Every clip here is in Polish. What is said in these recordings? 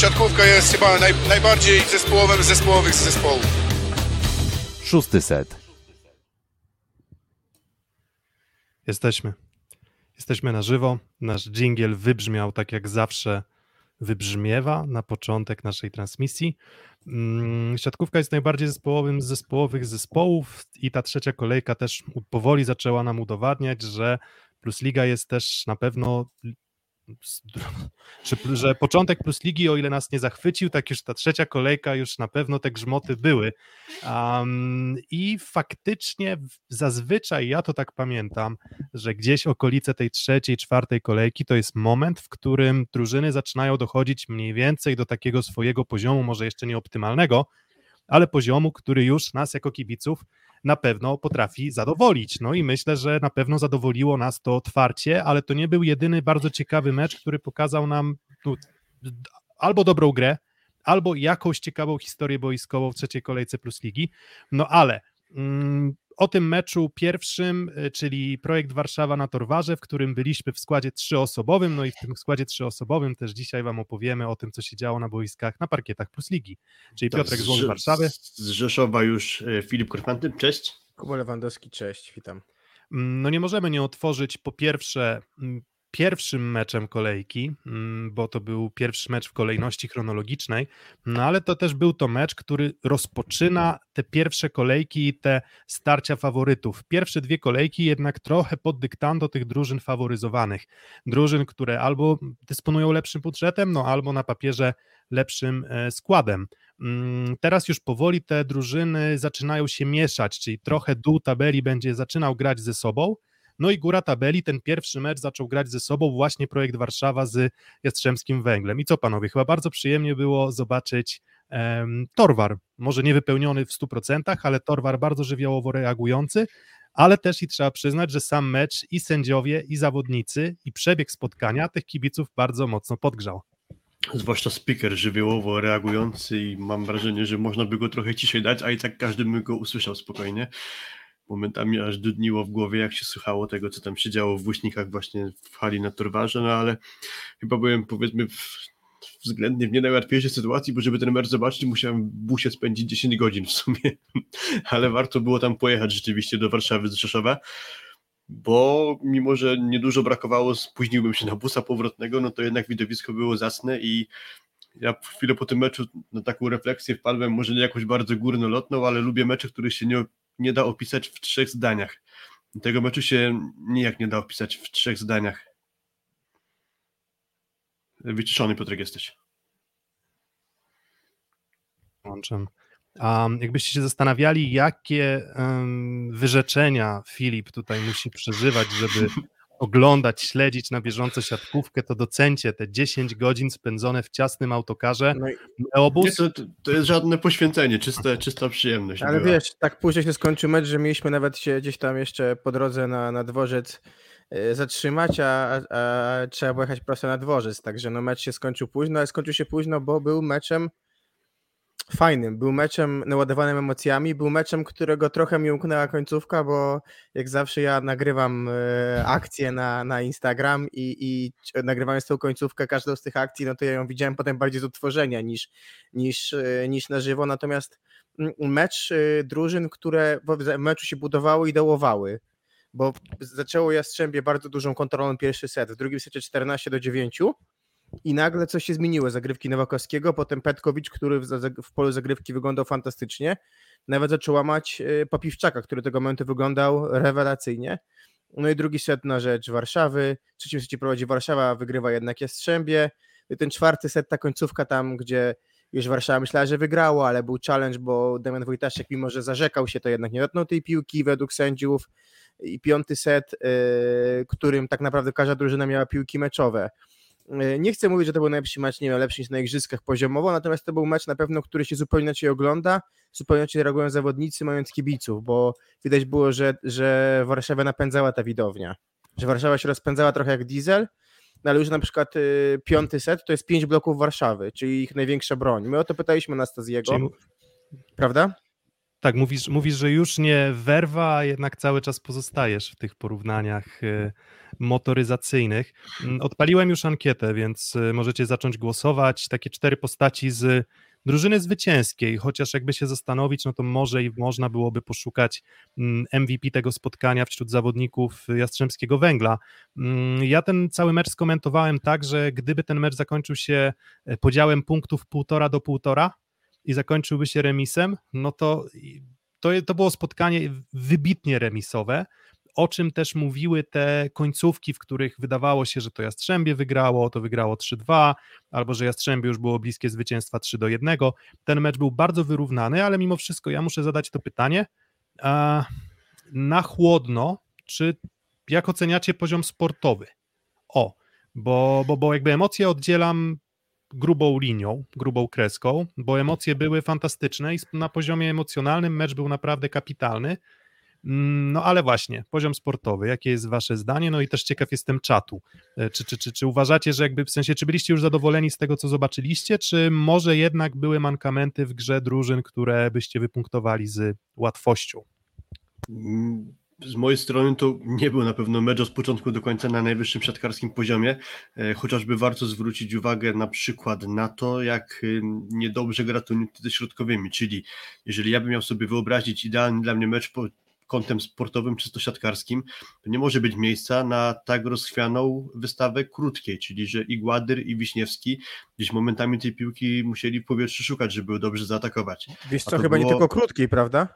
siatkówka jest chyba naj, najbardziej zespołowym z zespołowych z zespołów. Szósty set. Jesteśmy. Jesteśmy na żywo. Nasz dżingiel wybrzmiał tak jak zawsze wybrzmiewa na początek naszej transmisji. Mm, Siatkówka jest najbardziej zespołowym z zespołowych zespołów i ta trzecia kolejka też powoli zaczęła nam udowadniać, że Plus Liga jest też na pewno że, że początek plus ligi, o ile nas nie zachwycił, tak już ta trzecia kolejka już na pewno te grzmoty były. Um, I faktycznie zazwyczaj ja to tak pamiętam, że gdzieś okolice tej trzeciej, czwartej kolejki to jest moment, w którym drużyny zaczynają dochodzić mniej więcej do takiego swojego poziomu, może jeszcze nie optymalnego, ale poziomu, który już nas jako kibiców na pewno potrafi zadowolić. No i myślę, że na pewno zadowoliło nas to otwarcie, ale to nie był jedyny bardzo ciekawy mecz, który pokazał nam no, albo dobrą grę, albo jakąś ciekawą historię boiskową w trzeciej kolejce plus ligi. No ale mm, o tym meczu pierwszym, y, czyli projekt Warszawa na Torwarze, w którym byliśmy w składzie trzyosobowym, no i w tym składzie trzyosobowym też dzisiaj Wam opowiemy o tym, co się działo na boiskach, na parkietach plus ligi. Czyli tak, Piotrek z Warszawy. Z Rzeszowa już y, Filip Korfanty, cześć. Kuba Lewandowski, cześć, witam. Mm, no nie możemy nie otworzyć po pierwsze mm, pierwszym meczem kolejki, mm, bo to był pierwszy mecz w kolejności chronologicznej, no ale to też był to mecz, który rozpoczyna te pierwsze kolejki i te starcia faworytów. Pierwsze dwie kolejki jednak trochę pod dyktando tych drużyn faworyzowanych. Drużyn, które albo dysponują lepszym budżetem, no albo na papierze lepszym e, składem. Mm, teraz już powoli te drużyny zaczynają się mieszać, czyli trochę dół tabeli będzie zaczynał grać ze sobą, no i góra tabeli, ten pierwszy mecz zaczął grać ze sobą właśnie projekt Warszawa z Jastrzębskim Węglem. I co panowie, chyba bardzo przyjemnie było zobaczyć um, Torwar, może nie wypełniony w 100%, ale Torwar bardzo żywiołowo reagujący, ale też i trzeba przyznać, że sam mecz i sędziowie, i zawodnicy, i przebieg spotkania tych kibiców bardzo mocno podgrzał. Zwłaszcza speaker żywiołowo reagujący i mam wrażenie, że można by go trochę ciszej dać, a i tak każdy by go usłyszał spokojnie momentami aż dudniło w głowie, jak się słuchało tego, co tam się działo w Wóźnikach właśnie w hali na Torwarze, no ale chyba byłem powiedzmy w, względnie w nie najłatwiejszej sytuacji, bo żeby ten mecz zobaczyć, musiałem w busie spędzić 10 godzin w sumie, ale warto było tam pojechać rzeczywiście do Warszawy z Rzeszowa, bo mimo, że niedużo brakowało, spóźniłbym się na busa powrotnego, no to jednak widowisko było zasne i ja chwilę po tym meczu na taką refleksję wpadłem, może nie jakąś bardzo górnolotną, ale lubię mecze, których się nie nie da opisać w trzech zdaniach. Tego meczu się nijak nie da opisać w trzech zdaniach. Wyciszony Piotrek jesteś. Łączę. A jakbyście się zastanawiali, jakie um, wyrzeczenia Filip tutaj musi przeżywać, żeby oglądać, śledzić na bieżąco siatkówkę, to docencie te 10 godzin spędzone w ciasnym autokarze. No. Nie, to, to jest żadne poświęcenie, czyste, czysta przyjemność. Ale była. wiesz, tak później się skończył mecz, że mieliśmy nawet się gdzieś tam jeszcze po drodze na, na dworzec e, zatrzymać, a, a, trzeba było jechać prosto na dworzec, także no mecz się skończył późno, ale skończył się późno, bo był meczem fajnym. Był meczem naładowanym emocjami, był meczem, którego trochę mi umknęła końcówka, bo jak zawsze ja nagrywam e, akcje na, na Instagram i, i nagrywając tą końcówkę, każdą z tych akcji, no to ja ją widziałem potem bardziej z odtworzenia niż, niż, e, niż na żywo, natomiast mm, mecz e, drużyn, które w meczu się budowały i dołowały, bo zaczęło Jastrzębie bardzo dużą kontrolą pierwszy set, w drugim secie 14 do 9, i nagle coś się zmieniło. Zagrywki Nowakowskiego, potem Petkowicz, który w, w polu zagrywki wyglądał fantastycznie, nawet zaczął łamać y, Papiwczaka, który tego momentu wyglądał rewelacyjnie. No i drugi set na rzecz Warszawy. Trzecim secie prowadzi Warszawa, wygrywa jednak Jastrzębie. I ten czwarty set, ta końcówka tam, gdzie już Warszawa myślała, że wygrało, ale był challenge, bo Damian Wojtaszek, mimo że zarzekał się, to jednak nie dotknął tej piłki według sędziów. I piąty set, yy, którym tak naprawdę każda drużyna miała piłki meczowe. E, nie chcę mówić, że to był najlepszy mecz, nie wiem, lepszy niż na igrzyskach poziomowo, natomiast to był mecz na pewno, który się zupełnie inaczej ogląda, zupełnie inaczej reagują zawodnicy, mając kibiców, bo widać było, że, że Warszawa napędzała ta widownia, że Warszawa się rozpędzała trochę jak diesel, no ale już na przykład y, piąty set to jest pięć bloków Warszawy, czyli ich największa broń. My o to pytaliśmy Anastazjego, czyli... prawda? Tak, mówisz, mówisz, że już nie werwa, a jednak cały czas pozostajesz w tych porównaniach y, motoryzacyjnych. Mm, odpaliłem już ankietę, więc y, możecie zacząć głosować. Takie cztery postaci z drużyny zwycięskiej, chociaż jakby się zastanowić, no to może i można byłoby poszukać MVP mm, tego spotkania wśród zawodników Jastrzębskiego Węgla. Mm, ja ten cały mecz skomentowałem tak, że gdyby ten mecz zakończył się e, podziałem punktów półtora do półtora i zakończyłby się remisem, no to to, to było spotkanie wybitnie remisowe, o czym też mówiły te końcówki, w których wydawało się, że to Jastrzębie wygrało, to wygrało 3-2, albo że Jastrzębie już było bliskie zwycięstwa 3-1. Ten mecz był bardzo wyrównany, ale mimo wszystko ja muszę zadać to pytanie. Na chłodno, czy jak oceniacie poziom sportowy? O, bo, bo, bo jakby emocje oddzielam grubą linią, grubą kreską, bo emocje były fantastyczne i na poziomie emocjonalnym mecz był naprawdę kapitalny. Mm, no ale właśnie, poziom sportowy, jakie jest wasze zdanie? No i też ciekaw jestem czatu. E, czy, czy, czy, czy uważacie, że jakby w sensie, czy byliście już zadowoleni z tego, co zobaczyliście, czy może jednak były mankamenty w grze drużyn, które byście wypunktowali z łatwością? Z mojej strony to nie był na pewno mecz od początku do końca na najwyższym siatkarskim poziomie, e, chociażby warto zwrócić uwagę na przykład na to, jak y, niedobrze gra ze środkowymi, czyli jeżeli ja bym miał sobie wyobrazić idealny dla mnie mecz po kątem sportowym, czysto siatkarskim, to nie może być miejsca na tak rozchwianą wystawę krótkiej, czyli że i Gładyr, i Wiśniewski gdzieś momentami tej piłki musieli w powietrzu szukać, żeby dobrze zaatakować. Wiesz co, chyba było... nie tylko krótkiej, prawda?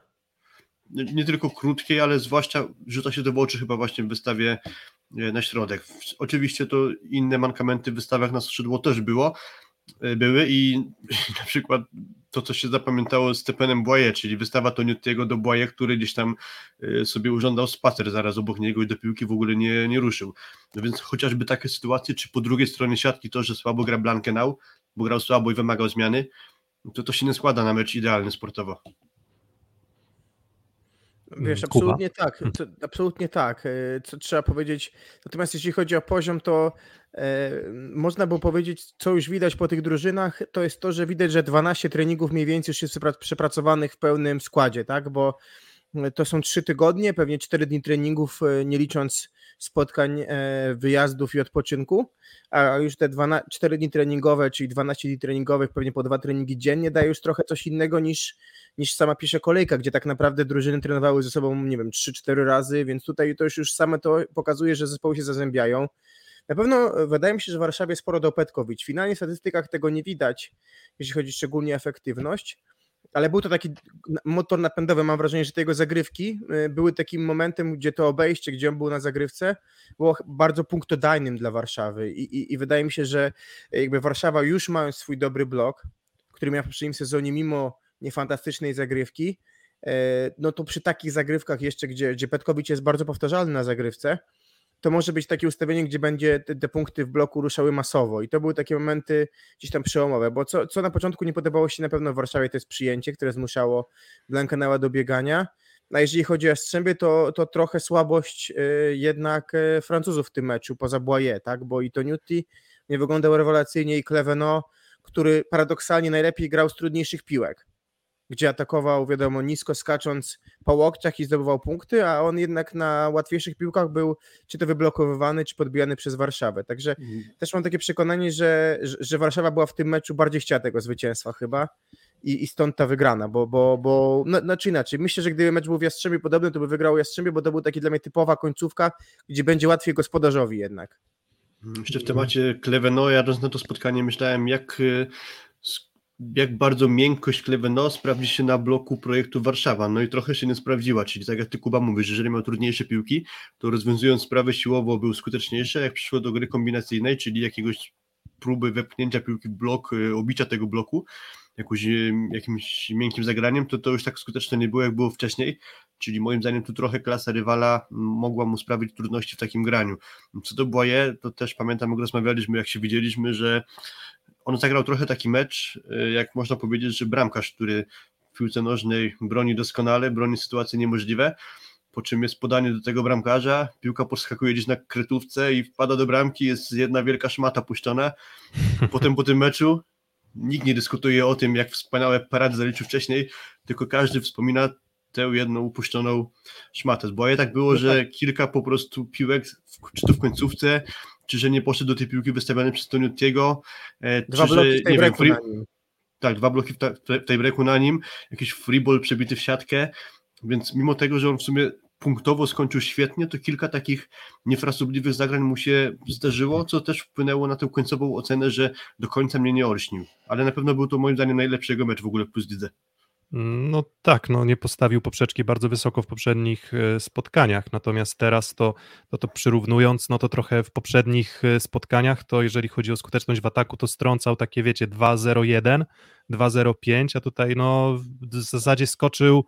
Nie, tylko krótkiej, ale zwłaszcza rzuca się to w oczy chyba właśnie w wystawie e, na środek. Oczywiście to inne mankamenty w wystawach na skrzydło też było, e, były i na przykład to, co się zapamiętało z Stepenem Błaje, czyli wystawa Toniutiego do Błaje, który gdzieś tam e, sobie urządzał spacer zaraz obok niego i do piłki w ogóle nie, nie ruszył. No więc chociażby takie sytuacje, czy po drugiej stronie siatki to, że słabo gra Blankenau, bo grał słabo i wymagał zmiany, to to się nie składa na mecz idealny sportowo. Wiesz, mm, absolutnie Kuba. tak, absolutnie tak, e, co trzeba powiedzieć. Natomiast jeśli chodzi o poziom, to e, można było powiedzieć, co już widać po tych drużynach, to jest to, że widać, że 12 treningów mniej więcej już jest przepracowanych w pełnym składzie, tak, bo e, to są trzy tygodnie, pewnie 4 dni treningów, e, nie licząc spotkań, e, wyjazdów i odpoczynku, a już te 12, 4 dni treningowe, czyli 12 dni treningowych, pewnie po dwa treningi dziennie, daje już trochę coś innego niż, niż sama pierwsza kolejka, gdzie tak naprawdę drużyny trenowały ze sobą, nie wiem, 3-4 razy, więc tutaj to już, już same to pokazuje, że zespoły się zazębiają. Na pewno e, wydaje mi się, że w Warszawie sporo do. Finalnie w statystykach tego nie widać, jeśli chodzi szczególnie o efektywność, ale był to taki motor napędowy. Mam wrażenie, że te jego zagrywki y, były takim momentem, gdzie to obejście, gdzie on był na zagrywce, było bardzo punktodajnym dla Warszawy. I, i, i wydaje mi się, że jakby Warszawa już mając swój dobry blok, który miał w poprzednim sezonie, mimo niefantastycznej zagrywki, e, no to przy takich zagrywkach jeszcze, gdzie, gdzie Petkowicz jest bardzo powtarzalny na zagrywce, to może być takie ustawienie, gdzie będzie te, te, punkty w bloku ruszały masowo. I to były takie momenty gdzieś tam przełomowe, bo co, co na początku nie podobało się na pewno w Warszawie, to jest przyjęcie, które zmuszało Blankanała do biegania. A jeżeli chodzi o Jastrzębie, to, to trochę słabość y, jednak y, Francuzów w tym meczu, poza Boye, tak? bo i Toniutti nie wyglądał rewelacyjnie i Cleveno, który paradoksalnie najlepiej grał z trudniejszych piłek gdzie atakował, wiadomo, nisko skacząc po łokciach i zdobywał punkty, a on jednak na łatwiejszych piłkach był czy to wyblokowywany, czy podbijany przez Warszawę. Także mhm. też mam takie przekonanie, że, że Warszawa była w tym meczu bardziej chciała tego zwycięstwa chyba i, i stąd ta wygrana, bo, bo, bo no, znaczy inaczej, myślę, że gdyby mecz był w Jastrzębie podobny, to by wygrał Jastrzębie, bo to był taki dla mnie typowa końcówka, gdzie będzie łatwiej gospodarzowi jednak. Jeszcze w temacie Kleveno, jadąc na to spotkanie myślałem, jak y, jak bardzo miękkość Kleveno sprawdzi się na bloku projektu Warszawa. No i trochę się nie sprawdziła, czyli tak jak ty Kuba mówisz, jeżeli miał trudniejsze piłki, to rozwiązując sprawę siłowo był skuteczniejszy, jak przyszło do gry kombinacyjnej, czyli jakiegoś próby wepchnięcia piłki w blok, y, obicia tego bloku, jakimś, y, jakimś miękkim zagraniem, to to już tak skuteczne nie było, jak było wcześniej, czyli moim zdaniem tu trochę klasa rywala mogła mu sprawić trudności w takim graniu. Co do Błaje, to też pamiętam, jak rozmawialiśmy, jak się widzieliśmy, że on zagrał trochę taki mecz, y, jak można powiedzieć, że bramkarz, który w piłce nożnej broni doskonale, broni sytuacje niemożliwe, po czym jest podanie do tego bramkarza, piłka podskakuje gdzieś na kretówce i wpada do bramki, jest jedna wielka szmata puszczona. Potem po tym meczu nikt nie dyskutuje o tym, jak wspaniałe parady zaliczył wcześniej, tylko każdy wspomina tę jedną upuszczoną szmatę. Bo ja tak było, że kilka po prostu piłek, czy to w końcówce, czy że nie poszedł do tej piłki wystawiony przez Toniutiego, e, Dwa czy bloki że, nie wiem, free, tak, dwa bloki w, ta, w tej breaku na nim, jakiś freeball przebity w siatkę, więc mimo tego, że on w sumie punktowo skończył świetnie, to kilka takich niefrasobliwych zagrań mu się zdarzyło, co też wpłynęło na tę końcową ocenę, że do końca mnie nie olśnił. Ale na pewno był to moim zdaniem najlepszy jego mecz w ogóle w Plus Lidze. No tak, no nie postawił poprzeczki bardzo wysoko w poprzednich e, spotkaniach, natomiast teraz to, to, to przyrównując, no to trochę w poprzednich e, spotkaniach, to jeżeli chodzi o skuteczność w ataku, to strącał takie, wiecie, 2-0-1, 2-0-5, a tutaj no w zasadzie skoczył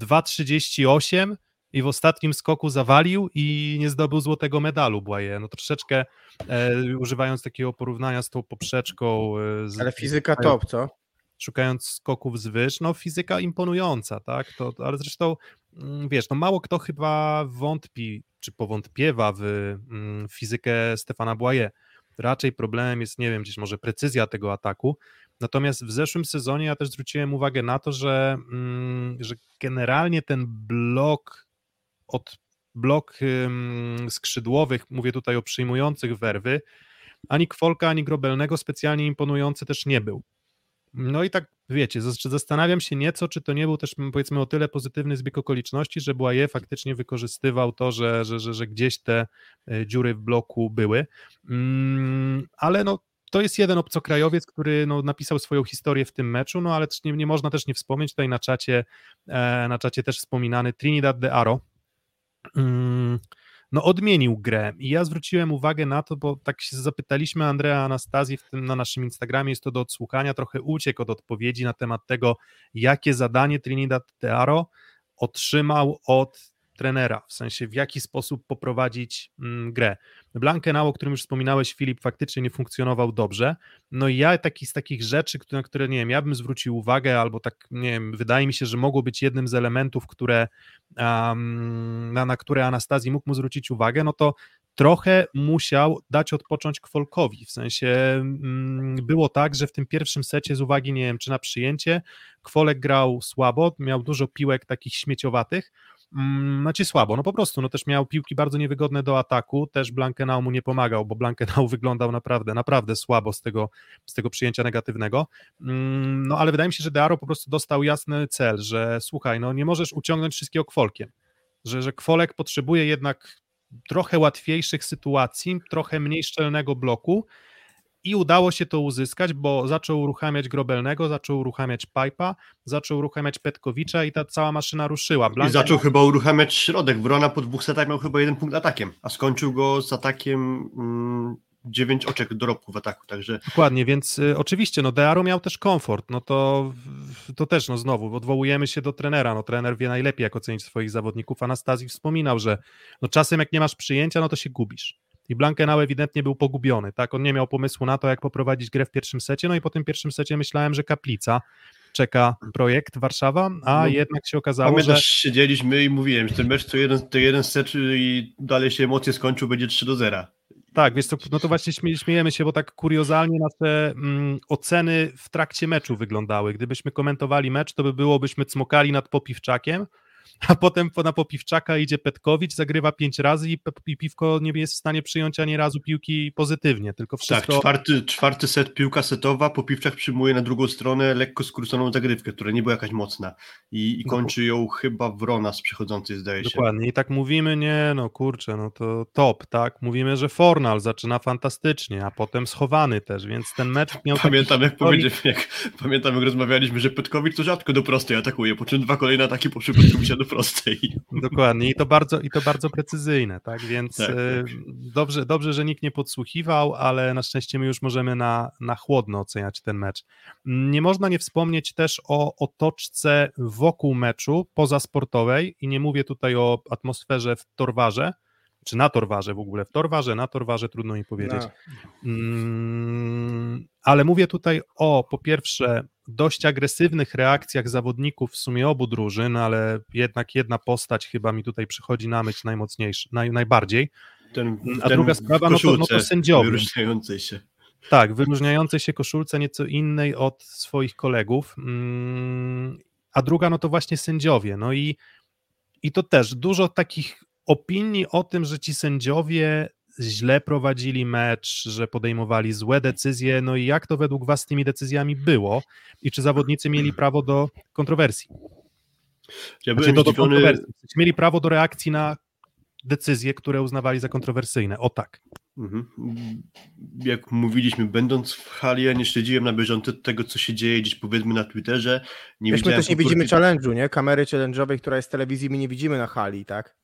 2-38 i w ostatnim skoku zawalił i nie zdobył złotego medalu Błaje. No troszeczkę e, używając takiego porównania z tą poprzeczką. E, z, Ale fizyka top, co? Szukając skoków z wyż, no fizyka imponująca, tak, to, ale zresztą, mm, wiesz, no mało kto chyba wątpi, czy powątpiewa w mm, fizykę Stefana Błaje. Raczej problemem jest, nie wiem, gdzieś może precyzja tego ataku, natomiast w zeszłym sezonie ja też zwróciłem uwagę na to, że, mm, że generalnie ten blok od blok skrzydłowych, mówię tutaj o przyjmujących werwy, ani Kwolka, ani Grobelnego specjalnie imponujący też nie był. No i tak wiecie, zas- zastanawiam się nieco, czy to nie był też powiedzmy o tyle pozytywny zbieg okoliczności, że Błaje faktycznie wykorzystywał to, że, że, że, że gdzieś te e, dziury w bloku były. Mm, ale no to jest jeden obcokrajowiec, który no, napisał swoją historię w tym meczu, no ale nie, nie można też nie wspomnieć tutaj na czacie, e, na czacie też wspominany Trinidad de Aro. No odmienił grę i ja zwróciłem uwagę na to, bo tak się zapytaliśmy Andrea Anastazji w tym na naszym Instagramie, jest to do odsłuchania, trochę uciekł od odpowiedzi na temat tego, jakie zadanie Trinidad Tearo otrzymał od trenera, w sensie w jaki sposób poprowadzić mm, grę. Blankenau, o którym już wspominałeś, Filip, faktycznie nie funkcjonował dobrze. No i ja taki z takich rzeczy, na które nie wiem, ja bym zwrócił uwagę, albo tak, nie wiem, wydaje mi się, że mogło być jednym z elementów, które, um, na, na które Anastazji mógł mu zwrócić uwagę, no to trochę musiał dać odpocząć Kwolkowi. W sensie mm, było tak, że w tym pierwszym secie z uwagi, nie wiem, czy na przyjęcie, Kwolek grał słabo, miał dużo piłek takich śmieciowatych, znaczy słabo, no po prostu, no też miał piłki bardzo niewygodne do ataku, też Blankenau mu nie pomagał, bo Blankenau wyglądał naprawdę, naprawdę słabo z tego, z tego przyjęcia negatywnego, mm, no ale wydaje mi się, że Dearo po prostu dostał jasny cel, że słuchaj, no nie możesz uciągnąć wszystkiego Kwolkiem, że, że Kwolek potrzebuje jednak trochę łatwiejszych sytuacji, trochę mniej szczelnego bloku i udało się to uzyskać, bo zaczął uruchamiać Grobelnego, zaczął uruchamiać Pipa, zaczął uruchamiać Petkowicza i ta cała maszyna ruszyła. I zaczął chyba uruchamiać środek. Wrona po dwóch setach miał chyba jeden punkt atakiem, a skończył go z atakiem mm, dziewięć oczek dorobku w ataku, także Dokładnie, więc y, oczywiście, no Dearo miał też komfort, no to, to też, no znowu, odwołujemy się do trenera, no trener wie najlepiej, jak ocenić swoich zawodników, Anastazji wspominał, że no czasem jak nie masz przyjęcia, no to się gubisz. I Blankenau ewidentnie był pogubiony, tak, on nie miał pomysłu na to, jak poprowadzić grę w pierwszym secie, no i po tym pierwszym secie myślałem, że Kaplica czeka projekt Warszawa, a No, jednak się okazało, pamiętasz, że... siedzieliśmy i mówiłem, że ten mecz to jeden, to jeden set i dalej się emocje skończył, będzie 3 do 0. Tak, wiesz co, no to właśnie śmie- śmiejemy się, bo tak kuriozalnie nasze mm, oceny w trakcie meczu wyglądały. Gdybyśmy komentowali mecz, to by było, byśmy cmokali nad Popiwczakiem, a potem po- na Popiwczaka idzie Petkowicz, zagrywa pięć razy i, i Piwko nie jest w stanie przyjąć ani razu piłki pozytywnie, tylko Tak, wszystko... czwarty, czwarty set, piłka setowa, Popiwczak przyjmuje na drugą stronę lekko skróconą zagrywkę, która nie była jakaś mocna i, i No. kończy ją chyba Wrona z przychodzącej, zdaje się. Dokładnie. I tak mówimy, nie, no kurczę, no to top, tak? Mówimy, że Fornal zaczyna fantastycznie, a potem schowany też, więc ten mecz miał Pamiętam jak, historii- jak pamiętam jak rozmawialiśmy, że Petkowicz to rzadko do prostej atakuje, po czym dwa kolejne ataki poszły Petkowicza do prostej. Dokładnie i to bardzo, i to bardzo precyzyjne, tak? Więc Tak, tak. e, Dobrze, dobrze, że nikt nie podsłuchiwał, ale na szczęście my już możemy na, na chłodno oceniać ten mecz. Nie można nie wspomnieć też o otoczce wokół meczu, pozasportowej i nie mówię tutaj o atmosferze w Torwarze, czy na Torwarze w ogóle, w Torwarze, na Torwarze trudno mi powiedzieć. No. Mm, ale mówię tutaj o po pierwsze dość agresywnych reakcjach zawodników w sumie obu drużyn, ale jednak jedna postać chyba mi tutaj przychodzi na myśl najmocniejszy, naj, najbardziej. Ten, A ten druga sprawa, no to- no to sędziowie. Wyróżniającej się. Tak, wyróżniającej się koszulce nieco innej od swoich kolegów. Mm, a druga no to właśnie sędziowie. No i, i to też dużo takich opinii o tym, że ci sędziowie źle prowadzili mecz, że podejmowali złe decyzje, no i jak to według was z tymi decyzjami było i czy zawodnicy mieli prawo do kontrowersji? Ja Znaczy, do, do kontrowersji. Mieli prawo do reakcji na decyzje, które uznawali za kontrowersyjne. O tak. Mhm. Jak mówiliśmy, będąc w hali, ja nie śledziłem na bieżąco tego, co się dzieje gdzieś powiedzmy na Twitterze. Nie Wiesz, my widziałem też nie widzimy challenge'u, nie? Kamery challenge'owej, która jest w telewizji, my nie widzimy na hali, tak?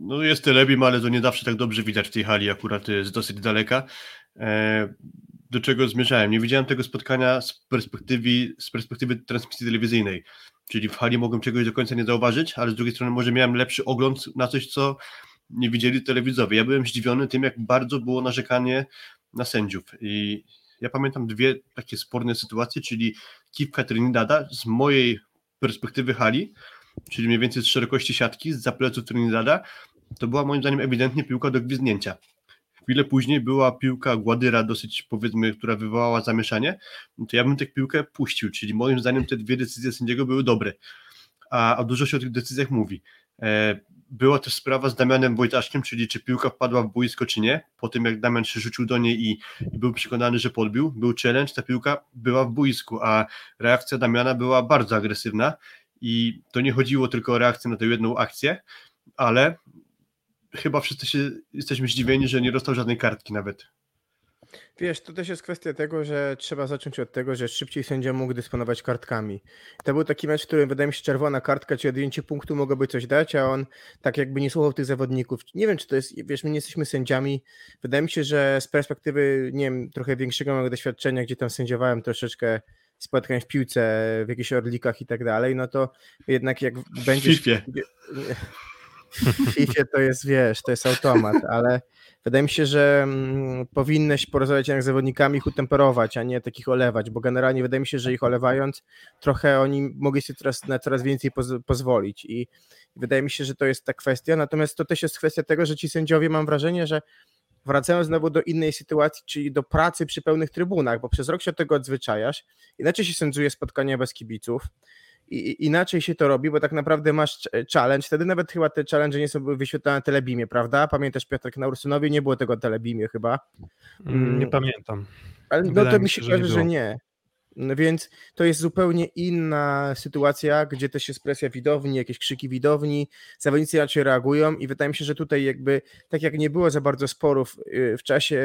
No jest telebim, ale to nie zawsze tak dobrze widać w tej hali, akurat jest dosyć daleka. E, do czego zmierzałem? Nie widziałem tego spotkania z perspektywy, z perspektywy transmisji telewizyjnej, czyli w hali mogłem czegoś do końca nie zauważyć, ale z drugiej strony może miałem lepszy ogląd na coś, co nie widzieli telewidzowie. Ja byłem zdziwiony tym, jak bardzo było narzekanie na sędziów i ja pamiętam dwie takie sporne sytuacje, czyli kiwka Trinidada z mojej perspektywy hali, czyli mniej więcej z szerokości siatki, z zapleców Trinidada, to była moim zdaniem ewidentnie piłka do gwizdnięcia. Chwilę później była piłka Gładyra dosyć powiedzmy, która wywołała zamieszanie, to ja bym tę piłkę puścił, czyli moim zdaniem te dwie decyzje sędziego były dobre, a, a dużo się o tych decyzjach mówi. E, była też sprawa z Damianem Wojtaszkiem, czyli czy piłka wpadła w boisko, czy nie. Po tym jak Damian się rzucił do niej i, i był przekonany, że podbił, był challenge, ta piłka była w boisku, a reakcja Damiana była bardzo agresywna i to nie chodziło tylko o reakcję na tę jedną akcję, ale chyba wszyscy się, jesteśmy zdziwieni, że nie dostał żadnej kartki nawet. Wiesz, to też jest kwestia tego, że trzeba zacząć od tego, że szybciej sędzia mógł dysponować kartkami. To był taki mecz, w którym wydaje mi się czerwona kartka, czy odjęcie punktu mogłoby coś dać, a on tak jakby nie słuchał tych zawodników. Nie wiem, czy to jest, wiesz, my nie jesteśmy sędziami. Wydaje mi się, że z perspektywy, nie wiem, trochę większego mojego doświadczenia, gdzie tam sędziowałem troszeczkę spotkań w piłce, w jakichś orlikach i tak dalej, no to jednak jak będziesz... Fifie. W FIFA to jest, wiesz, to jest automat, ale wydaje mi się, że mm, powinnyś porozmawiać jednak z zawodnikami, ich utemperować, a nie takich olewać, bo generalnie wydaje mi się, że ich olewając, trochę oni mogli sobie teraz, na coraz więcej poz pozwolić i wydaje mi się, że to jest ta kwestia, natomiast to też jest kwestia tego, że ci sędziowie, mam wrażenie, że wracają znowu do innej sytuacji, czyli do pracy przy pełnych trybunach, bo przez rok się od tego odzwyczajasz, inaczej się sędziuje spotkania bez kibiców, i inaczej się to robi, bo tak naprawdę masz challenge, wtedy nawet chyba te challenge nie są wyświetlane na telebimie, prawda? Pamiętasz Piotrek, na Ursynowie nie było tego na telebimie chyba. Mm, Nie pamiętam. Ale no Wydaje to mi się, się że że nie. No więc to jest zupełnie inna sytuacja, gdzie też jest presja widowni, jakieś krzyki widowni, zawodnicy raczej reagują i wydaje mi się, że tutaj jakby, tak jak nie było za bardzo sporów y, w czasie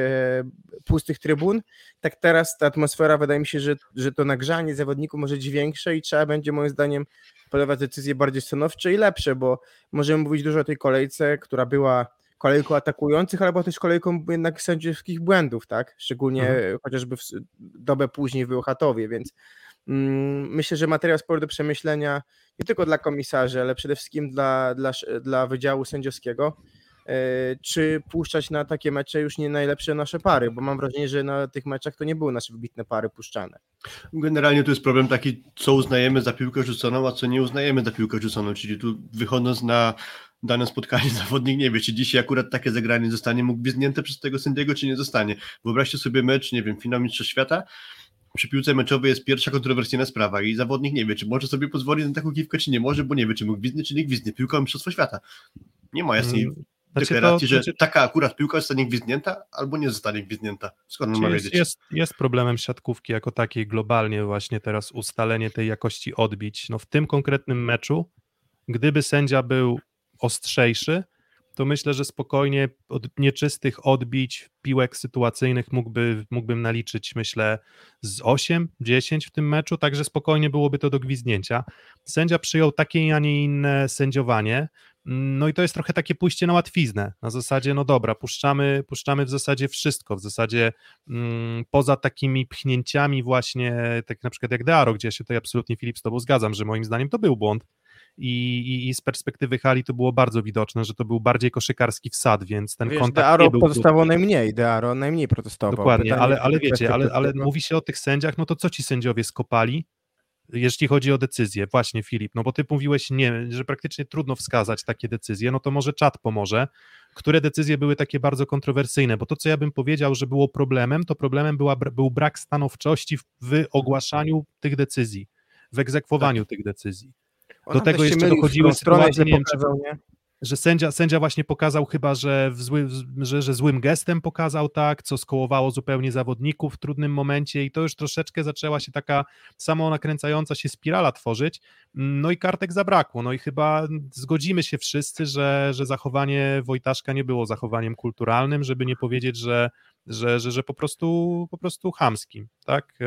pustych trybun, tak teraz ta atmosfera wydaje mi się, że, że to nagrzanie zawodników może być większe i trzeba będzie moim zdaniem podejmować decyzje bardziej stanowcze i lepsze, bo możemy mówić dużo o tej kolejce, która była kolejką atakujących, albo też kolejką jednak sędziowskich błędów, tak? Szczególnie Mhm. chociażby w dobę później w Bełchatowie, więc mm, myślę, że materiał spory do przemyślenia nie tylko dla komisarzy, ale przede wszystkim dla, dla, dla Wydziału Sędziowskiego, czy puszczać na takie mecze już nie najlepsze nasze pary, bo mam wrażenie, że na tych meczach to nie były nasze wybitne pary puszczane. Generalnie to jest problem taki, co uznajemy za piłkę rzuconą, a co nie uznajemy za piłkę rzuconą, czyli tu wychodząc na dane spotkanie zawodnik nie wie, czy dzisiaj akurat takie zagranie zostanie mógł gwizdnięte przez tego sędziego, czy nie zostanie. Wyobraźcie sobie mecz, nie wiem, finał Mistrzostw Świata, przy piłce meczowej jest pierwsza kontrowersyjna sprawa i zawodnik nie wie, czy może sobie pozwolić na taką kiwkę, czy nie może, bo nie wie, czy mu gwizdnie, czy nie gwizdnie. Piłka Mistrzostwo Świata. Nie ma jasnej Mm, Znaczy deklaracji, że znaczy, taka akurat piłka zostanie gwizdnięta, albo nie zostanie gwizdnięta. Skąd on ma jest, wiedzieć? jest, jest problemem siatkówki jako takiej globalnie właśnie teraz ustalenie tej jakości odbić. No w tym konkretnym meczu, gdyby sędzia był ostrzejszy, to myślę, że spokojnie od nieczystych odbić piłek sytuacyjnych mógłby, mógłbym naliczyć, myślę, z 8, 10 w tym meczu, także spokojnie byłoby to do gwizdnięcia. Sędzia przyjął takie, a nie inne sędziowanie, no i to jest trochę takie pójście na łatwiznę, na zasadzie, no dobra, puszczamy, puszczamy w zasadzie wszystko, w zasadzie mm, poza takimi pchnięciami właśnie, tak na przykład jak Dearo, gdzie ja się tutaj absolutnie Filip z tobą zgadzam, że moim zdaniem to był błąd, i, i, i z perspektywy hali to było bardzo widoczne, że to był bardziej koszykarski wsad, więc ten Wiesz, kontakt Dearo nie był pozostawał najmniej, Dearo najmniej protestował. Dokładnie, Pytanie, ale, ale wiecie, ale, ale mówi się o tych sędziach, no to co ci sędziowie skopali, jeśli chodzi o decyzje? Właśnie Filip, no bo ty mówiłeś, nie, że praktycznie trudno wskazać takie decyzje, no to może czat pomoże. Które decyzje były takie bardzo kontrowersyjne? Bo to, co ja bym powiedział, że było problemem, to problemem była, był brak stanowczości w, w ogłaszaniu tych decyzji, w egzekwowaniu tych decyzji. Do tam tego jeszcze dochodziły sytuacje, nie wiem, czy- nie? Że sędzia, sędzia właśnie pokazał chyba, że, zły, że, że złym gestem pokazał tak, co skołowało zupełnie zawodników w trudnym momencie i to już troszeczkę zaczęła się taka samo nakręcająca się spirala tworzyć, no i kartek zabrakło, no i chyba zgodzimy się wszyscy, że, że zachowanie Wojtaszka nie było zachowaniem kulturalnym, żeby nie powiedzieć, że że, że, że po prostu po prostu chamskim, tak?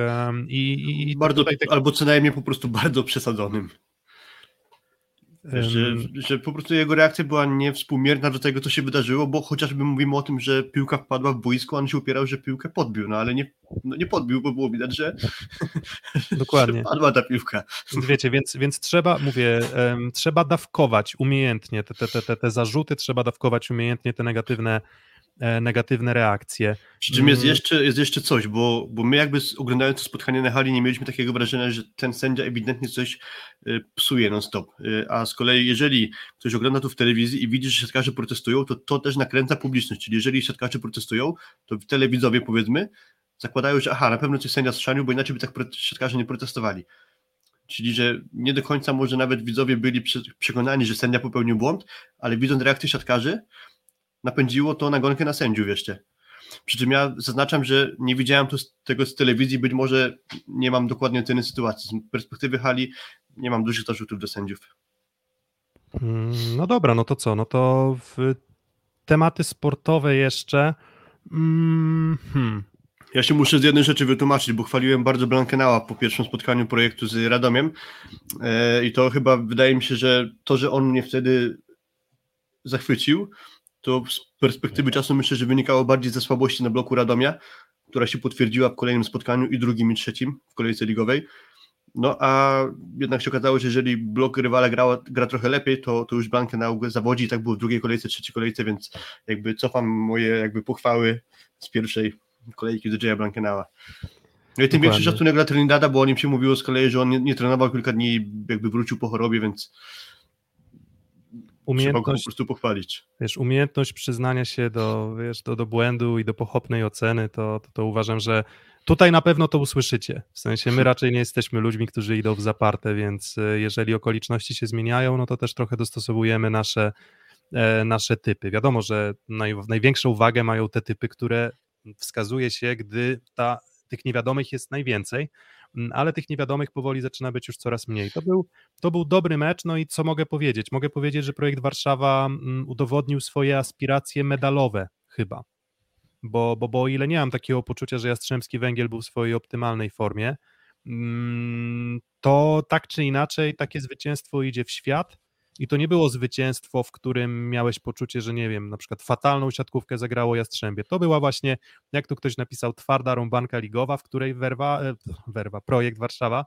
I, i, bardzo, tutaj tak- albo co najmniej po prostu bardzo przesadzonym. Że, że po prostu jego reakcja była niewspółmierna do tego, co się wydarzyło, bo chociażby mówimy o tym, że piłka wpadła w boisko, on się upierał, że piłkę podbił, no ale nie, no nie podbił, bo było widać, że, Dokładnie. że padła ta piłka. Wiecie, więc, więc trzeba, mówię, em, trzeba dawkować umiejętnie te, te, te, te, te zarzuty, trzeba dawkować umiejętnie te negatywne, negatywne reakcje. Przy czym jest Mm. jeszcze, jest jeszcze coś, bo, bo my jakby oglądając to spotkanie na hali nie mieliśmy takiego wrażenia, że ten sędzia ewidentnie coś y, psuje non-stop. Y, A z kolei jeżeli ktoś ogląda to w telewizji i widzi, że siatkarze protestują, to to też nakręca publiczność. Czyli jeżeli siatkarze protestują, to telewidzowie powiedzmy zakładają, że aha, na pewno coś sędzia strzanił, bo inaczej by tak siatkarze nie protestowali. Czyli, że nie do końca może nawet widzowie byli prze- przekonani, że sędzia popełnił błąd, ale widząc reakcję siatkarzy, napędziło to nagonkę na sędziów jeszcze. Przy czym ja zaznaczam, że nie widziałem z, tego z telewizji, być może nie mam dokładnie oceny sytuacji. Z perspektywy hali nie mam dużych zarzutów do sędziów. Mm, No dobra, no to co? No to w tematy sportowe jeszcze. Mm, hmm. Ja się muszę z jednej rzeczy wytłumaczyć, bo chwaliłem bardzo Blankenała po pierwszym spotkaniu projektu z Radomiem e, i to chyba wydaje mi się, że to, że on mnie wtedy zachwycił, to z perspektywy czasu myślę, że wynikało bardziej ze słabości na bloku Radomia, która się potwierdziła w kolejnym spotkaniu i drugim i trzecim w kolejce ligowej. No a jednak się okazało, że jeżeli blok rywala gra, gra trochę lepiej, to, to już Blankenau zawodzi tak było w drugiej kolejce, trzeciej kolejce, więc jakby cofam moje jakby pochwały z pierwszej kolejki do Jaya Blankenała. No i tym większy szacunek dla Trinidada, bo o nim się mówiło z kolei, że on nie, nie trenował kilka dni jakby wrócił po chorobie, więc trzeba go po Umiejętność, prostu pochwalić. wiesz, umiejętność przyznania się do, wiesz, do, do błędu i do pochopnej oceny, to, to, to uważam, że tutaj na pewno to usłyszycie. W sensie my raczej nie jesteśmy ludźmi, którzy idą w zaparte, więc e, jeżeli okoliczności się zmieniają, no to też trochę dostosowujemy nasze, e, nasze typy. Wiadomo, że naj, największą wagę mają te typy, które wskazuje się, gdy ta, tych niewiadomych jest najwięcej, ale tych niewiadomych powoli zaczyna być już coraz mniej. To był, to był dobry mecz, no i co mogę powiedzieć? Mogę powiedzieć, że projekt Warszawa mm, udowodnił swoje aspiracje medalowe chyba, bo, bo, bo o ile nie mam takiego poczucia, że Jastrzębski Węgiel był w swojej optymalnej formie, mm, to tak czy inaczej takie zwycięstwo idzie w świat i to nie było zwycięstwo, w którym miałeś poczucie, że nie wiem, na przykład fatalną siatkówkę zagrało Jastrzębie. To była właśnie, jak tu ktoś napisał, twarda rąbanka ligowa, w której Werwa, e, Werwa projekt Warszawa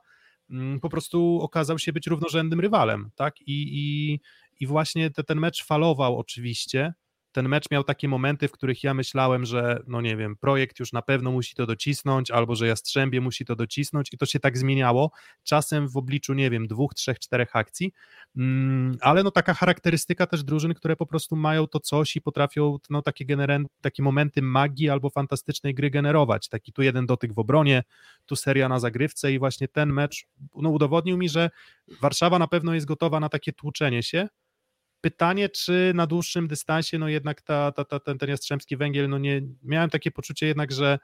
mm, po prostu okazał się być równorzędnym rywalem, tak? I, i, i właśnie te, ten mecz falował oczywiście. Ten mecz miał takie momenty, w których ja myślałem, że no nie wiem, projekt już na pewno musi to docisnąć, albo że Jastrzębie musi to docisnąć, i to się tak zmieniało. Czasem w obliczu, nie wiem, dwóch, trzech, czterech akcji, Mm, ale no taka charakterystyka też drużyn, które po prostu mają to coś i potrafią no, takie, generen- takie momenty magii albo fantastycznej gry generować. Taki tu jeden dotyk w obronie, tu seria na zagrywce i właśnie ten mecz no, udowodnił mi, że Warszawa na pewno jest gotowa na takie tłuczenie się. Pytanie, czy na dłuższym dystansie, no jednak ta, ta, ta, ten, ten Jastrzębski Węgiel, no nie, miałem takie poczucie jednak, że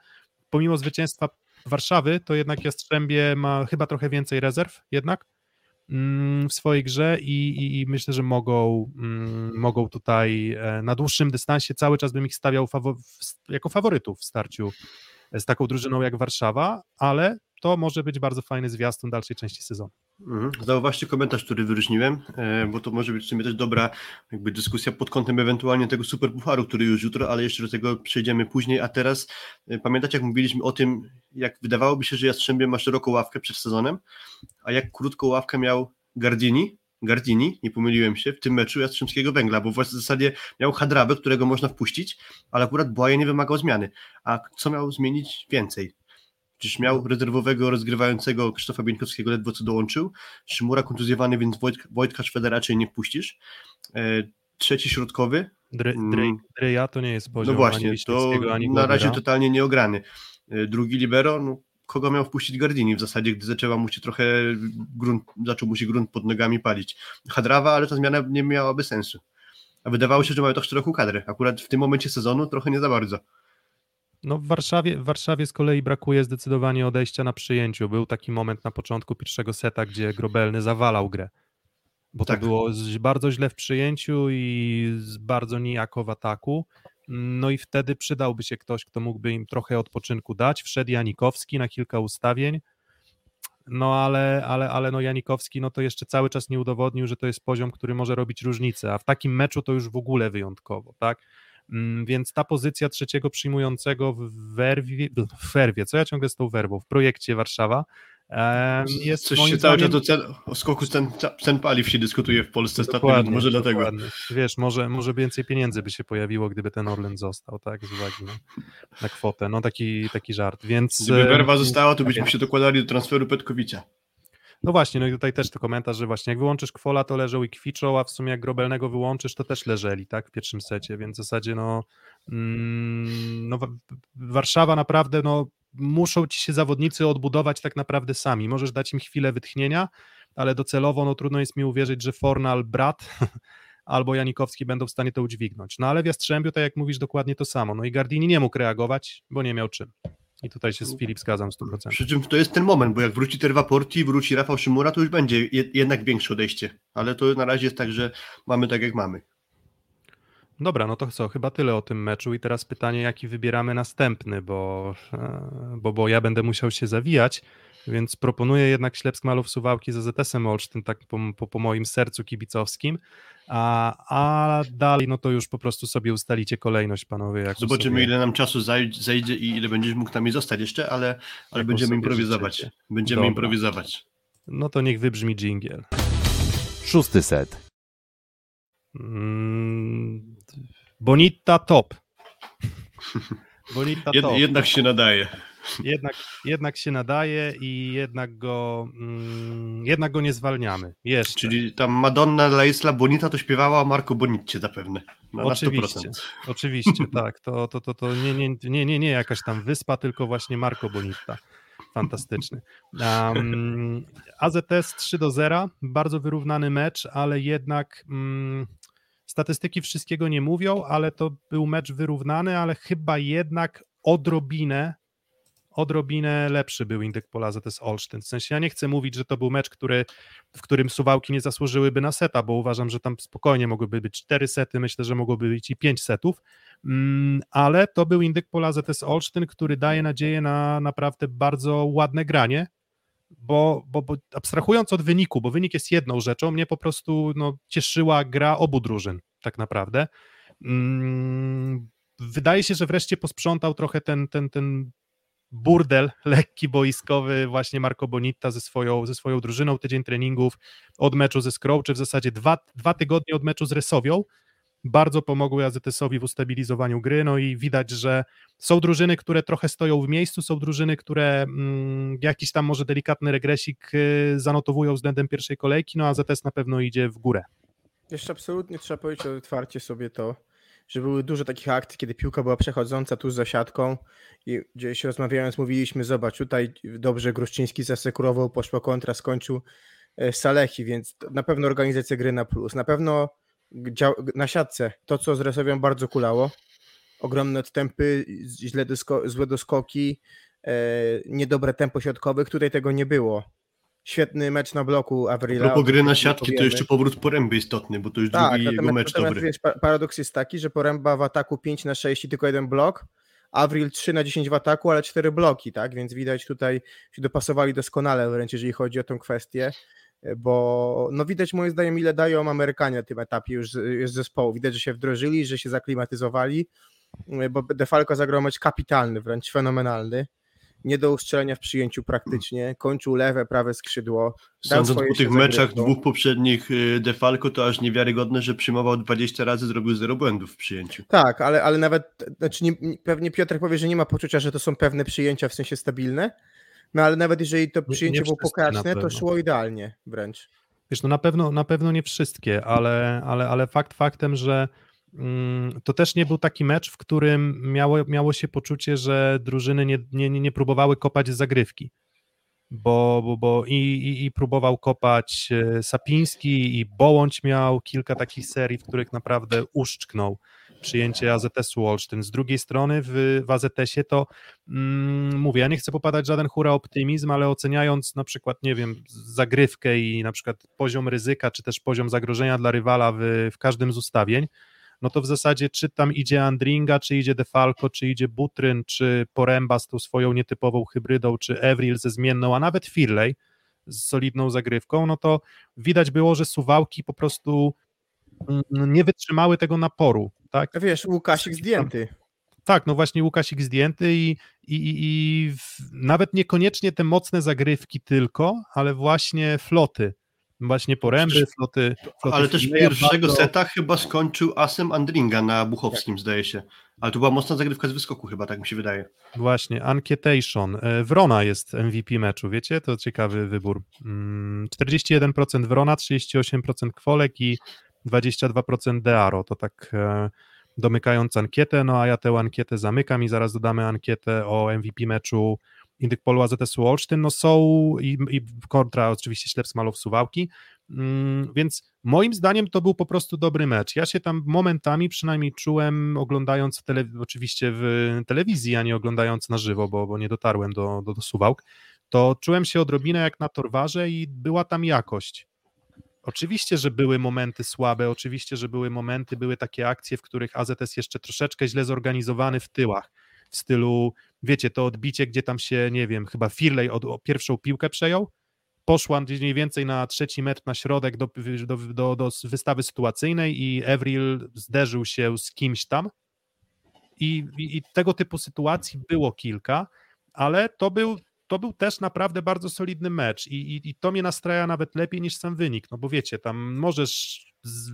pomimo zwycięstwa Warszawy, to jednak Jastrzębie ma chyba trochę więcej rezerw jednak mm, w swojej grze i, i, i myślę, że mogą, mm, mogą tutaj e, na dłuższym dystansie cały czas bym ich stawiał fawo- jako faworytów w starciu z taką drużyną jak Warszawa, ale to może być bardzo fajny zwiastun dalszej części sezonu. Mhm. Zauważcie komentarz, który wyróżniłem, e, bo to może być w sumie też dobra jakby dyskusja pod kątem ewentualnie tego super pucharu, który już jutro, ale jeszcze do tego przejdziemy później, a teraz e, pamiętacie jak mówiliśmy o tym, jak wydawałoby się, że Jastrzębie ma szeroką ławkę przed sezonem, a jak krótką ławkę miał Gardini, Gardini, nie pomyliłem się, w tym meczu Jastrzębskiego Węgla, bo w zasadzie miał Hadrabę, którego można wpuścić, ale akurat Błaje nie wymagał zmiany. A co miał zmienić więcej? Przecież miał rezerwowego rozgrywającego Krzysztofa Bieńkowskiego, ledwo co dołączył. Szymura kontuzjowany, więc Wojt, Wojtka Szweda raczej nie wpuścisz. E, trzeci środkowy. Dry, Mm. dry, Dryja to nie jest poziom no właśnie, ani to ani na razie totalnie nieograny. E, drugi libero, no, kogo miał wpuścić Gardini w zasadzie, gdy zaczęła mu się trochę grunt, zaczął mu się grunt pod nogami palić. Hadrawa, ale ta zmiana nie miałaby sensu. A wydawało się, że mają też szeroką kadrę. Akurat w tym momencie sezonu trochę nie za bardzo. No w Warszawie, w Warszawie z kolei brakuje zdecydowanie odejścia na przyjęciu. Był taki moment na początku pierwszego seta, gdzie Grobelny zawalał grę. Bo Tak. to było bardzo źle w przyjęciu i bardzo nijako w ataku. No i wtedy przydałby się ktoś, kto mógłby im trochę odpoczynku dać. Wszedł Janikowski na kilka ustawień. No ale, ale, ale no Janikowski no to jeszcze cały czas nie udowodnił, że to jest poziom, który może robić różnicę, a w takim meczu to już w ogóle wyjątkowo, tak? Mm, Więc ta pozycja trzeciego przyjmującego w werwie, w werwie, co ja ciągle z tą werwą, w projekcie Warszawa, jest Coś się cały czas zdaniem- do cen, o skoku cen, cen paliw się dyskutuje w Polsce ostatnio, może dlatego. dokładnie. Wiesz, może, może więcej pieniędzy by się pojawiło, gdyby ten Orlen został, tak, z uwagi na, na kwotę. No taki, taki żart, więc... Gdyby em, Werwa została, to byśmy się dokładali do transferu Petkowicza. No właśnie, no i tutaj też to komentarz, że właśnie jak wyłączysz Kwola, to leżą i kwiczą, a w sumie jak Grobelnego wyłączysz, to też leżeli, tak, w pierwszym secie, więc w zasadzie no, mm, no Wa- Warszawa naprawdę, no muszą ci się zawodnicy odbudować tak naprawdę sami, możesz dać im chwilę wytchnienia, ale docelowo no trudno jest mi uwierzyć, że Fornal, Brat albo Janikowski będą w stanie to udźwignąć, no ale w Jastrzębiu, tak jak mówisz, dokładnie to samo, no i Gardini nie mógł reagować, bo nie miał czym. I tutaj się z Filip zgadzam w 100%. Przy czym to jest ten moment, bo jak wróci Terwa Porti, wróci Rafał Szymura, to już będzie je, jednak większe odejście. Ale to na razie jest tak, że mamy tak jak mamy. Dobra, no to co, chyba tyle o tym meczu i teraz pytanie, jaki wybieramy następny, bo, e, bo, bo ja będę musiał się zawijać, więc proponuję jednak Ślepsk Malów Suwałki z ZS-em Olsztyn, tak po, po, po moim sercu kibicowskim, a, a dalej no to już po prostu sobie ustalicie kolejność, panowie. jaką Zobaczymy, sobie, ile nam czasu zaj- zajdzie i ile będziesz mógł nami zostać jeszcze, ale, ale będziemy improwizować. życzycie. Będziemy Dobra. improwizować. No to niech wybrzmi dżingiel. Szósty set. Mm, Bonita top. Bonita Jed, top. jednak się nadaje. Jednak, jednak się nadaje i jednak go, mm, jednak go nie zwalniamy. Jeszcze. Czyli tam Madonna La Isla Bonita to śpiewała o Marco Bonitcie zapewne. Na, Oczywiście, 100%. oczywiście, tak. To, to, to, to nie, nie, nie, nie, nie jakaś tam wyspa, tylko właśnie Marco Bonita. Fantastyczny. Um, AZS 3 do 0, bardzo wyrównany mecz, ale jednak mm, statystyki wszystkiego nie mówią, ale to był mecz wyrównany, ale chyba jednak odrobinę odrobinę lepszy był Indyk Pola AZS Olsztyn. W sensie ja nie chcę mówić, że to był mecz, który, w którym Suwałki nie zasłużyłyby na seta, bo uważam, że tam spokojnie mogłyby być cztery sety, myślę, że mogłoby być i pięć setów, mm, ale to był Indyk Pola AZS Olsztyn, który daje nadzieję na naprawdę bardzo ładne granie, bo, bo, bo abstrahując od wyniku, bo wynik jest jedną rzeczą, mnie po prostu no, cieszyła gra obu drużyn tak naprawdę. Mm, Wydaje się, że wreszcie posprzątał trochę ten, ten, ten burdel lekki boiskowy właśnie Marco Bonita ze swoją, ze swoją drużyną, tydzień treningów od meczu ze Skrą, czy w zasadzie dwa, dwa tygodnie od meczu z Resowią, bardzo pomogły AZS-owi w ustabilizowaniu gry, no i widać, że są drużyny, które trochę stoją w miejscu, są drużyny, które mm, jakiś tam może delikatny regresik y, zanotowują względem pierwszej kolejki, no a AZS na pewno idzie w górę. Jeszcze absolutnie trzeba powiedzieć otwarcie sobie to, że były dużo takich akcji, kiedy piłka była przechodząca tuż za siatką i gdzieś rozmawiając mówiliśmy, zobacz, tutaj dobrze Gruszczyński zasekurował, poszła kontra, skończył e, Salechi, więc na pewno organizacja gry na plus, na pewno na siatce to, co z Resowią bardzo kulało, ogromne odstępy, źle złe doskoki, e, niedobre tempo środkowych, tutaj tego nie było. Świetny mecz na bloku Avrila. Propos gry na siatki, to jeszcze powrót Poręby istotny, bo to już Tak, drugi natomiast, mecz natomiast dobry. wiesz, pa- paradoks jest taki, że Poręba w ataku 5 na 6 i tylko jeden blok, Avril 3 na 10 w ataku, ale 4 bloki, tak? Więc widać tutaj się dopasowali doskonale wręcz, jeżeli chodzi o tę kwestię, bo no widać moim zdaniem ile dają Amerykanie na tym etapie już już zespołu. Widać, że się wdrożyli, że się zaklimatyzowali, bo Defalco zagrał mecz kapitalny, wręcz fenomenalny. Nie do ustrzelenia w przyjęciu praktycznie, kończył lewe, prawe skrzydło. Sądząc po tych meczach zagrywką. dwóch poprzednich y, Defalco, to aż niewiarygodne, że przyjmował 20 razy, zrobił zero błędów w przyjęciu. Tak, ale, ale nawet, znaczy nie, nie- pewnie Piotr powie, że nie ma poczucia, że to są pewne przyjęcia w sensie stabilne, no ale nawet jeżeli to Nie- przyjęcie nie było wszystkie na pokraczne, to szło idealnie wręcz. Wiesz, no na pewno, na pewno nie wszystkie, ale, ale, ale fakt faktem, że to też nie był taki mecz, w którym miało, miało się poczucie, że drużyny nie, nie, nie próbowały kopać z zagrywki. Bo, bo, bo i, i, i próbował kopać e, Sapiński, i Bołądź miał kilka takich serii, w których naprawdę uszczknął przyjęcie AZS-u. Z drugiej strony w, w AZS-ie to mm, mówię, ja nie chcę popadać żaden hura optymizm, ale oceniając na przykład, nie wiem, zagrywkę i na przykład poziom ryzyka, czy też poziom zagrożenia dla rywala w, w każdym z ustawień, no to w zasadzie czy tam idzie Andringa, czy idzie Defalco, czy idzie Butryn, czy Poręba z tą swoją nietypową hybrydą, czy Evril ze zmienną, a nawet Firley z solidną zagrywką, no to widać było, że Suwałki po prostu mm, nie wytrzymały tego naporu, tak? Wiesz, Łukasik zdjęty. Tak, no właśnie Łukasik zdjęty i, i, i nawet niekoniecznie te mocne zagrywki tylko, ale właśnie floty. Właśnie poręby, floty, floty. Ale też pierwszego bardzo... seta chyba skończył asem Andringa na Buchowskim, tak. zdaje się. Ale to była mocna zagrywka z wyskoku chyba, tak mi się wydaje. Właśnie, Ankietation. E, Wrona jest MVP meczu, wiecie? To ciekawy wybór. 41% mm, Wrona, 38% Kwolek i 22% Dearo. To tak e, domykając ankietę, no a ja tę ankietę zamykam i zaraz dodamy ankietę o MVP meczu Indykpolu AZS-u Olsztyn, no są i, i kontra oczywiście Ślep Malow Suwałki, mm, więc moim zdaniem to był po prostu dobry mecz. Ja się tam momentami przynajmniej czułem oglądając tele, oczywiście w telewizji, a nie oglądając na żywo, bo, bo nie dotarłem do, do, do Suwałk, to czułem się odrobinę jak na Torwarze i była tam jakość. Oczywiście, że były momenty słabe, oczywiście, że były momenty, były takie akcje, w których AZS jeszcze troszeczkę źle zorganizowany w tyłach, w stylu, wiecie, to odbicie, gdzie tam się, nie wiem, chyba Firley od, o pierwszą piłkę przejął, poszła mniej więcej na trzeci metr na środek do, do, do, do wystawy sytuacyjnej i Evril zderzył się z kimś tam. I, i, i tego typu sytuacji było kilka, ale to był to był też naprawdę bardzo solidny mecz i, i, i, to mnie nastraja nawet lepiej niż sam wynik, no bo wiecie, tam możesz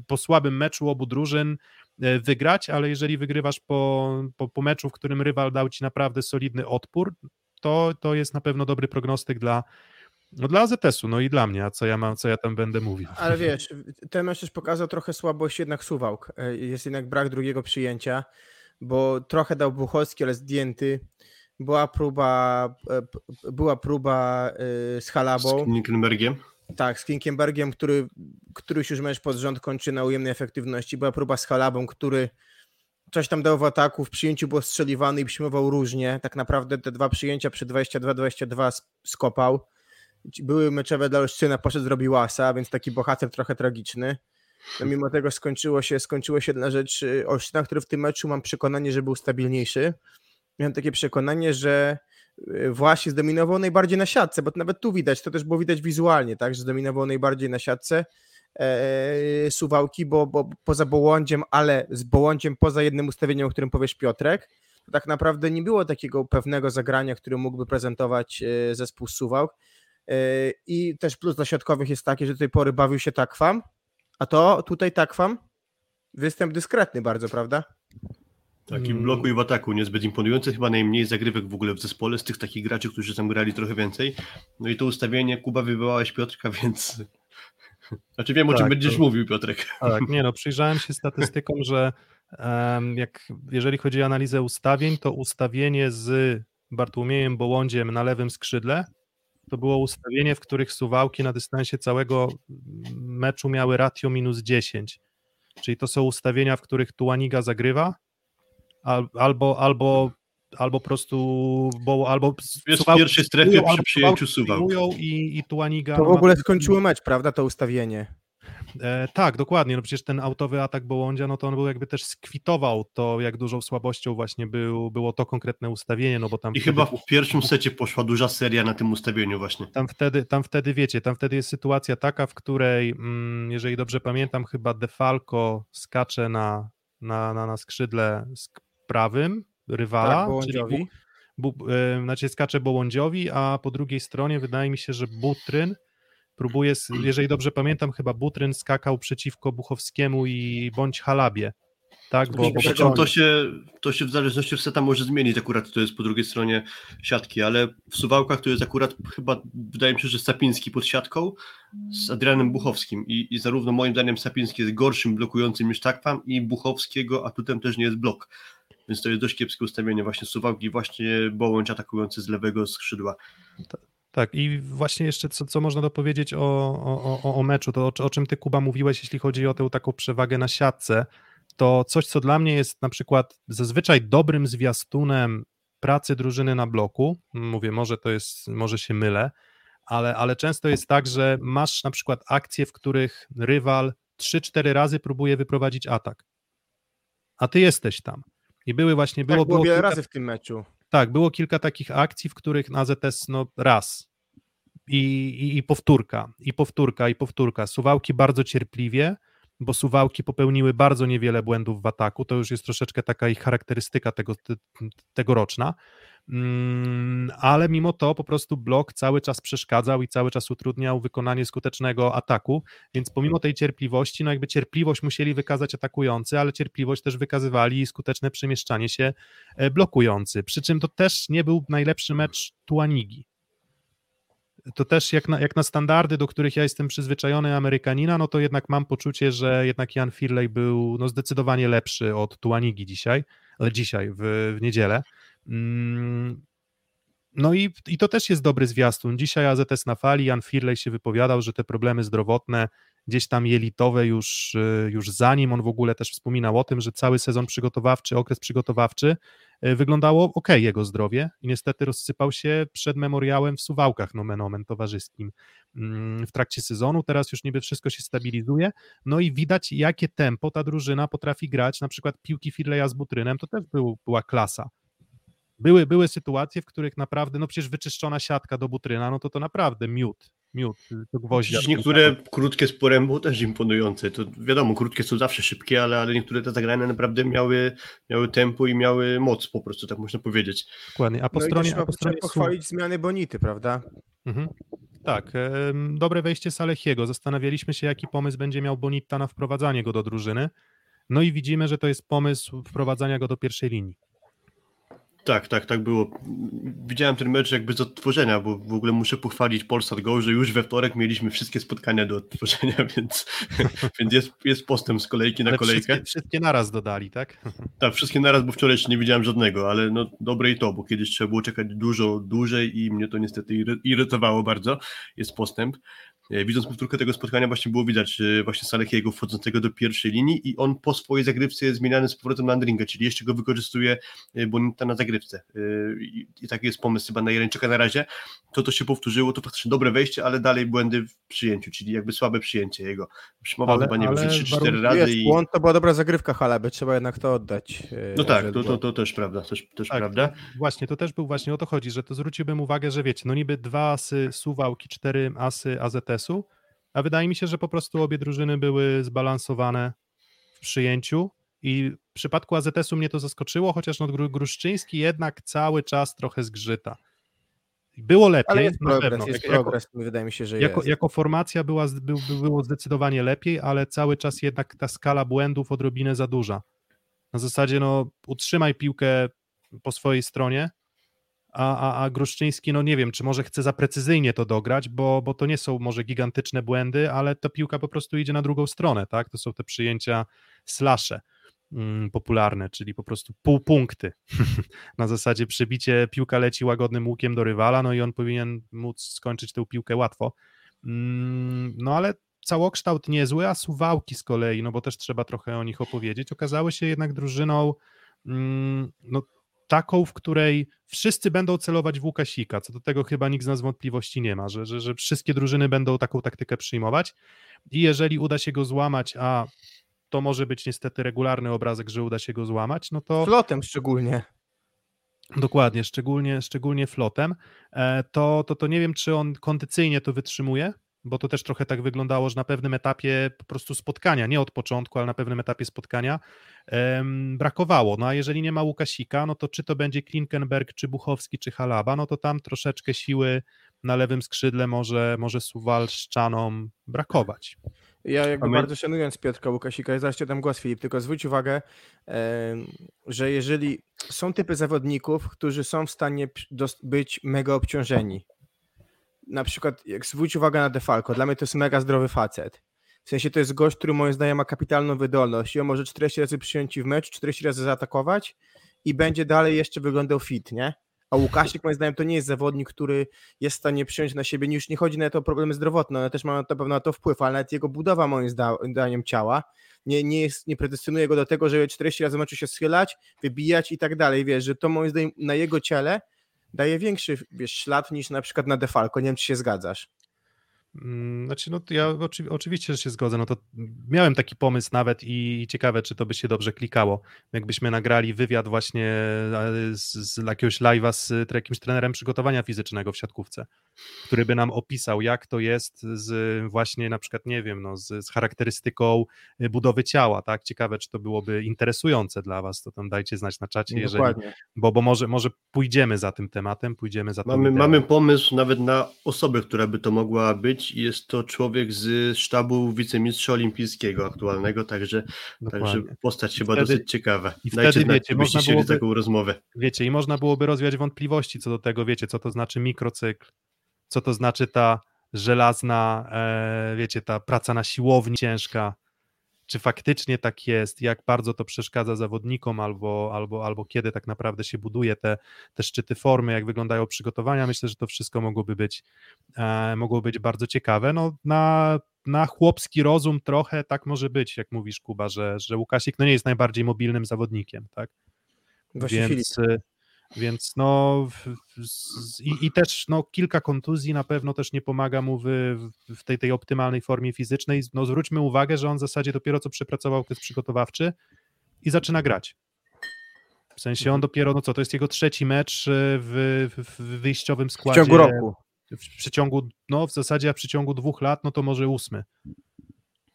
po słabym meczu obu drużyn e, wygrać, ale jeżeli wygrywasz po, po, po meczu, w którym rywal dał ci naprawdę solidny odpór, to, to jest na pewno dobry prognostyk dla, no dla AZS-u, no i dla mnie, a co ja mam, co ja tam będę mówił. Ale wiesz, ten mecz też pokazał trochę słabość jednak Suwałk. E, jest jednak brak drugiego przyjęcia, bo trochę dał Buchowski, ale zdjęty była próba, e, była próba e, z Halabą. Z Klinkenbergiem. Tak, z Klinkenbergiem, który któryś już mecz pod rząd kończy na ujemnej efektywności. Była próba z Halabą, który coś tam dał w ataku, w przyjęciu był strzeliwany i przyjmował różnie. Tak naprawdę te dwa przyjęcia przy 22-22 skopał. Były meczowe dla Olsztyna, poszedł zrobił asa, więc taki bohater trochę tragiczny. No mimo tego skończyło się, skończyło się na rzecz Olsztyna, który w tym meczu mam przekonanie, że był stabilniejszy miałem takie przekonanie, że y, właśnie zdominował najbardziej na siatce, bo nawet tu widać, to też było widać wizualnie, tak, że zdominował najbardziej na siatce e, Suwałki, bo, bo poza Bołądziem, ale z Bołądziem poza jednym ustawieniem, o którym powiesz Piotrek, to tak naprawdę nie było takiego pewnego zagrania, który mógłby prezentować e, zespół Suwałk e, i też plus dla środkowych jest taki, że do tej pory bawił się Takwam, a to tutaj Takwam występ dyskretny bardzo, prawda? Takim mm. bloku i w ataku niezbyt imponujący, chyba najmniej zagrywek w ogóle w zespole z tych takich graczy, którzy tam grali trochę więcej. No i to ustawienie, Kuba wywołałeś Piotrka, więc znaczy wiem o czym tak, będziesz to... mówił Piotrek. Tak, nie no, przyjrzałem się statystykom, że um, jak, jeżeli chodzi o analizę ustawień, to ustawienie z Bartłomiejem Bołądziem na lewym skrzydle to było ustawienie, w których Suwałki na dystansie całego meczu miały ratio minus 10. Czyli to są ustawienia, w których Tuaniga zagrywa, albo, albo, albo po prostu, bo, albo jest w pierwszej strefie przy przyjęciu suwał. I, i Tuaniga. To w ogóle skończyło mecz, prawda, to ustawienie. E, tak, dokładnie, no przecież ten autowy atak Bołądzia, no to on był jakby też skwitował to, jak dużą słabością właśnie był, było to konkretne ustawienie, no bo tam... I chyba w pierwszym secie poszła duża seria na tym ustawieniu właśnie. Tam wtedy, tam wtedy wiecie, tam wtedy jest sytuacja taka, w której, mm, jeżeli dobrze pamiętam, chyba Defalco skacze na, na, na, na skrzydle prawym rywala, tak, Bołądziowi. Bu, bu, e, znaczy skacze Bołądziowi, a po drugiej stronie wydaje mi się, że Butryn próbuje, jeżeli dobrze pamiętam, chyba Butryn skakał przeciwko Buchowskiemu i bądź Halabie. tak? Bo, bo, Przy czym to się, to się w zależności od seta może zmienić, akurat to jest po drugiej stronie siatki, ale w Suwałkach to jest akurat chyba, wydaje mi się, że Sapiński pod siatką z Adrianem Buchowskim i, i zarówno moim zdaniem Sapiński jest gorszym blokującym niż Takwam i Buchowskiego atutem też nie jest blok. Więc to jest dość kiepskie ustawienie właśnie Suwałki, właśnie Bołądź atakujący z lewego skrzydła. Tak, i właśnie jeszcze co, co można dopowiedzieć o, o, o, meczu, to o, o czym ty Kuba mówiłeś, jeśli chodzi o tę taką przewagę na siatce, to coś, co dla mnie jest na przykład zazwyczaj dobrym zwiastunem pracy drużyny na bloku, mówię, może to jest, może się mylę, ale, ale często jest tak, że masz na przykład akcje, w których rywal 3-4 razy próbuje wyprowadzić atak, a ty jesteś tam. I były właśnie, było, tak, było, wiele kilka, razy w tym meczu. tak, było kilka takich akcji, w których na ZS no raz i, i, i powtórka, i powtórka, i powtórka. Suwałki bardzo cierpliwie, bo Suwałki popełniły bardzo niewiele błędów w ataku, to już jest troszeczkę taka ich charakterystyka tego, te, tegoroczna, mm, ale mimo to po prostu blok cały czas przeszkadzał i cały czas utrudniał wykonanie skutecznego ataku, więc pomimo tej cierpliwości, no jakby cierpliwość musieli wykazać atakujący, ale cierpliwość też wykazywali skuteczne przemieszczanie się e, blokujący, przy czym to też nie był najlepszy mecz Tuanigi, to też jak na, jak na standardy, do których ja jestem przyzwyczajony Amerykanina, no to jednak mam poczucie, że jednak Jan Firley był no, zdecydowanie lepszy od Tuanigi dzisiaj, ale dzisiaj, w, w niedzielę. Mm, no i, i to też jest dobry zwiastun. Dzisiaj AZS na fali, Jan Firley się wypowiadał, że te problemy zdrowotne, gdzieś tam jelitowe już, już zanim, on w ogóle też wspominał o tym, że cały sezon przygotowawczy, okres przygotowawczy E, wyglądało ok jego zdrowie i niestety rozsypał się przed memoriałem w Suwałkach nomen omen towarzyskim. Mm, w trakcie sezonu, teraz już niby wszystko się stabilizuje, no i widać jakie tempo ta drużyna potrafi grać, na przykład piłki Firleja z Butrynem, to też był, była klasa, były, były sytuacje, w których naprawdę, no przecież wyczyszczona siatka do Butryna, no to to naprawdę miód, miód do gwoździa. Przecież niektóre krótkie z porębu też imponujące. To wiadomo, krótkie są zawsze szybkie, ale, ale niektóre te zagrania naprawdę miały, miały tempo i miały moc po prostu, tak można powiedzieć. Dokładnie, a po no stronie... A po stronie pochwalić zmiany Bonity, prawda? Mhm. Tak, dobre wejście Salechiego. Zastanawialiśmy się, jaki pomysł będzie miał Bonitta na wprowadzanie go do drużyny. No i widzimy, że to jest pomysł wprowadzania go do pierwszej linii. Tak, tak, tak było. Widziałem ten mecz jakby z odtworzenia, bo w ogóle muszę pochwalić Polsat Go, że już we wtorek mieliśmy wszystkie spotkania do odtworzenia, więc, więc jest, jest postęp z kolejki na ale kolejkę. Wszystkie, wszystkie naraz dodali, tak? Tak, wszystkie naraz, bo wczoraj nie widziałem żadnego, ale no dobre i to, bo kiedyś trzeba było czekać dużo dłużej i mnie to niestety irytowało bardzo. Jest postęp. E, widząc powtórkę tego spotkania właśnie było widać e, właśnie Salehiego wchodzącego do pierwszej linii i on po swojej zagrywce jest zmieniany z powrotem na Andringa, czyli jeszcze go wykorzystuje e, Bonita na zagrywce. I, taki jest pomysł chyba na Jeleńczyka na razie. To to się powtórzyło, to faktycznie dobre wejście, ale dalej błędy w przyjęciu, czyli jakby słabe przyjęcie jego. Przyjmował chyba nie wiem, 3-4 razy. Jest, i... błąd to była dobra zagrywka Haleby, trzeba jednak to oddać. No tak, to, to, to też prawda, też, też tak, prawda. Właśnie, to też był właśnie o to chodzi, że to zwróciłbym uwagę, że wiecie, no niby dwa asy Suwałki, cztery asy AZS-u, a wydaje mi się, że po prostu obie drużyny były zbalansowane w przyjęciu i w przypadku AZS-u mnie to zaskoczyło, chociaż no Gruszczyński jednak cały czas trochę zgrzyta. Było lepiej, Ale jest na progres, pewno. jest jako, progres, wydaje mi się, że jako, jest. jako formacja była, był, było zdecydowanie lepiej, ale cały czas jednak ta skala błędów odrobinę za duża. Na zasadzie, no, utrzymaj piłkę po swojej stronie, a, a, a Gruszczyński, no nie wiem, czy może chce za precyzyjnie to dograć, bo, bo to nie są może gigantyczne błędy, ale ta piłka po prostu idzie na drugą stronę, tak? To są te przyjęcia slasze mm, popularne, czyli po prostu półpunkty. na zasadzie przebicie, piłka leci łagodnym łukiem do rywala, no i on powinien móc skończyć tę piłkę łatwo. Mm, no ale całokształt niezły, a Suwałki z kolei, no bo też trzeba trochę o nich opowiedzieć, okazały się jednak drużyną mm, no, taką, w której wszyscy będą celować w Łukasika, co do tego chyba nikt z nas wątpliwości nie ma, że, że, że wszystkie drużyny będą taką taktykę przyjmować. I jeżeli uda się go złamać, a to może być niestety regularny obrazek, że uda się go złamać, no to... Flotem szczególnie. Dokładnie, szczególnie, szczególnie flotem, e, to, to, to nie wiem, czy on kondycyjnie to wytrzymuje, bo to też trochę tak wyglądało, że na pewnym etapie po prostu spotkania, nie od początku, ale na pewnym etapie spotkania um, brakowało. No a jeżeli nie ma Łukasika, no to czy to będzie Klinkenberg, czy Buchowski, czy Halaba, no to tam troszeczkę siły na lewym skrzydle może, może Suwalszczanom brakować. Ja jakby my- bardzo szanując Piotrka Łukasika, zaraz ci dam głos Filip, tylko zwróć uwagę, em, że jeżeli są typy zawodników, którzy są w stanie być mega obciążeni, na przykład jak zwróć uwagę na Defalco, dla mnie to jest mega zdrowy facet. W sensie to jest gość, który moim zdaniem ma kapitalną wydolność i on może 40 razy przyjąć w mecz, 40 razy zaatakować i będzie dalej jeszcze wyglądał fit, nie? A Łukasik moim zdaniem to nie jest zawodnik, który jest w stanie przyjąć na siebie, już nie chodzi nawet o problemy zdrowotne, one też mają na pewno na to wpływ, ale nawet jego budowa moim zda- zdaniem ciała nie, nie, jest, nie predestynuje go do tego, żeby 40 razy meczu się schylać, wybijać i tak dalej, wiesz, że to moim zdaniem na jego ciele daje większy wiesz, ślad niż na przykład na Defalco, nie wiem czy się zgadzasz. Mm, Znaczy, no ja oczy, oczywiście, że się zgodzę. No to miałem taki pomysł nawet i ciekawe, czy to by się dobrze klikało. Jakbyśmy nagrali wywiad właśnie e, z, z jakiegoś live'a z jakimś trenerem przygotowania fizycznego w siatkówce, który by nam opisał, jak to jest z właśnie na przykład, nie wiem, no, z, z charakterystyką y, budowy ciała, tak? Ciekawe, czy to byłoby interesujące dla was, to tam dajcie znać na czacie, jeżeli, Dokładnie. bo, bo może, może pójdziemy za tym tematem, pójdziemy za tym Mamy, mamy pomysł nawet na osobę, która by to mogła być i jest to człowiek z sztabu wicemistrza olimpijskiego aktualnego, także, także postać chyba wtedy- dosyć ciekawa. i Dajcie wtedy, znać, wiecie, można byłoby- taką rozmowę. Wiecie, i można byłoby rozwiać wątpliwości co do tego, wiecie, co to znaczy mikrocykl, co to znaczy ta żelazna, e, wiecie, ta praca na siłowni ciężka, czy faktycznie tak jest, jak bardzo to przeszkadza zawodnikom, albo, albo, albo kiedy tak naprawdę się buduje te, te szczyty formy, jak wyglądają przygotowania. Myślę, że to wszystko mogłoby być, e, mogłoby być bardzo ciekawe. No, na, na chłopski rozum trochę tak może być, jak mówisz, Kuba, że, że Łukasik no nie jest najbardziej mobilnym zawodnikiem, tak? Właśnie Filip. więc, y, więc no w- w- i, i też no, kilka kontuzji na pewno też nie pomaga mu w, w tej, tej optymalnej formie fizycznej. No, zwróćmy uwagę, że on w zasadzie dopiero co przepracował okres przygotowawczy i zaczyna grać. W sensie on dopiero, no co, to jest jego trzeci mecz y, w, w, w wyjściowym W składzie. ciągu roku. W przeciągu, no w zasadzie a w przeciągu dwóch lat, no to może ósmy.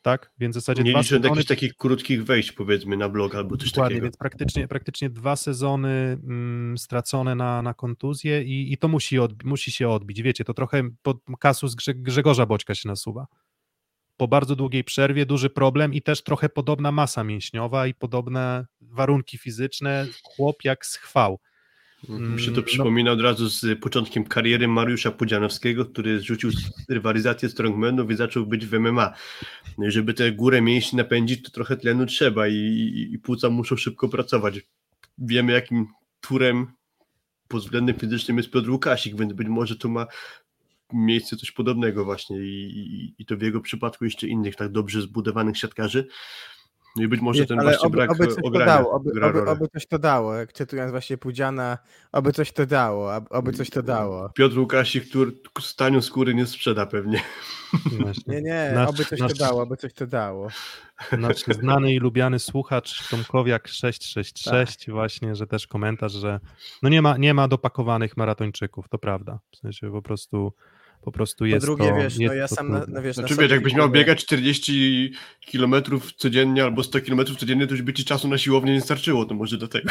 Tak? Więc w zasadzie Nie dwa sezony jakichś takich krótkich wejść powiedzmy na blog albo coś Dokładnie, takiego. więc praktycznie, praktycznie dwa sezony mm, stracone na, na kontuzję i, i to musi, musi się odbić. Wiecie, to trochę pod kasus Grze, Grzegorza Boćka się nasuwa. Po bardzo długiej przerwie duży problem i też trochę podobna masa mięśniowa i podobne warunki fizyczne. Chłop jak schwał. Mi się to no- przypomina od razu z początkiem kariery Mariusza Pudzianowskiego, który zrzucił rywalizację strongmanów i zaczął być w MMA. No i żeby tę górę mięśni napędzić, to trochę tlenu trzeba i, i, i płuca muszą szybko pracować. Wiemy, jakim turem pod względem fizycznym jest Piotr Łukasik, więc być może tu ma miejsce coś podobnego właśnie i, i, i to w jego przypadku jeszcze innych tak dobrze zbudowanych siatkarzy. No i być może Wiesz, ten właśnie oby, brak oby coś to dało, oby, oby, oby coś to dało, jak cytując właśnie Pudziana, oby coś to dało, ob- oby coś to dało. Piotr Łukasik, który z tanią skóry nie sprzeda pewnie. Właśnie. Nie, nie, Nasz- oby coś nasz- to dało, oby coś to dało. Nasz znany i lubiany słuchacz Tomkowiak 666 Tak. właśnie, że też komentarz, że no nie ma, nie ma dopakowanych maratończyków, to prawda. W sensie po prostu po prostu Po jest drugie, to, wiesz, no ja to sam, na, no wiesz, na Znaczy sobie wiesz, jakbyś miał biegać 40 km codziennie albo 100 km codziennie, to już by ci czasu na siłownię nie starczyło, to może do tego.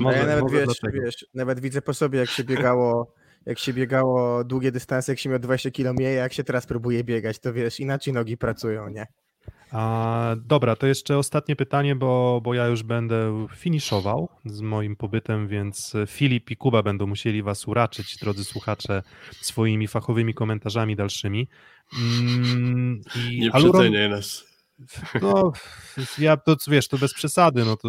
No ja nawet wiesz, dlatego. wiesz, nawet widzę po sobie, jak się biegało, jak się biegało długie dystanse, jak się miał 20 km jak się teraz próbuje biegać, to wiesz, inaczej nogi pracują, nie? A, dobra, to jeszcze ostatnie pytanie, bo, bo ja już będę finiszował z moim pobytem, więc Filip i Kuba będą musieli was uraczyć, drodzy słuchacze, swoimi fachowymi komentarzami dalszymi. Mm, Nie przeceniaj nas. No, ja to wiesz, to bez przesady, no to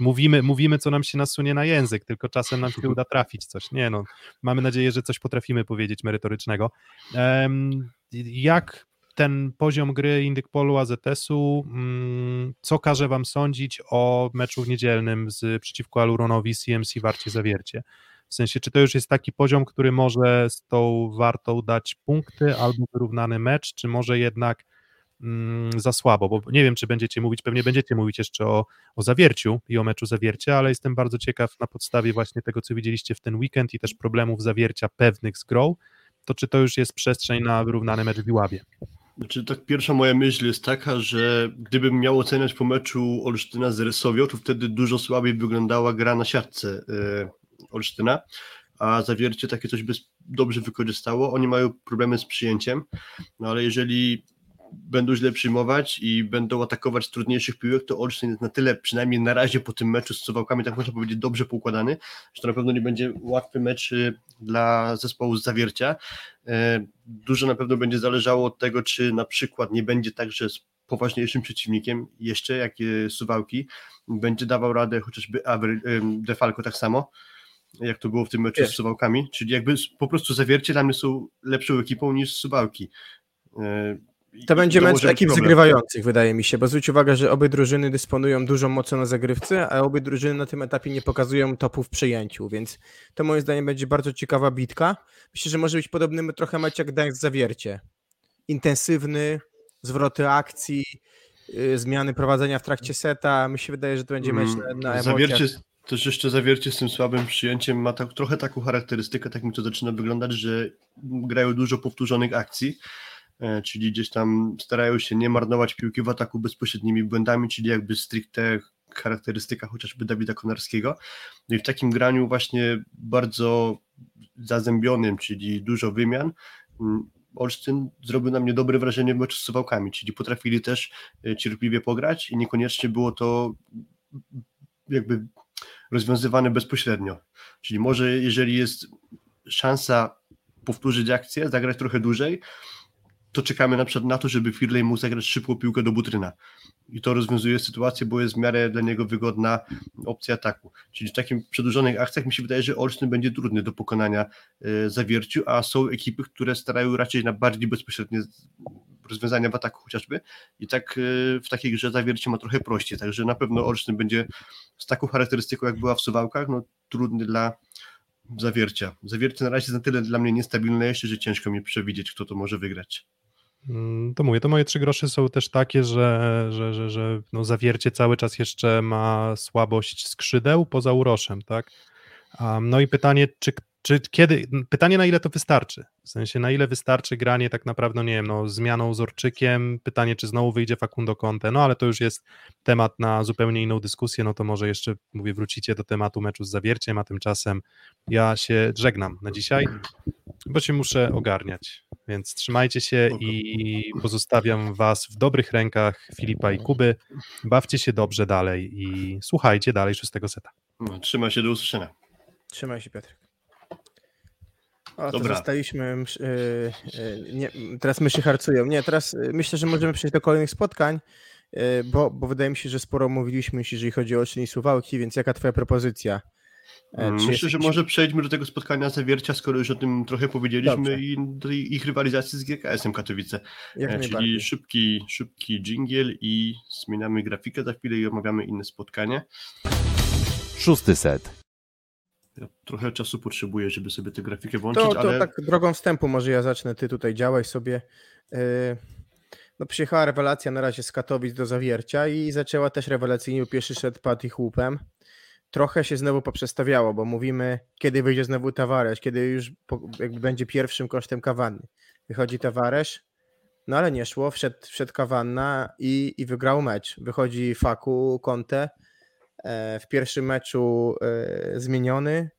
mówimy, mówimy, co nam się nasunie na język, tylko czasem nam się uda trafić coś. Nie no, mamy nadzieję, że coś potrafimy powiedzieć merytorycznego. Em, jak ten poziom gry Indykpolu AZS-u, mm, co każe wam sądzić o meczu niedzielnym z, przeciwko Aluronowi CMC Warcie Zawiercie? W sensie, czy to już jest taki poziom, który może z tą Wartą dać punkty albo wyrównany mecz, czy może jednak mm, za słabo, bo nie wiem, czy będziecie mówić, pewnie będziecie mówić jeszcze o, o zawierciu i o meczu zawiercia, ale jestem bardzo ciekaw na podstawie właśnie tego, co widzieliście w ten weekend i też problemów zawiercia pewnych z grą, to czy to już jest przestrzeń na wyrównany mecz w Iławie? Znaczy, tak pierwsza moja myśl jest taka, że gdybym miał oceniać po meczu Olsztyna z Resowią, to wtedy dużo słabiej wyglądała gra na siatce e, Olsztyna, a zawiercie takie coś by dobrze wykorzystało. Oni mają problemy z przyjęciem, no ale jeżeli będą źle przyjmować i będą atakować trudniejszych piłek, to Olsztyn jest na tyle, przynajmniej na razie po tym meczu z Suwałkami, tak można powiedzieć, dobrze poukładany, że to na pewno nie będzie łatwy mecz y, dla zespołu z Zawiercia. E, dużo na pewno będzie zależało od tego, czy na przykład nie będzie tak, że z poważniejszym przeciwnikiem jeszcze, jak Suwałki, będzie dawał radę chociażby Defalco tak samo, jak to było w tym meczu z Suwałkami, czyli jakby po prostu Zawiercie dla mnie są lepszą ekipą niż Suwałki. To będzie mecz ekip problem. zagrywających, wydaje mi się, bo zwróć uwagę, że obie drużyny dysponują dużą mocą na zagrywce, a obie drużyny na tym etapie nie pokazują topu w przyjęciu, więc to moim zdaniem będzie bardzo ciekawa bitka. Myślę, że może być podobny trochę mecz jak Gdańsk Zawiercie. Intensywny, zwroty akcji, yy, zmiany prowadzenia w trakcie seta. Mi się wydaje, że to będzie mecz na, na emocjach. Zawiercie, też jeszcze zawiercie z tym słabym przyjęciem ma tak, trochę taką charakterystykę, tak mi to zaczyna wyglądać, że grają dużo powtórzonych akcji czyli gdzieś tam starają się nie marnować piłki w ataku bezpośrednimi błędami, czyli jakby stricte charakterystyka chociażby Dawida Konarskiego. No i w takim graniu właśnie bardzo zazębionym, czyli dużo wymian, mm, Olsztyn zrobił na mnie dobre wrażenie w meczu z Suwałkami, czyli potrafili też e, cierpliwie pograć i niekoniecznie było to jakby rozwiązywane bezpośrednio. Czyli może jeżeli jest szansa powtórzyć akcję, zagrać trochę dłużej, to czekamy na przykład na to, żeby Firley mógł zagrać szybką piłkę do Butryna. I to rozwiązuje sytuację, bo jest w miarę dla niego wygodna opcja ataku. Czyli w takim przedłużonych akcjach mi się wydaje, że Olsztyn będzie trudny do pokonania y, zawierciu, a są ekipy, które starają raczej na bardziej bezpośrednie rozwiązania w ataku chociażby. I tak y, w takiej grze zawiercie ma trochę prościej. Także na pewno Olsztyn będzie z taką charakterystyką, jak była w Suwałkach, no trudny dla zawiercia. Zawiercie na razie jest na tyle dla mnie niestabilne jeszcze, że ciężko mi przewidzieć, kto to może wygrać. Mm, to mówię, to moje trzy grosze są też takie, że, że, że, że no zawiercie cały czas jeszcze ma słabość skrzydeł poza uroszem, tak? Um, no i pytanie, czy, czy kiedy, pytanie na ile to wystarczy, w sensie na ile wystarczy granie tak naprawdę, nie wiem, no zmianą z Orczykiem, pytanie, czy znowu wyjdzie Facundo Conte, no ale to już jest temat na zupełnie inną dyskusję, no to może jeszcze, mówię, wrócicie do tematu meczu z Zawierciem, a tymczasem ja się żegnam na dzisiaj, bo się muszę ogarniać. Więc trzymajcie się i pozostawiam Was w dobrych rękach Filipa i Kuby. Bawcie się dobrze dalej i słuchajcie dalej szóstego seta. No, trzymaj się do usłyszenia. Trzymaj się, Piotr. O, to Dobra. zostaliśmy. Yy, yy, nie, teraz myszy harcują. Nie, teraz yy, myślę, że możemy przejść do kolejnych spotkań, bo, bo wydaje mi się, że sporo mówiliśmy, jeżeli chodzi o Ocean Suwałki, więc jaka Twoja propozycja? E, Myślę, jakiś... że może przejdźmy do tego spotkania zawiercia, skoro już o tym trochę powiedzieliśmy Dobrze. i do ich rywalizacji z GKS-em Katowice. Jak e, Czyli szybki, szybki dżingiel i zmieniamy grafikę za chwilę i omawiamy inne spotkanie. Szósty set. Ja trochę czasu potrzebuję, żeby sobie tę grafikę włączyć, to, to ale... tak drogą wstępu może ja zacznę, ty tutaj działaj sobie. E, no przyjechała rewelacja na razie z Katowic do Zawiercia i zaczęła też rewelacyjnie pierwszy padł ich łupem trochę się znowu poprzestawiało, bo mówimy, kiedy wyjdzie znowu Tavares, kiedy już jakby będzie pierwszym kosztem Kawanny. Wychodzi Tavares, no ale nie szło, wszedł, wszedł Kawanna i, i wygrał mecz. Wychodzi Faku, Conte, w pierwszym meczu e, zmieniony,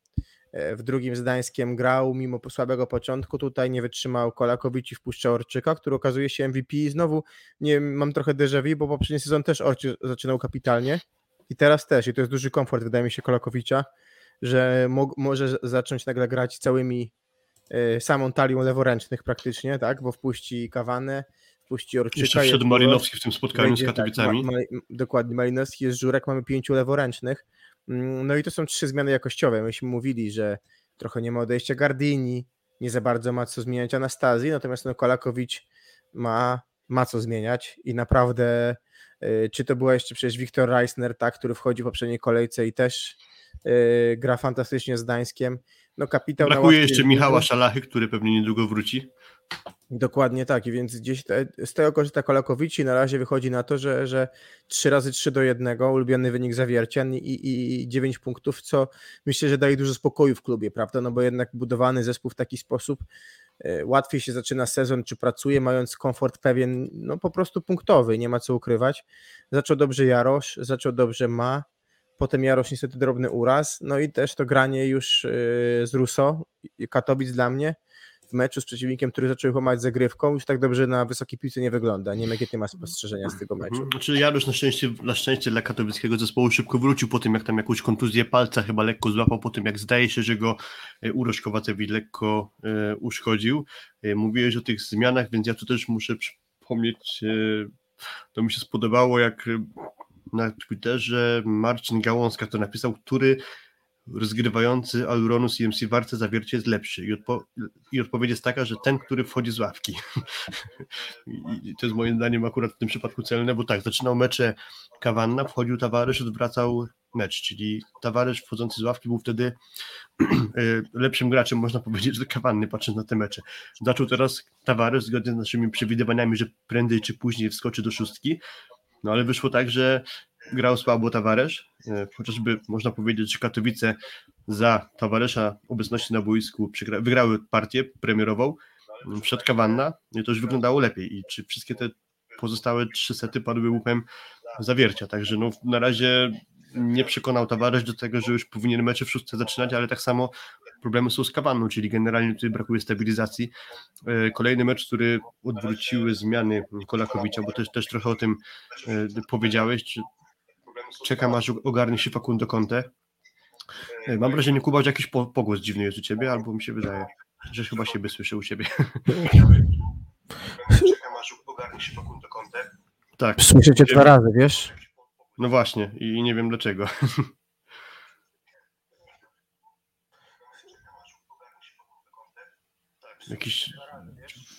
e, w drugim z Gdańskiem grał mimo słabego początku, tutaj nie wytrzymał Kolakowicz i wpuszczał Orczyka, który okazuje się MVP i znowu nie mam trochę déjà vu, bo poprzedni sezon też Orczy zaczynał kapitalnie, i teraz też, i to jest duży komfort, wydaje mi się, Kolakowicza, że mo może zacząć nagle grać całymi samą talią leworęcznych praktycznie, tak, bo wpuści Kawanę, wpuści Orczyka. Jeszcze wszedł Malinowski w tym spotkaniu z tak, Katowicami. Tak, ma, ma, dokładnie, Malinowski jest Żurek, mamy pięciu leworęcznych, mm, no i to są trzy zmiany jakościowe. Myśmy mówili, że trochę nie ma odejścia Gardini, nie za bardzo ma co zmieniać Anastazji, natomiast no Kolakowicz ma, ma co zmieniać i naprawdę Y, czy to była jeszcze przecież Wiktor Reisner, tak, który wchodzi w poprzedniej kolejce i też yy, gra fantastycznie z Dańskiem. No, kapitał Brakuje jeszcze Michała Szalachy, który pewnie niedługo wróci. Dokładnie tak, i więc gdzieś te, z tego korzysta Kolakowicz i na razie wychodzi na to, że, że 3 razy 3 do 1, ulubiony wynik zawiercian i, i, i 9 punktów, co myślę, że daje dużo spokoju w klubie, prawda? No bo jednak budowany zespół w taki sposób E, łatwiej się zaczyna sezon, czy pracuje, mając komfort pewien, no po prostu punktowy, nie ma co ukrywać. Zaczął dobrze Jarosz, zaczął dobrze Ma, potem Jarosz niestety drobny uraz, no i też to granie już e, z Russo, Katowic dla mnie, w meczu z przeciwnikiem, który zaczął łamać zagrywką, już tak dobrze na wysokiej piłce nie wygląda. Nie wiem, jakie ty masz spostrzeżenia z tego meczu. Znaczy Jarosz na szczęście, na szczęście dla katowickiego zespołu szybko wrócił po tym, jak tam jakąś kontuzję palca chyba lekko złapał, po tym jak zdaje się, że go e, Uroś Kowacewicz lekko e, uszkodził. E, mówiłeś o tych zmianach, więc ja tu też muszę przypomnieć, e, to mi się spodobało, jak e, na Twitterze Marcin Gałązka to napisał, który rozgrywający Auronus i MC Warce zawiercie jest lepszy. I, odpo- I odpowiedź jest taka, że ten, który wchodzi z ławki. I to jest moim zdaniem akurat w tym przypadku celne, bo tak, zaczynał mecze Kawanna, wchodził Tawarysz, odwracał mecz, czyli Tawarysz wchodzący z ławki był wtedy e, lepszym graczem, można powiedzieć, do Kawanny, patrząc na te mecze. Zaczął teraz Tawarysz, zgodnie z naszymi przewidywaniami, że prędzej czy później wskoczy do szóstki, no ale wyszło tak, że grał słabo Tawaresz, e, chociażby można powiedzieć, że Katowice za Tawaresza obecności na boisku wygrały partię premierową przed Kawanna i to już wyglądało lepiej. I czy wszystkie te pozostałe trzy sety padły łupem zawiercia, także no na razie nie przekonał Tawaresz do tego, że już powinien mecze w szóstce zaczynać, ale tak samo problemy są z Kawanną, czyli generalnie tutaj brakuje stabilizacji. E, Kolejny mecz, który odwróciły zmiany Kolakowicza, bo też, też trochę o tym e, powiedziałeś, czekam aż ogarnie się Facundo Conte. E, Mam wrażenie, Kuba, że jakiś po, pogłos dziwny jest u ciebie, albo mi się wydaje, że chyba siebie słyszę u ciebie. czekam aż ogarnie się Facundo Conte. Tak, Słyszę cię dwa razy, wiesz? no właśnie i nie wiem dlaczego. Jakiś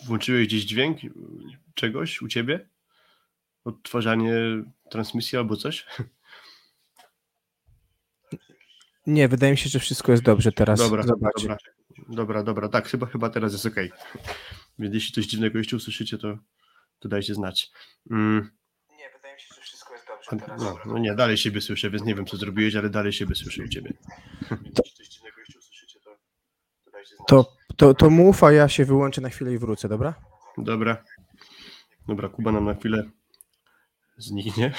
włączyłeś gdzieś dźwięk czegoś u ciebie? Odtwarzanie transmisji albo coś? Nie, wydaje mi się, że wszystko jest dobrze teraz. Dobra, dobra, dobra, dobra, tak, chyba, chyba teraz jest ok. Więc jeśli coś dziwnego jeszcze usłyszycie, to, to dajcie znać. Mm, Nie, wydaje mi się, że wszystko jest dobrze a- no, no nie, dalej siebie słyszę, więc nie wiem, co zrobiłeś, ale dalej siebie słyszę u ciebie. Więc jeśli coś dziwnego jeszcze usłyszycie, to, to dajcie znać. To, to, to mów, a ja się wyłączę na chwilę i wrócę, dobra? Dobra. Dobra, Kuba nam na chwilę zniknie.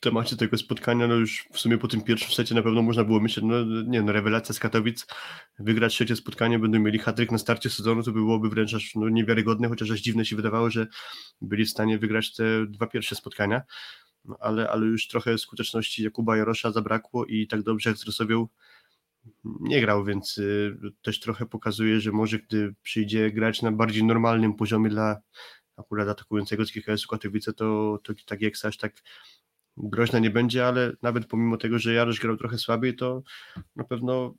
Temacie tego spotkania, no już w sumie po tym pierwszym secie na pewno można było myśleć, no nie no, rewelacja z Katowic, wygrać trzecie spotkanie, będą mieli hatryk na starcie sezonu, to by byłoby wręcz aż no, niewiarygodne, chociaż aż dziwne się wydawało, że byli w stanie wygrać te dwa pierwsze spotkania, no, ale, ale już trochę skuteczności Jakuba Jarosza zabrakło i tak dobrze jak z Rosowią nie grał, więc y, też trochę pokazuje, że może gdy przyjdzie grać na bardziej normalnym poziomie dla akurat atakującego z GKS-u Katowice, to, to tak jak aż tak groźna nie będzie, ale nawet pomimo tego, że Jarosz grał trochę słabiej, to na pewno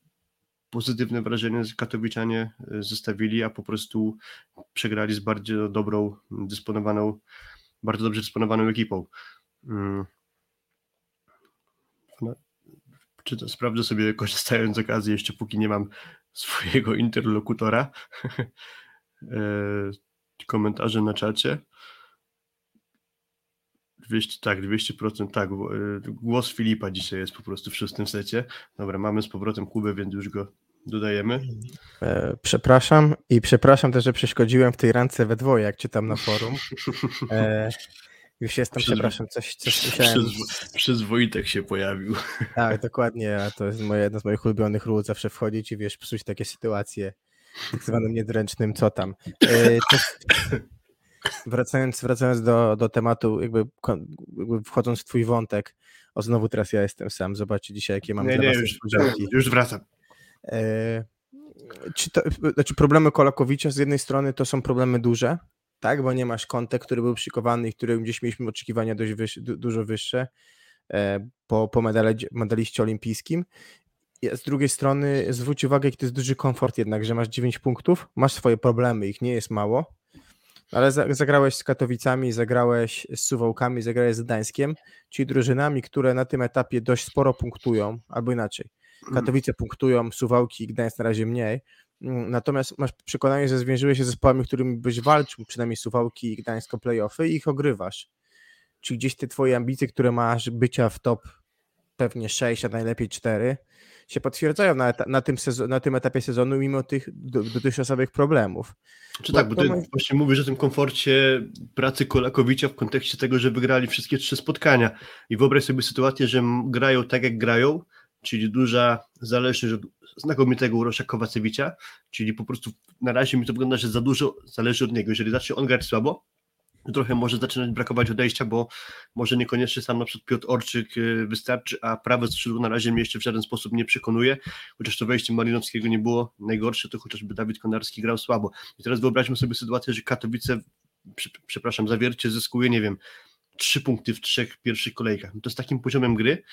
pozytywne wrażenie Katowiczanie y, zostawili, a po prostu przegrali z bardzo dobrą, dysponowaną, bardzo dobrze dysponowaną ekipą. Mm. No, czy to sprawdzę sobie, korzystając z okazji, jeszcze póki nie mam swojego interlokutora, e, komentarze na czacie. 200, tak, 200%, tak. e, Głos Filipa dzisiaj jest po prostu w szóstym secie. Dobra, mamy z powrotem Kubę, więc już go dodajemy. E, przepraszam i przepraszam też, że przeszkodziłem w tej rance we dwoje, jak czytam na forum. E, już jestem, Przyzwo- przepraszam, coś, coś musiałem... Przyzwo, przyzwoitek się pojawił. Tak, dokładnie, a to jest moje, jedna z moich ulubionych ról, zawsze wchodzić i wiesz, psuć takie sytuacje tak zwanym niedręcznym, co tam. E, też, wracając wracając do, do tematu, jakby, jakby wchodząc w twój wątek, o znowu teraz ja jestem sam, zobaczcie dzisiaj, jakie mam Nie, dla nie, już, już wracam. E, czy to, znaczy problemy Kolakowicza z jednej strony to są problemy duże, tak, bo nie masz Conte, który był przykowany i którym gdzieś mieliśmy oczekiwania dość wyż, du, dużo wyższe e, po, po medale, medaliście olimpijskim. Z drugiej strony zwróć uwagę, jaki to jest duży komfort jednak, że masz 9 punktów, masz swoje problemy, ich nie jest mało, ale za, zagrałeś z Katowicami, zagrałeś z Suwałkami, zagrałeś z Gdańskiem, czyli drużynami, które na tym etapie dość sporo punktują, albo inaczej. Katowice punktują, Suwałki i Gdańsk na razie mniej. Mm, Natomiast masz przekonanie, że zwierzyłeś się z zespołami, którymi byś walczył, przynajmniej Suwałki i Gdańsk o playoffy i ich ogrywasz. Czy gdzieś te twoje ambicje, które masz bycia w top pewnie 6, a najlepiej 4, się potwierdzają na, na, tym, sezo- na tym etapie sezonu, mimo tych do- dotychczasowych problemów. Czy tak, bo ty moim- właśnie mówisz o tym komforcie pracy Kolakowicza w kontekście tego, że wygrali wszystkie trzy spotkania. I wyobraź sobie sytuację, że grają tak jak grają, czyli duża zależność od znakomitego Urosza Kowacewicza, czyli po prostu na razie mi to wygląda, że za dużo zależy od niego. Jeżeli zacznie on grać słabo, trochę może zaczynać brakować odejścia, bo może niekoniecznie sam na przykład Piotr Orczyk y, wystarczy, a prawe skrzydło na razie mnie jeszcze w żaden sposób nie przekonuje, chociaż to wejście Malinowskiego nie było najgorsze, to chociażby Dawid Konarski grał słabo. I teraz wyobraźmy sobie sytuację, że Katowice, przepraszam, zawiercie zyskuje, nie wiem, trzy punkty w trzech pierwszych kolejkach. No to z takim poziomem gry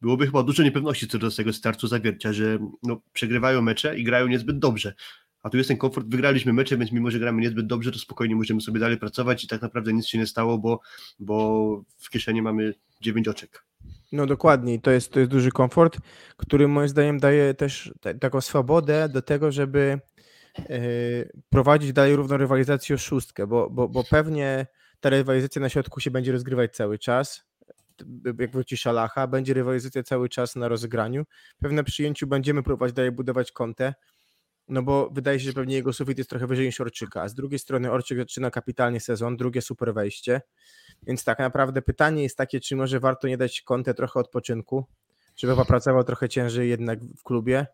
byłoby chyba dużo niepewności co do tego startu zawiercia, że no, przegrywają mecze i grają niezbyt dobrze. A tu jest ten komfort, wygraliśmy mecze, więc mimo, że gramy niezbyt dobrze, to spokojnie możemy sobie dalej pracować i tak naprawdę nic się nie stało, bo, bo w kieszeni mamy dziewięć oczek. No dokładnie, to jest, to jest duży komfort, który moim zdaniem daje też taką swobodę do tego, żeby yy, prowadzić dalej równą rywalizację o szóstkę, bo, bo, bo pewnie ta rywalizacja na środku się będzie rozgrywać cały czas, jak wróci Szalacha, będzie rywalizacja cały czas na rozegraniu. Pewne przyjęciu będziemy próbować dalej budować kątę, no bo wydaje się, że pewnie jego sufit jest trochę wyżej niż Orczyka, a z drugiej strony Orczyk zaczyna kapitalnie sezon, drugie super wejście, więc tak naprawdę pytanie jest takie, czy może warto nie dać kątę trochę odpoczynku, żeby popracował trochę ciężej jednak w klubie,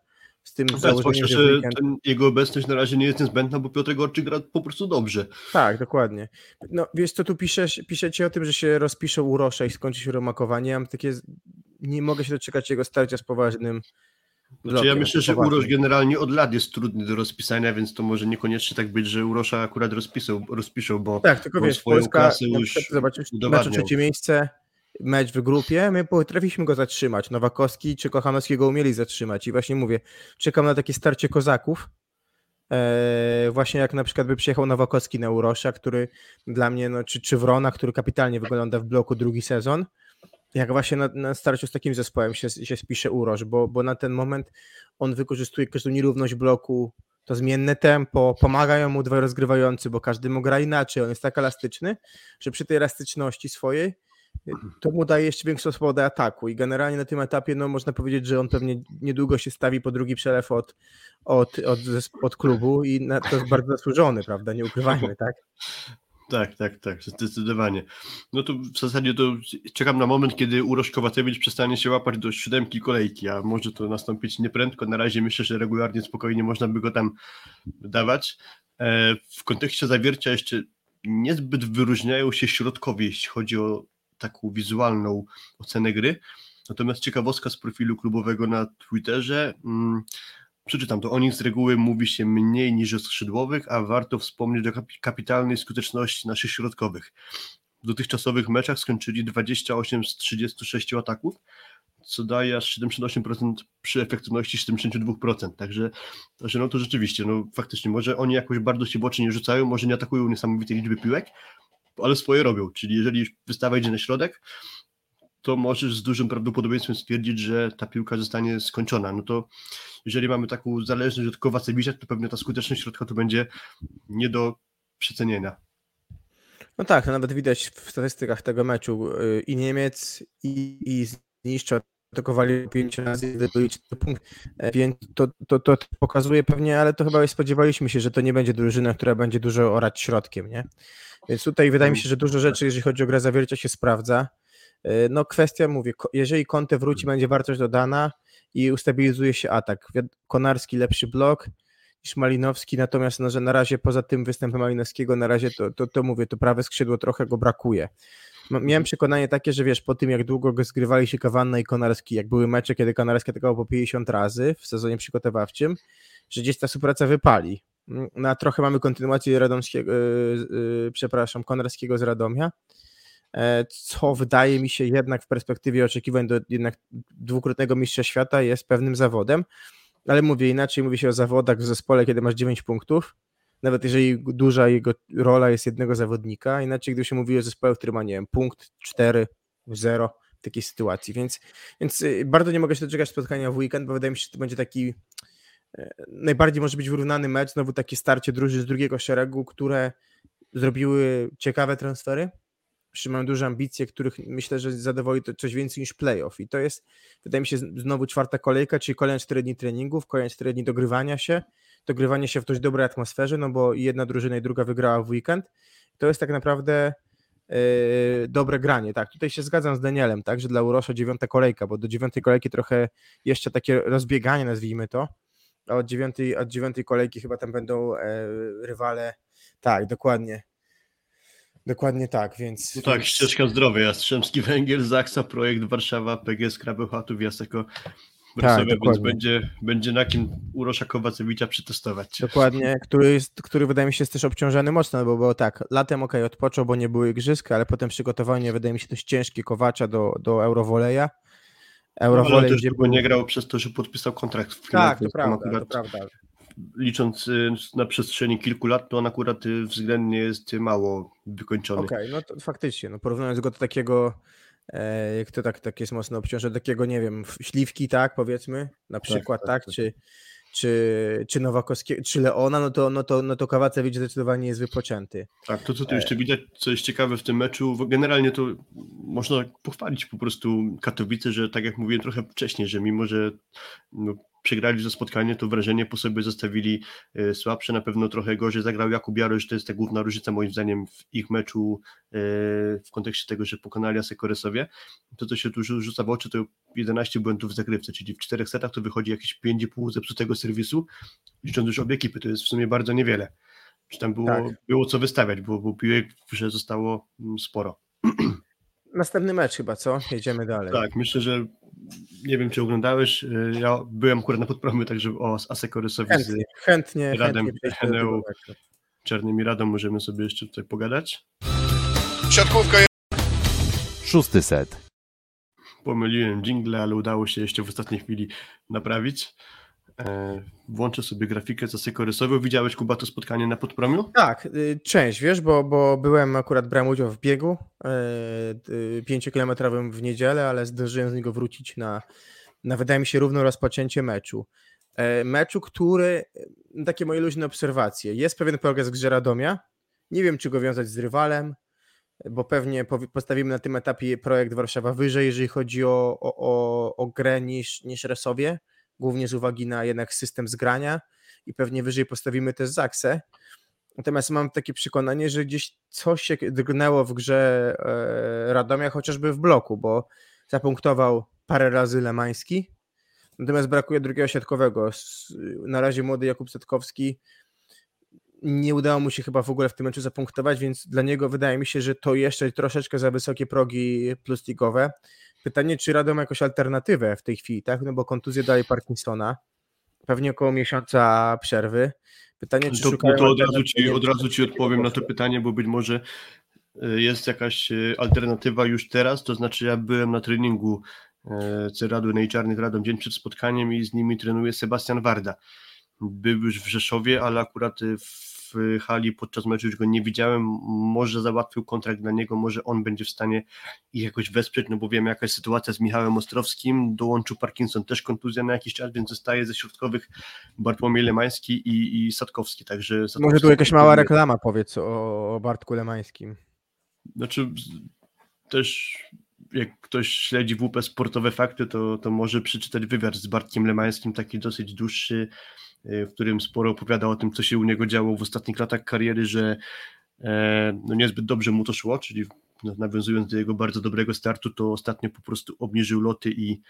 z tym no założeniem, że weekend... jego obecność na razie nie jest niezbędna, bo Piotr Gorczyk gra po prostu dobrze. Tak, dokładnie. No wiesz co, tu piszesz, piszecie o tym, że się rozpisze Urosza i skończy się romakowanie, ja mam takie, nie mogę się doczekać jego starcia z poważnym znaczy ja myślę, że Urosz generalnie od lat jest trudny do rozpisania, więc to może niekoniecznie tak być, że Urosza akurat rozpisał, rozpiszą, bo tak, tylko wiesz, swoją Polska, klasę już zobaczysz, mecz trzecie miejsce, mecz w grupie, my potrafiliśmy go zatrzymać. Nowakowski czy Kochanowski go umieli zatrzymać. I właśnie mówię, czekam na takie starcie kozaków, Eee, właśnie jak na przykład by przyjechał Nowakowski na Urosza, który dla mnie, no, czy, czy Wrona, który kapitalnie wygląda w bloku drugi sezon, jak właśnie na, na starciu z takim zespołem się, się spisze Uroż, bo, bo na ten moment on wykorzystuje każdą nierówność bloku, to zmienne tempo, pomagają mu dwaj rozgrywający, bo każdy mu gra inaczej, on jest tak elastyczny, że przy tej elastyczności swojej y, to mu daje jeszcze większą swobodę ataku. I generalnie na tym etapie no, można powiedzieć, że on pewnie niedługo się stawi po drugi przelew od, od, od, od klubu i na, to jest bardzo zasłużony, prawda, nie ukrywajmy, tak? Tak, tak, tak, zdecydowanie. No to w zasadzie to czekam na moment, kiedy Uroś Kowacewicz przestanie się łapać do siódemki kolejki, a może to nastąpić nieprędko. Na razie myślę, że regularnie, spokojnie można by go tam dawać. E, w kontekście zawiercia jeszcze niezbyt wyróżniają się środkowi, jeśli chodzi o taką wizualną ocenę gry. Natomiast ciekawostka z profilu klubowego na Twitterze. Przeczytam to. O nich z reguły mówi się mniej niż o skrzydłowych, a warto wspomnieć o kapitalnej skuteczności naszych środkowych. W dotychczasowych meczach skończyli 28 z 36 ataków, co daje aż 78% przy efektywności 72%. Także, że no to rzeczywiście, no faktycznie, może oni jakoś bardzo się bocznie nie rzucają, może nie atakują niesamowitej liczby piłek, ale swoje robią. Czyli jeżeli wystawa idzie na środek, to możesz z dużym prawdopodobieństwem stwierdzić, że ta piłka zostanie skończona. No to jeżeli mamy taką zależność od Kowacewicza, to pewnie ta skuteczność środka to będzie nie do przecenienia. No tak, to nawet widać w statystykach tego meczu. Y, I Niemiec, i, i zniszcza atakowali pięć razy, zdobyli punkt, e, więc to, to, to pokazuje pewnie, ale to chyba spodziewaliśmy się, że to nie będzie drużyna, która będzie dużo orać środkiem, nie? Więc tutaj wydaje mi się, że dużo rzeczy, jeżeli chodzi o grę zawiercia, się sprawdza. E, no kwestia, mówię, jeżeli Conte wróci, będzie wartość dodana i ustabilizuje się atak. Konarski lepszy blok niż Malinowski, natomiast no, że na razie poza tym występem Malinowskiego, na razie to, to, to mówię, to prawe skrzydło trochę go brakuje. Miałem mhm. przekonanie takie, że wiesz, po tym jak długo go zgrywali się Kawanna i Konarski, jak były mecze, kiedy Konarski atakował po 50 razy w sezonie przygotowawczym, że gdzieś ta współpraca wypali. No, a trochę mamy kontynuację Radomskiego, yy, yy, przepraszam, Konarskiego z Radomia, co wydaje mi się jednak w perspektywie oczekiwań do jednak dwukrotnego mistrza świata jest pewnym zawodem, ale mówię inaczej, mówi się o zawodach w zespole, kiedy masz 9 punktów, nawet jeżeli duża jego rola jest jednego zawodnika, inaczej gdy się mówi o zespole, który ma, nie wiem, punkt, 4, 0 w takiej sytuacji, więc, więc y, bardzo nie mogę się doczekać spotkania w weekend, bo wydaje mi się, że to będzie taki e, najbardziej może być wyrównany mecz, znowu takie starcie drużyn z drugiego szeregu, które zrobiły ciekawe transfery, trzymają duże ambicje, których myślę, że zadowoli to coś więcej niż playoff. I to jest, wydaje mi się, znowu czwarta kolejka, czyli kolejne 4 dni treningów, kolejne 4 dni dogrywania się, dogrywanie się w dość dobrej atmosferze, no bo jedna drużyna i druga wygrała w weekend. To jest tak naprawdę yy, dobre granie. Tak, tutaj się zgadzam z Danielem, tak, że dla Urosza dziewiąta kolejka, bo do dziewiątej kolejki trochę jeszcze takie rozbieganie, nazwijmy to, a od dziewiątej, od dziewiątej kolejki chyba tam będą e, rywale. Tak, dokładnie. Dokładnie tak, więc. No tak, ścieżka zdrowia, Jastrzębski Węgiel, Zaksa, Projekt Warszawa, PGS Krabełchatów, Jaseko Tak, Wrocławia, więc będzie, będzie na kim Urosza Kowacewicza przetestować. Dokładnie, który, jest, który wydaje mi się jest też obciążony mocno, bo było tak, latem ok, odpoczął, bo nie były igrzyska, ale potem przygotowanie wydaje mi się dość ciężkie Kowacza do, do Eurowoleja. No, ale też gdzie długo nie grał przez to, że podpisał kontrakt w Tak, to prawda, to prawda. Licząc y, na przestrzeni kilku lat, to on akurat y, względnie jest mało wykończony. Okej, no to faktycznie, no porównując go do takiego, e, jak to tak, tak jest mocno obciążone, takiego, nie wiem, śliwki, tak, powiedzmy, na przykład, tak, tak, tak. czy, czy, czy Nowakowskiego, czy Leona, no to, no to, no to Kawacewicz zdecydowanie jest wypoczęty. Tak, to co tu E. jeszcze widać, co jest ciekawe w tym meczu, bo generalnie to można pochwalić po prostu Katowice, że tak jak mówiłem trochę wcześniej, że mimo, że no, przegrali to spotkanie, to wrażenie po sobie zostawili e, słabsze, na pewno trochę gorzej zagrał Jakub Jarosz, to jest ta główna różnica moim zdaniem w ich meczu e, w kontekście tego, że pokonali Asekoresowie. To, co się tu rzu- rzuca w oczy, to 11 błędów w zagrywce, czyli w czterech setach to wychodzi jakieś 5,5 zepsutego serwisu, licząc już obie ekipy, to jest w sumie bardzo niewiele. Czy tam było, Tak. było co wystawiać, bo, bo piłek grze zostało mm, sporo. Następny mecz chyba, co? Jedziemy dalej. Tak, myślę, że nie wiem, czy oglądałeś. y, Ja byłem akurat na podpromiu, także o Asekorysowi z Chętnie, chętnie, Radem chętnie Heneu. Czarnymi Radą możemy sobie jeszcze tutaj pogadać. Siatkówka Szósty set. Pomyliłem jingle, ale udało się jeszcze w ostatniej chwili naprawić. E, Włączę sobie grafikę z Asekorysową. Widziałeś, Kuba, to spotkanie na podpromiu? Tak, y, część, wiesz, bo, bo byłem akurat, brałem udział w biegu y, pięciokilometrowym w niedzielę, ale zdążyłem z niego wrócić na, na wydaje mi się, równo rozpoczęcie meczu. E, Meczu, który, y, takie moje luźne obserwacje, jest pewien progres grze Radomia, nie wiem, czy go wiązać z rywalem, bo pewnie postawimy na tym etapie projekt Warszawa wyżej, jeżeli chodzi o, o, o, o grę niż, niż Resowie, głównie z uwagi na jednak system zgrania i pewnie wyżej postawimy też Zaksę. Natomiast mam takie przekonanie, że gdzieś coś się drgnęło w grze e, Radomia, chociażby w bloku, bo zapunktował parę razy Lemański, natomiast brakuje drugiego siatkowego. S- Na razie młody Jakub Setkowski nie udało mu się chyba w ogóle w tym meczu zapunktować, więc dla niego wydaje mi się, że to jeszcze troszeczkę za wysokie progi plus ligowe. Pytanie, czy Radom ma jakąś alternatywę w tej chwili, tak? No bo kontuzję dalej Parkinsona, pewnie około miesiąca przerwy. Pytanie, czy To, szukają no to od razu, ci, od razu ci odpowiem na to pytanie, bo być może y, jest jakaś y, alternatywa już teraz, to znaczy ja byłem na treningu e, Ceradu i Czarnych Radom dzień przed spotkaniem i z nimi trenuje Sebastian Warda. Był już w Rzeszowie, ale akurat y, w hali podczas meczu już go nie widziałem, może załatwił kontrakt dla niego, może on będzie w stanie ich jakoś wesprzeć, no bo wiemy jaka jest sytuacja z Michałem Ostrowskim, dołączył Parkinson, też kontuzja na jakiś czas, więc zostaje ze środkowych Bartłomiej Lemański i, i Sadkowski, także Może Sadkowski tu jakaś mała reklama, powiedz o, o Bartku Lemańskim. Znaczy też jak ktoś śledzi WP Sportowe Fakty, to, to może przeczytać wywiad z Bartkiem Lemańskim, taki dosyć dłuższy, w którym sporo opowiada o tym, co się u niego działo w ostatnich latach kariery, że e, no niezbyt dobrze mu to szło, czyli no, nawiązując do jego bardzo dobrego startu, to ostatnio po prostu obniżył loty i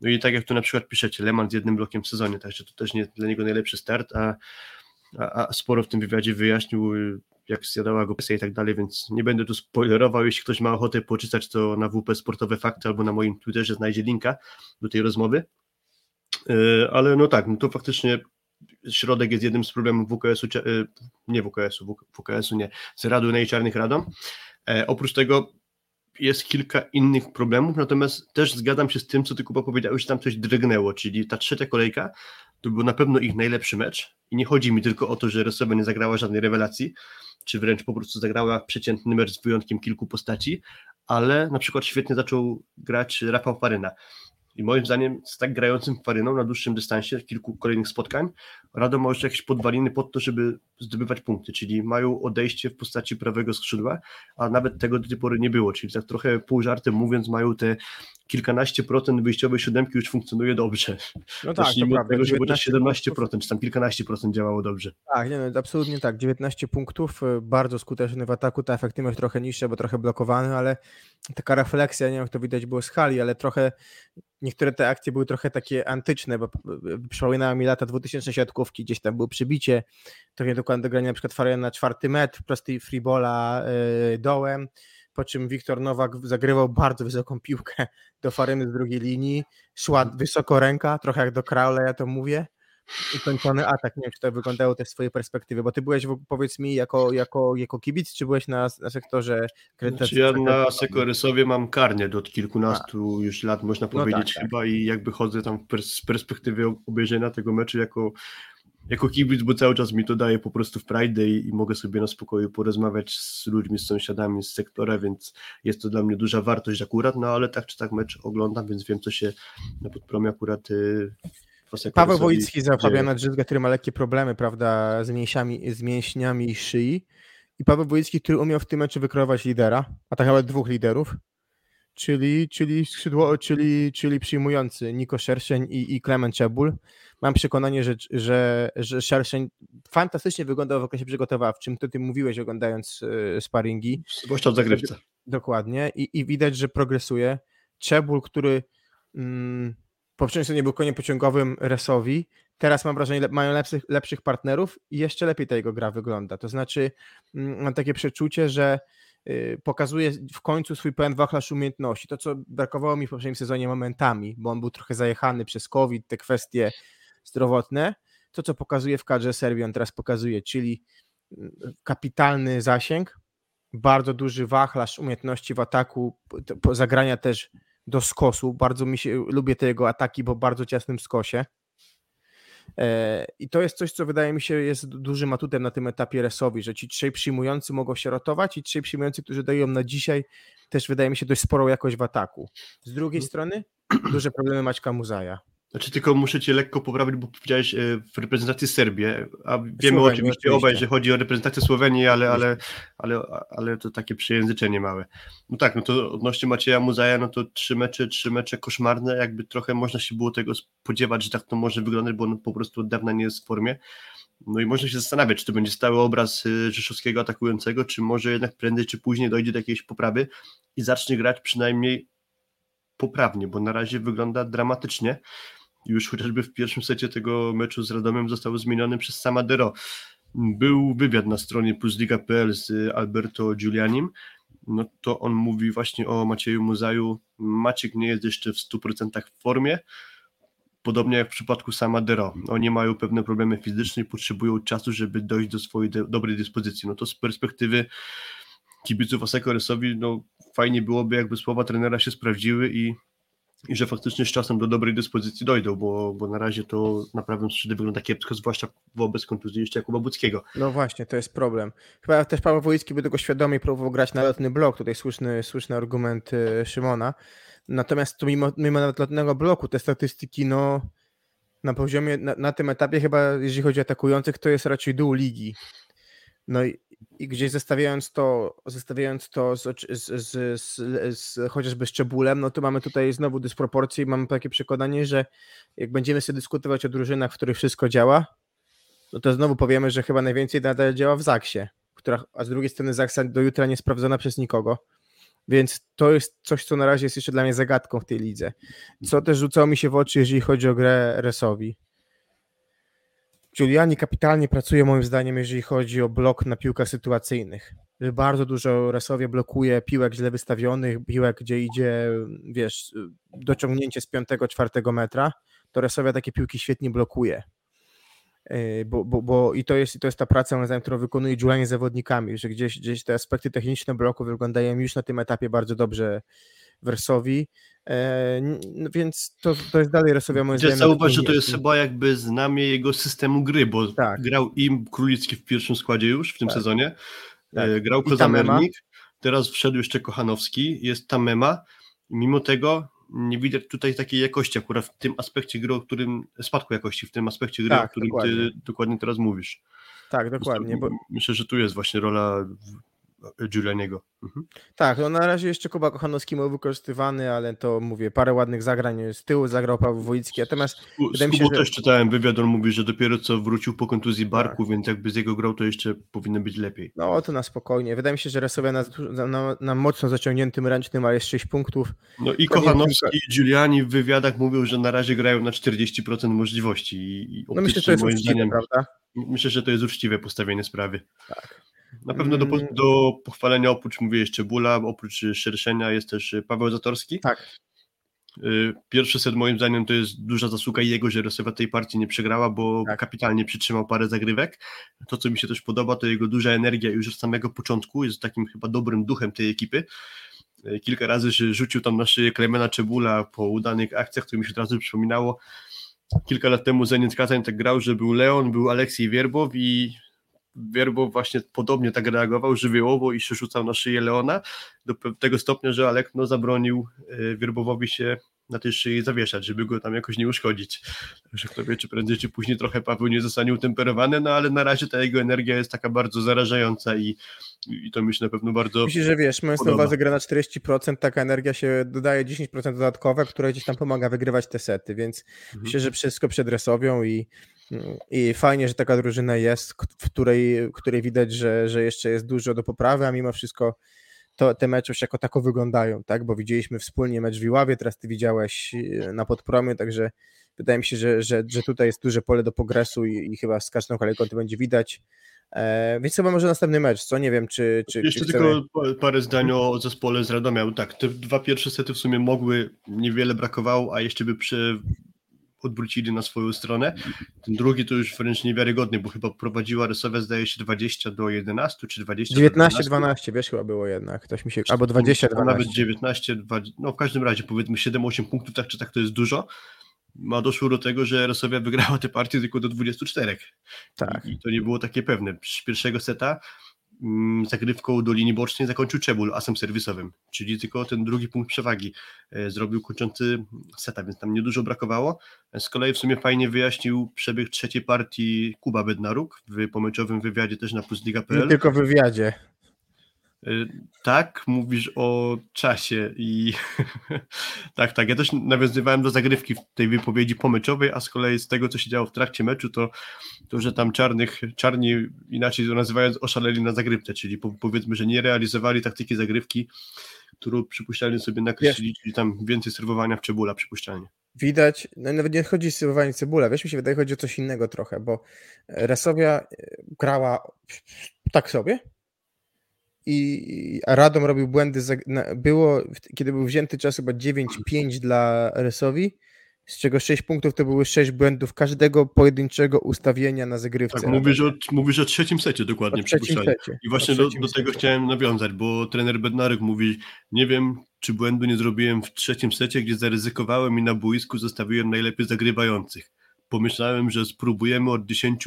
no i tak jak tu na przykład piszecie, Leman z jednym blokiem w sezonie, także to też nie dla niego najlepszy start, a, a, a sporo w tym wywiadzie wyjaśnił, y, jak zjadała go presja i tak dalej, więc nie będę tu spoilerował, jeśli ktoś ma ochotę poczytać, to na WP Sportowe Fakty albo na moim Twitterze znajdzie linka do tej rozmowy, Yy, ale no tak, no to faktycznie środek jest jednym z problemów WKS-u, yy, nie WKS-u, WK- WKS-u nie, z Radu i Czarnych Radom. E, oprócz tego jest kilka innych problemów, natomiast też zgadzam się z tym, co ty Kuba powiedziałeś, że tam coś drgnęło, czyli ta trzecia kolejka to był na pewno ich najlepszy mecz i nie chodzi mi tylko o to, że Resowa nie zagrała żadnej rewelacji, czy wręcz po prostu zagrała przeciętny mecz z wyjątkiem kilku postaci, ale na przykład świetnie zaczął grać Rafał Faryna. I moim zdaniem z tak grającym Faryną na dłuższym dystansie, kilku kolejnych spotkań, Radom ma już jakieś podwaliny pod to, żeby zdobywać punkty, czyli mają odejście w postaci prawego skrzydła, a nawet tego do tej pory nie było, czyli tak trochę pół żartem mówiąc mają te kilkanaście procent wyjściowej siódemki już funkcjonuje dobrze. No tak, to Zacznijmy od prawda. tego, że było też 19 17%, czy tam kilkanaście procent działało dobrze. Tak, nie, no, absolutnie tak. 19 punktów, y, bardzo skuteczny w ataku, ta efektywność trochę niższa, bo trochę blokowany, ale taka refleksja, nie wiem jak to widać było z hali, ale trochę niektóre te akcje były trochę takie antyczne, bo y, przypominały mi lata 2000 siatkówki, gdzieś tam było przybicie, trochę dokładnie do grania na przykład na czwarty metr, prosty freebola yy, dołem, po czym Wiktor Nowak zagrywał bardzo wysoką piłkę do Faryny z drugiej linii, szła wysoko ręka, trochę jak do Crowley, ja to mówię, i kończony atak. Nie wiem, czy to wyglądało też z twojej perspektywy, bo ty byłeś, powiedz mi, jako, jako, jako kibic, czy byłeś na, na sektorze Znaczy ja na Sekorysowie mam karnie od kilkunastu już lat, można No tak, powiedzieć tak. chyba i jakby chodzę tam z perspektywy obejrzenia tego meczu jako, jako kibic, bo cały czas mi to daje po prostu w prajdę i, i mogę sobie na spokoju porozmawiać z ludźmi, z sąsiadami z sektora, więc jest to dla mnie duża wartość akurat, no ale tak czy tak mecz oglądam, więc wiem co się na podpromie akurat y, Paweł Wojicki za dzieje. Fabiana Drzyzga, który ma lekkie problemy, prawda, z mięśniami, z mięśniami szyi. I Paweł Wojicki, który umiał w tym meczu wykreować lidera, a tak naprawdę dwóch liderów, czyli, czyli skrzydło, czyli, czyli przyjmujący Niko Szerszeń i, i Klement Czebul. Mam przekonanie, że, że, że Szerszeń fantastycznie wyglądał w okresie przygotowawczym. To ty mówiłeś oglądając e, sparingi. Zwłaszcza w zagrywce. Dokładnie. I, i widać, że progresuje. Czebul, który mm, po poprzedniej sezonie był koniem pociągowym Resowi, teraz mam wrażenie, le- mają lepszych, lepszych partnerów i jeszcze lepiej ta jego gra wygląda. To znaczy, mm, mam takie przeczucie, że y, pokazuje w końcu swój pełen wachlarz umiejętności. To, co brakowało mi w poprzednim sezonie momentami, bo on był trochę zajechany przez COVID, te kwestie zdrowotne. To, co pokazuje w kadrze Serbii, on teraz pokazuje, czyli mm, kapitalny zasięg, bardzo duży wachlarz umiejętności w ataku, zagrania też do skosu. Bardzo mi się, lubię te jego ataki po bardzo ciasnym skosie. E, I to jest coś, co wydaje mi się jest du- dużym atutem na tym etapie resowi, że ci trzej przyjmujący mogą się rotować i trzej przyjmujący, którzy dają na dzisiaj, też wydaje mi się dość sporą jakość w ataku. Z drugiej strony duże problemy Maćka Muzaja. Znaczy tylko muszę cię lekko poprawić, bo powiedziałeś e, w reprezentacji Serbii, a wiemy Słowenii, oczywiście obaj, że chodzi o reprezentację Słowenii, ale, ale, ale, ale to takie przejęzyczenie małe. No tak, no to odnośnie Macieja Muzaja, no to trzy mecze, trzy mecze koszmarne, jakby trochę można się było tego spodziewać, że tak to może wyglądać, bo on po prostu od dawna nie jest w formie. No i można się zastanawiać, czy to będzie stały obraz y, Rzeszowskiego atakującego, czy może jednak prędzej czy później dojdzie do jakiejś poprawy i zacznie grać przynajmniej poprawnie, bo na razie wygląda dramatycznie. Już chociażby w pierwszym secie tego meczu z Radomem został zmieniony przez sama Dero. Był wywiad na stronie plusliga.pl z Alberto Giulianim, no to on mówi właśnie o Macieju Muzaju. Maciek nie jest jeszcze w 100% w formie, podobnie jak w przypadku sama Dero. Oni mają pewne problemy fizyczne i potrzebują czasu, żeby dojść do swojej de- dobrej dyspozycji. No to z perspektywy kibiców Aseko Resowi, no fajnie byłoby, jakby słowa trenera się sprawdziły i, i że faktycznie z czasem do dobrej dyspozycji dojdą, bo, bo na razie to na prawym skrzydle wygląda kiepsko, zwłaszcza wobec kontuzji jeszcze Jakuba Buckiego. No właśnie, to jest problem. Chyba też Paweł Wojicki był tego świadomy i próbował grać na lotny blok. Tutaj słuszny, słuszny argument y, Szymona. Natomiast tu mimo, mimo nawet lotnego bloku te statystyki, no na poziomie, na, na tym etapie chyba, jeżeli chodzi o atakujących, to jest raczej dół ligi. No i, i gdzieś zestawiając to, zestawiając to z, z, z, z, chociażby z Czebulem, no to mamy tutaj znowu dysproporcje i mamy takie przekonanie, że jak będziemy sobie dyskutować o drużynach, w których wszystko działa, no to znowu powiemy, że chyba najwięcej nadal działa w Zaksie, która, a z drugiej strony Zaksa do jutra nie sprawdzona przez nikogo. Więc to jest coś, co na razie jest jeszcze dla mnie zagadką w tej lidze. Co też rzucało mi się w oczy, jeżeli chodzi o grę Resowi. Giuliani kapitalnie pracuje moim zdaniem, jeżeli chodzi o blok na piłkach sytuacyjnych. Bardzo dużo Resowie blokuje piłek źle wystawionych, piłek, gdzie idzie, wiesz, dociągnięcie z 5-4 metra, to Resowia takie piłki świetnie blokuje. Yy, Bo, bo, bo i to jest, i to jest ta praca, moim zdaniem, którą wykonuje Giuliani z zawodnikami, że gdzieś, gdzieś te aspekty techniczne bloku wyglądają już na tym etapie bardzo dobrze Wersowi, e, no więc to, to jest dalej Resowia moim Chcę zdaniem. zauważyć, że to jest chyba jakby znamie jego systemu gry, bo Tak. grał im Królicki w pierwszym składzie już w tym Tak. sezonie, Tak. e, grał I Tamema. Kozamernik, teraz wszedł jeszcze Kochanowski, jest Tamema, mimo tego nie widać tutaj takiej jakości akurat w tym aspekcie gry, o którym, spadku jakości, w tym aspekcie gry, Tak, o którym dokładnie. ty dokładnie teraz mówisz. Tak, dokładnie. Bo, Myślę, że tu jest właśnie rola Giulianiego. Mhm. tak, no na razie jeszcze Kuba Kochanowski był wykorzystywany, ale to mówię, parę ładnych zagrań z tyłu zagrał Paweł Wojicki, natomiast U- Wydaje Z mi się, że- też czytałem wywiad, on mówi, że dopiero co wrócił po kontuzji barku, więc jakby z jego grą to jeszcze powinno być lepiej. no to na spokojnie. Wydaje mi się, że Resowia na, na, na, mocno zaciągniętym ręcznym, ale jest 6 punktów. No i To nie Kochanowski i Giuliani w wywiadach mówią, że na razie grają na 40% możliwości i, i No myślę, że to jest uczciwe, zdaniem, prawda? myślę, że to jest uczciwe postawienie sprawy. Tak. Na pewno do, Mm. do pochwalenia oprócz, mówię jeszcze Bula, oprócz Szerszenia jest też y, Paweł Zatorski. Tak. Y, Pierwszy set moim zdaniem to jest duża zasługa jego, że Rosja tej partii nie przegrała, bo Tak. kapitalnie przytrzymał parę zagrywek. To, co mi się też podoba, to jego duża energia już od samego początku, jest takim chyba dobrym duchem tej ekipy. Y, Kilka razy się rzucił tam na szyję Klemena Czebula po udanych akcjach, które mi się od razu przypominało. Kilka lat temu Zenit Kazań tak grał, że był Leon, był Aleksiej Wierbow i Wierbow właśnie podobnie tak reagował żywiołowo i się rzucał na szyję Leona do tego stopnia, że Alek no, zabronił y, Wierbowowi się na tej szyi zawieszać, żeby go tam jakoś nie uszkodzić. Także kto wie, czy prędzej czy później trochę Paweł nie zostanie utemperowany, no ale na razie ta jego energia jest taka bardzo zarażająca i, i to mi się na pewno bardzo... Myślę, że wiesz, mając na uwadze na 40%, taka energia się dodaje 10% dodatkowe, które gdzieś tam pomaga wygrywać te sety, więc Mhm. myślę, że wszystko przed Resowią i, i fajnie, że taka drużyna jest, w której, w której widać, że, że jeszcze jest dużo do poprawy, a mimo wszystko to, te mecze już jako tako wyglądają, tak? Bo widzieliśmy wspólnie mecz w Iławie, teraz ty widziałeś e, na podpromie, także wydaje mi się, że, że, że tutaj jest duże pole do progresu i, i chyba z każdą kolejką to będzie widać. E, więc chyba może następny mecz, co? Nie wiem, czy. czy Jeszcze czy tylko pa- parę zdań o zespole z Radomia. Tak, te dwa pierwsze sety w sumie mogły, niewiele brakowało, a jeszcze by prze... odwrócili na swoją stronę. Ten drugi to już wręcz niewiarygodny, bo chyba prowadziła Rysowia zdaje się 20 do 11 czy 20 do 12. 19-12, wiesz, chyba było jednak. Ktoś mi się. Albo 20-12. A Nawet 19, 20, no w każdym razie powiedzmy 7-8 punktów, tak czy tak to jest dużo. A doszło do tego, że Rosowia wygrała tę partię tylko do 24. Tak. I, to nie było takie pewne. Z pierwszego seta zagrywką do linii bocznej zakończył Czebul asem serwisowym, czyli tylko ten drugi punkt przewagi e, zrobił kończący seta, więc tam niedużo brakowało. E, Z kolei w sumie fajnie wyjaśnił przebieg trzeciej partii Kuba Bednaruk w pomyczowym wywiadzie też na Nie plusliga.pl. tylko w wywiadzie. Y, Tak, mówisz o czasie i tak, tak. Ja też nawiązywałem do zagrywki w tej wypowiedzi pomyczowej, a z kolei z tego, co się działo w trakcie meczu, to, to że tam czarnych, czarni, inaczej to nazywając, oszaleli na zagrywce, czyli po, powiedzmy, że nie realizowali taktyki zagrywki, którą przypuszczalnie sobie nakreślili, czyli tam więcej serwowania w czebula przypuszczalnie. Widać, no nawet nie chodzi o serwowanie cebula, wiesz, mi się wydaje, chodzi o coś innego trochę, bo Resowia e, grała tak sobie i a Radom robił błędy, było, kiedy był wzięty czas chyba 9-5 dla Resowi, z czego 6 punktów to były 6 błędów każdego pojedynczego ustawienia na zagrywce. Tak, mówisz o, mówisz o trzecim secie dokładnie przypuszczalnie. I właśnie do, do tego secie. chciałem nawiązać, bo trener Bednarek mówi, nie wiem, czy błędu nie zrobiłem w trzecim secie, gdzie zaryzykowałem i na boisku zostawiłem najlepiej zagrywających. Pomyślałem, że spróbujemy od 10,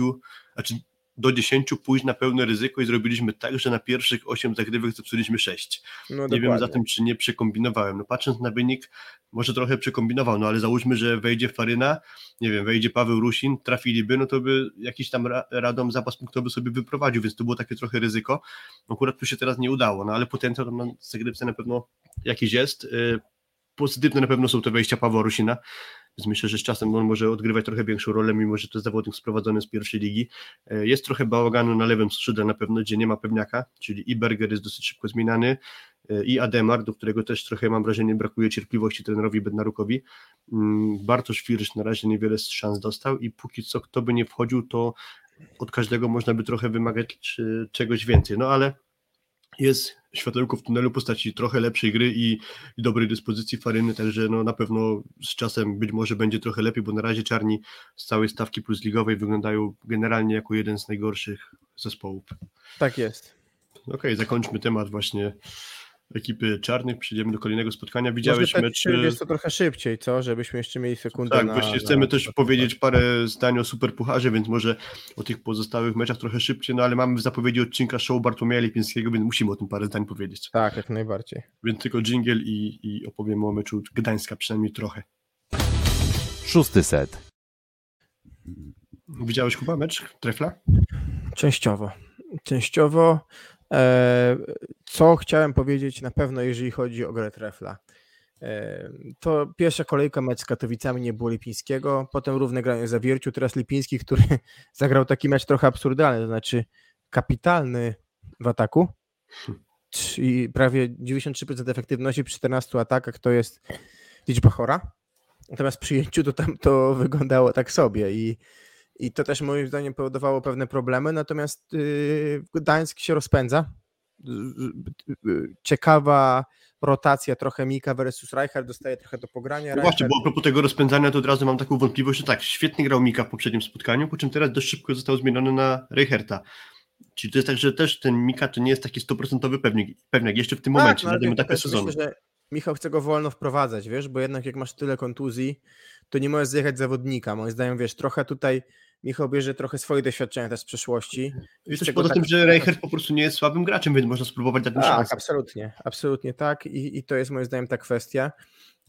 znaczy do 10 pójść na pełne ryzyko i zrobiliśmy tak, że na pierwszych 8 zagrywek zepsuliśmy 6. No, Nie dokładnie. wiem zatem, czy nie przekombinowałem. No patrząc na wynik, może trochę przekombinował, no ale załóżmy, że wejdzie Faryna, nie wiem, wejdzie Paweł Rusin, trafiliby, no to by jakiś tam ra- radom zapas punktowy sobie wyprowadził, więc to było takie trochę ryzyko. Akurat tu się teraz nie udało, no ale potencjał tam na zagrywce na pewno jakiś jest. Y, Pozytywne na pewno są te wejścia Pawła Rusina, więc myślę, że z czasem on może odgrywać trochę większą rolę, mimo że to jest zawodnik sprowadzony z pierwszej ligi. Y, Jest trochę bałaganu na lewym skrzydle na pewno, gdzie nie ma pewniaka, czyli i Berger jest dosyć szybko zmieniany, y, i Ademar, do którego też trochę mam wrażenie brakuje cierpliwości trenerowi Bednarukowi. Mm, Bartosz Wirsz na razie niewiele szans dostał i póki co kto by nie wchodził, to od każdego można by trochę wymagać czy, czegoś więcej. No ale jest światełko w tunelu postaci trochę lepszej gry i, i dobrej dyspozycji Faryny, także no na pewno z czasem być może będzie trochę lepiej, bo na razie czarni z całej stawki plus ligowej wyglądają generalnie jako jeden z najgorszych zespołów. Tak jest. Okej, zakończmy temat właśnie ekipy czarnych, przejdziemy do kolejnego spotkania. Widziałeś tak, mecz... Jest to trochę szybciej, co? Żebyśmy jeszcze mieli sekundę Tak, na... właśnie na- chcemy też na- powiedzieć parę zdań o Superpucharze, więc może o tych pozostałych meczach trochę szybciej, no ale mamy w zapowiedzi odcinka show Bartłomieja Lipińskiego, więc musimy o tym parę zdań powiedzieć. Tak, jak najbardziej. Więc tylko dżingiel i, i opowiem o meczu Gdańska, przynajmniej trochę. Szósty set. Widziałeś Kuba mecz Trefla? Częściowo. Częściowo. E, co chciałem powiedzieć na pewno, jeżeli chodzi o grę trefla. E, to pierwsza kolejka mecz z Katowicami nie było Lipińskiego, potem równe granie Zawierciu, teraz Lipiński, który zagrał taki mecz trochę absurdalny, to znaczy kapitalny w ataku, i prawie 93% efektywności przy 14 atakach to jest liczba chora, natomiast przy przyjęciu to tam to wyglądało tak sobie i i to też moim zdaniem powodowało pewne problemy, natomiast yy, Gdańsk się rozpędza. Yy, Ciekawa rotacja trochę Mika versus Reichard, dostaje trochę do pogrania. No właśnie, bo a propos tego rozpędzania, to od razu mam taką wątpliwość, że tak, świetnie grał Mika w poprzednim spotkaniu, po czym teraz dość szybko został zmieniony na Reicherta. Czyli to jest tak, że też ten Mika to nie jest taki 100% pewnik, pewniak jeszcze w tym momencie, Tak, no, ale na tym etapie sezonu. Myślę, że Michał chce go wolno wprowadzać, wiesz, bo jednak jak masz tyle kontuzji, to nie możesz zjechać zawodnika. Moim zdaniem, wiesz, trochę tutaj Michał bierze trochę swoje doświadczenia też z przeszłości. I z też poza tak- tym, że Reichert po prostu nie jest słabym graczem, więc można spróbować dać mu Tak, szansę. absolutnie, absolutnie tak I, i to jest moim zdaniem ta kwestia.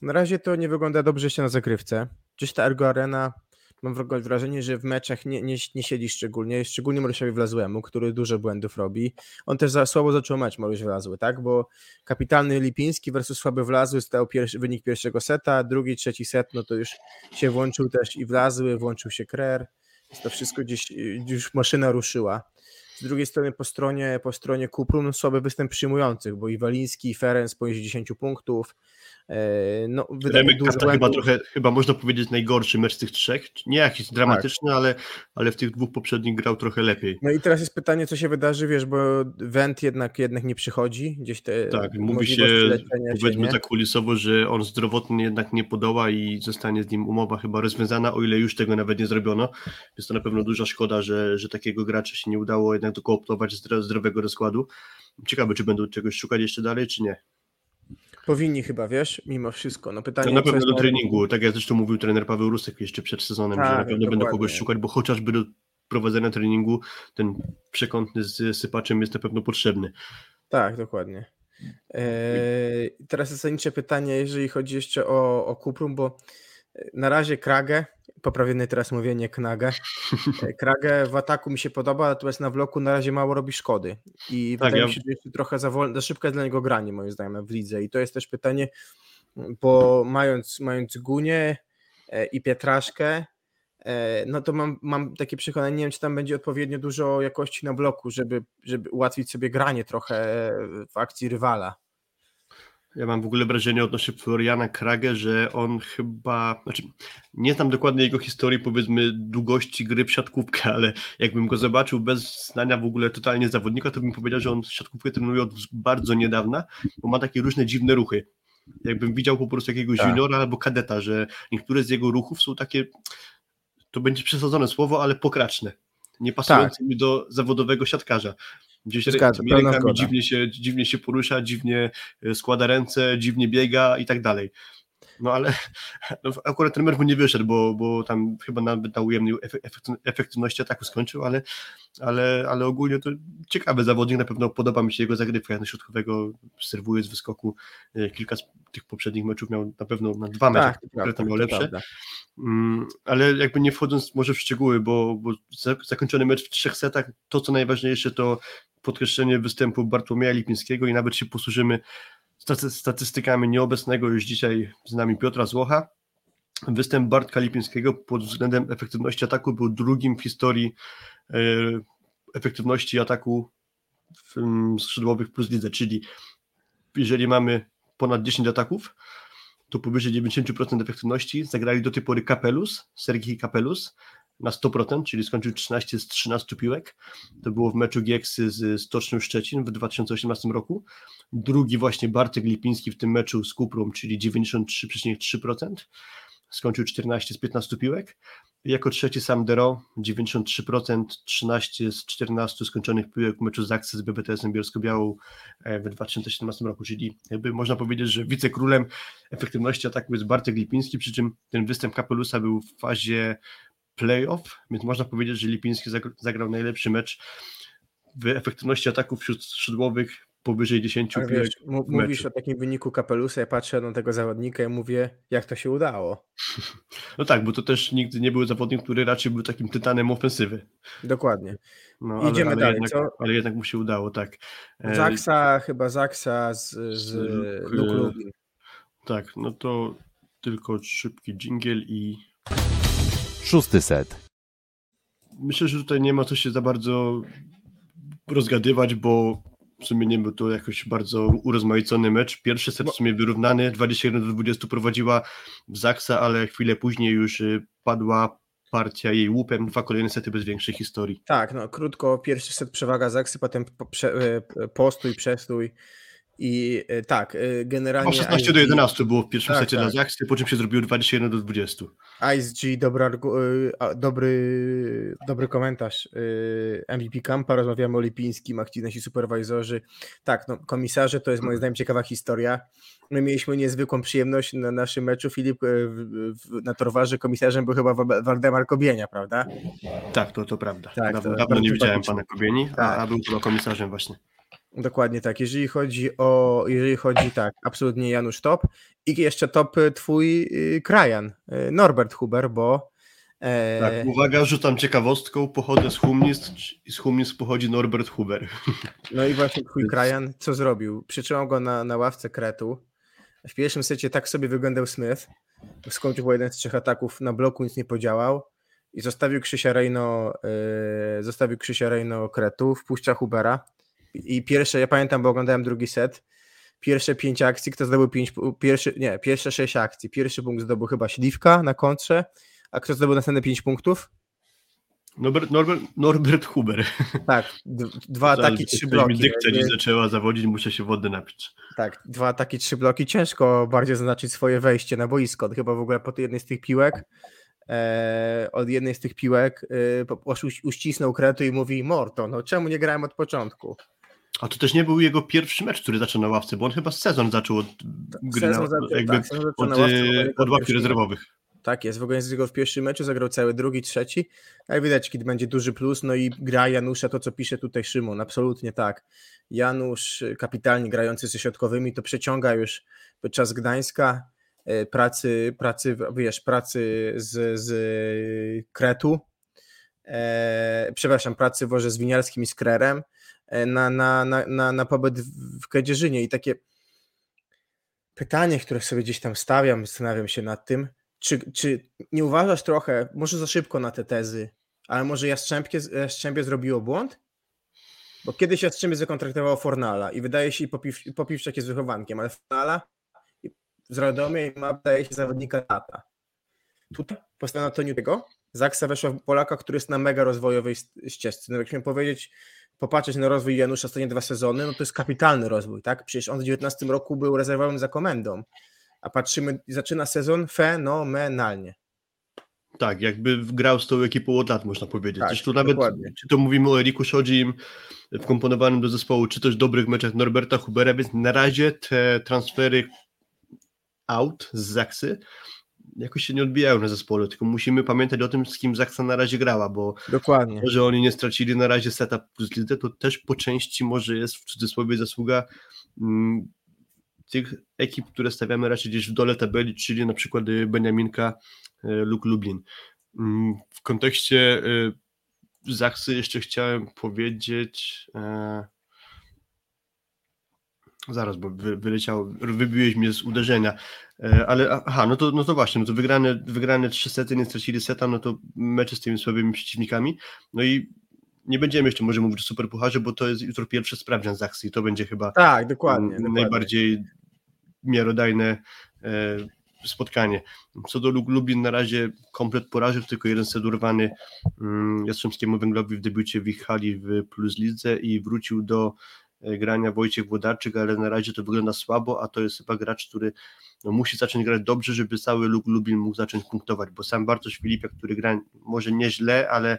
Na razie to nie wygląda dobrze jeszcze na zagrywce. Gdzieś ta Ergo Arena, mam wrażenie, że w meczach nie, nie, nie siedzi szczególnie, szczególnie Marysiowi Wlazłemu, który dużo błędów robi. On też za słabo zaczął mecz Maryś Wlazły, tak, bo kapitalny Lipiński versus słaby Wlazły stał pierwszy, wynik pierwszego seta, drugi, trzeci set, no to już się włączył też i Wlazły, włączył się Krer, to wszystko gdzieś, y, już maszyna ruszyła. Z drugiej strony po stronie, po stronie Kuprum no, słaby występ przyjmujących, bo i Waliński, i Ferenc poniżej 10 punktów. E, No, Remek dużo Kafta chyba trochę, chyba można powiedzieć najgorszy mecz z tych trzech. Nie jakiś Tak. dramatyczny, ale, ale w tych dwóch poprzednich grał trochę lepiej. No i teraz jest pytanie, co się wydarzy, wiesz, bo Went jednak, jednak nie przychodzi, gdzieś te Tak, mówi się, powiedzmy nie. tak kulisowo, że on zdrowotnie jednak nie podoła i zostanie z nim umowa chyba rozwiązana, o ile już tego nawet nie zrobiono. Jest to na pewno duża szkoda, że, że takiego gracza się nie udało jednak dokooptować zdro- zdrowego rozkładu. Ciekawe, czy będą czegoś szukać jeszcze dalej, czy nie. Powinni chyba, wiesz, mimo wszystko. No pytanie, To na pewno do treningu, tak jak zresztą mówił trener Paweł Rusek jeszcze przed sezonem, że Tak, na pewno będą kogoś szukać, bo chociażby do prowadzenia treningu ten przekątny z sypaczem jest na pewno potrzebny. Tak, dokładnie. Eee, teraz zasadnicze pytanie, jeżeli chodzi jeszcze o, o Kuprum, bo e, na razie Kragę, poprawione teraz mówienie Knagę, e, Kragę w ataku mi się podoba, natomiast na vloku na razie mało robi szkody. I Tak, wydaje ja- mi się, że jeszcze trochę za, wolne, za szybko jest dla niego granie moim zdaniem w lidze. I to jest też pytanie, bo mając, mając Gunię e, i Pietraszkę, e, no to mam, mam takie przekonanie, nie wiem, czy tam będzie odpowiednio dużo jakości na bloku, żeby, żeby ułatwić sobie granie trochę w akcji rywala. Ja mam w ogóle wrażenie odnośnie Floriana Kragę, że on chyba, znaczy nie znam dokładnie jego historii, powiedzmy długości gry w siatkówkę, ale jakbym go zobaczył bez znania w ogóle totalnie zawodnika, to bym powiedział, że on siatkówkę trenuje od bardzo niedawna, bo ma takie różne dziwne ruchy. Jakbym widział po prostu jakiegoś Tak. juniora albo kadeta, że niektóre z jego ruchów są takie, to będzie przesadzone słowo, ale pokraczne, nie pasujące mi do zawodowego siatkarza. Gdzieś Zgadza, tymi rękami dziwnie się, dziwnie się porusza, dziwnie e, składa ręce, dziwnie biega i tak dalej. No ale no, akurat trener mu nie wyszedł, bo, bo tam chyba nawet na ujemnej efe- efekty- efektywności ataku skończył, ale, ale, ale ogólnie to ciekawy zawodnik, na pewno podoba mi się jego zagrywka na środkowego, serwuje z wyskoku, E, kilka z tych poprzednich meczów miał na pewno na dwa mecze, Tak, konkretnie prawda, miał lepsze. Mm, ale jakby nie wchodząc może w szczegóły, bo, bo za- zakończony mecz w trzech setach, to co najważniejsze to podkreślenie występu Bartłomieja Lipińskiego i nawet się posłużymy staty- statystykami nieobecnego już dzisiaj z nami Piotra Złocha. Występ Bartka Lipińskiego pod względem efektywności ataku był drugim w historii e, efektywności ataku w, mm, skrzydłowych plus lidze, czyli jeżeli mamy ponad 10 ataków, to powyżej 90% efektywności zagrali do tej pory Kapelus, Sergii Kapelus na 100%, czyli skończył 13 z 13 piłek. To było w meczu Gieksy z Stocznią Szczecin w 2018 roku. Drugi właśnie Bartek Lipiński w tym meczu z Kuprum, czyli 93,3%. Skończył 14 z 15 piłek. Jako trzeci sam Dero, 93%, 13 z 14 skończonych piłek w meczu z Aksy z BBTS-em Bielsko-Białą e, w 2017 roku, czyli jakby można powiedzieć, że wicekrólem efektywności ataku jest Bartek Lipiński, przy czym ten występ Kapelusa był w fazie playoff, więc można powiedzieć, że Lipiński zagrał najlepszy mecz w efektywności ataków wśród szydłowych powyżej 10 Ale wiesz, mówisz o takim wyniku kapelusa, ja patrzę na tego zawodnika i mówię, jak to się udało. No tak, bo to też nigdy nie był zawodnik, który raczej był takim tytanem ofensywy. Dokładnie. No, ale, Idziemy ale dalej, jednak, co? Ale jednak mu się udało, tak. E, Zaksa, chyba Zaksa z, z, Tak, no to tylko szybki dżingiel i... Szósty set. Myślę, że tutaj nie ma co się za bardzo rozgadywać, bo w sumie nie był to jakoś bardzo urozmaicony mecz. Pierwszy set w sumie wyrównany, 21 do 20 prowadziła Zaksa, ale chwilę później już y, padła partia jej łupem, dwa kolejne sety bez większej historii. Tak, no krótko, pierwszy set przewaga Zaksy, potem y, postój, przestój i y, tak, y, generalnie. O 16 do 11 było w pierwszym tak, secie tak. dla Zaksy, po czym się zrobiło 21 do 20. Ice G, dobry, dobry, dobry komentarz. MVP Kampa, rozmawiamy o Lipińskim, nasi superwizorzy. Tak, no, komisarze to jest moim zdaniem ciekawa historia. My mieliśmy niezwykłą przyjemność na naszym meczu. Filip na torwarze komisarzem był chyba Waldemar Kobienia, prawda? Tak, to, to prawda. Tak, dawno, to dawno nie widziałem pana Kobieni, tak. a, a był chyba komisarzem właśnie. Dokładnie tak. Jeżeli chodzi o, jeżeli chodzi tak, absolutnie Janusz top i jeszcze top y, twój y, krajan, y, Norbert Huber, bo e... Tak, uwaga, rzucam ciekawostką, pochodzę z Humnis i z Humnis pochodzi Norbert Huber. No i właśnie twój krajan co zrobił? Przytrzymał go na, na ławce kretu. W pierwszym secie tak sobie wyglądał Smith. Skończył jeden z trzech ataków, na bloku nic nie podziałał i zostawił Krzysia Rejno, yy, zostawił Krzysia Rejno kretu, wpuszcza Hubera i pierwsze, ja pamiętam, bo oglądałem drugi set, pierwsze pięć akcji, kto zdobył pięć, pierwszy, nie, pierwsze sześć akcji, pierwszy punkt zdobył chyba Śliwka na kontrze, a kto zdobył następne pięć punktów? Norbert, Norbert, Norbert Huber. Tak, dwa ataki, trzy bloki. Dykcja dziś zaczęła zawodzić, muszę się wody napić. Tak, dwa ataki, trzy bloki. Ciężko bardziej zaznaczyć swoje wejście na boisko. Chyba w ogóle po jednej z tych piłek e, od jednej z tych piłek e, uścisnął kretu i mówi Morto, no czemu nie grałem od początku? A to też nie był jego pierwszy mecz, który zaczął na ławce, bo on chyba sezon zaczął od gry na, zaczął, jakby tak, od, ławce, od ławki rezerwowych. Tak jest, w ogóle jest go w pierwszym meczu, zagrał cały drugi, trzeci, a widać, kiedy będzie duży plus, no i gra Janusza, to co pisze tutaj Szymon, absolutnie tak. Janusz kapitalnie grający ze środkowymi, to przeciąga już podczas Gdańska e, pracy, pracy wiesz, pracy z, z Kretu, e, przepraszam, pracy w z Winiarskim i z Krerem, na, na, na, na, na pobyt w Kedzierzynie i takie pytanie, które sobie gdzieś tam stawiam, zastanawiam się nad tym, czy, czy nie uważasz trochę, może za szybko na te tezy, ale może Jastrzębie, zrobiło błąd? Bo kiedyś Jastrzębie zakontraktowało Fornala i wydaje się, Popiw, Popiwczak jest wychowankiem, ale Fornala z Radomia i ma, wydaje się, zawodnika lata. Tutaj postawiono Toniutego, Zaksa weszła w Polaka, który jest na mega rozwojowej ścieżce. No jakśmy powiedzieć, popatrzeć na rozwój Janusza ostatnie dwa sezony, no to jest kapitalny rozwój, tak? Przecież on w 19 roku był rezerwowym za komendą, a patrzymy, zaczyna sezon fenomenalnie. Tak, jakby grał z tą ekipą od lat, można powiedzieć. Tak, Zresztą nawet, dokładnie. czy to mówimy o Eriku Szodzim wkomponowanym do zespołu, czy też dobrych meczach Norberta Hubera, więc na razie te transfery out z Zaksy jakoś się nie odbijają na zespole, tylko musimy pamiętać o tym, z kim Zaksa na razie grała, bo Dokładnie. to, że oni nie stracili na razie setup plus lidze, to też po części może jest w cudzysłowie zasługa mm, tych ekip, które stawiamy raczej gdzieś w dole tabeli, czyli na przykład y, Beniaminka, y, Luk Lublin. Mm, w kontekście y, Zaksy jeszcze chciałem powiedzieć... E, Zaraz, bo wy, wyleciał, wybiłeś mnie z uderzenia. E, ale aha, no to, no to właśnie, no to wygrane, wygrane trzy sety, nie stracili seta, no to mecze z tymi słabymi przeciwnikami. No i nie będziemy jeszcze może mówić o Superpucharze, bo to jest jutro pierwszy sprawdzian z akcji. To będzie chyba tak, dokładnie, najbardziej dokładnie. miarodajne e, spotkanie. Co do Lublin na razie komplet porażek, tylko jeden set urwany mm, Jastrzębskiemu Węglowi w debiucie w ich hali w Plus Lidze i wrócił do grania Wojciech Włodarczyk, ale na razie to wygląda słabo, a to jest chyba gracz, który no, musi zacząć grać dobrze, żeby cały Luk Lubin mógł zacząć punktować, bo sam Bartosz Filipek, który gra może nieźle, ale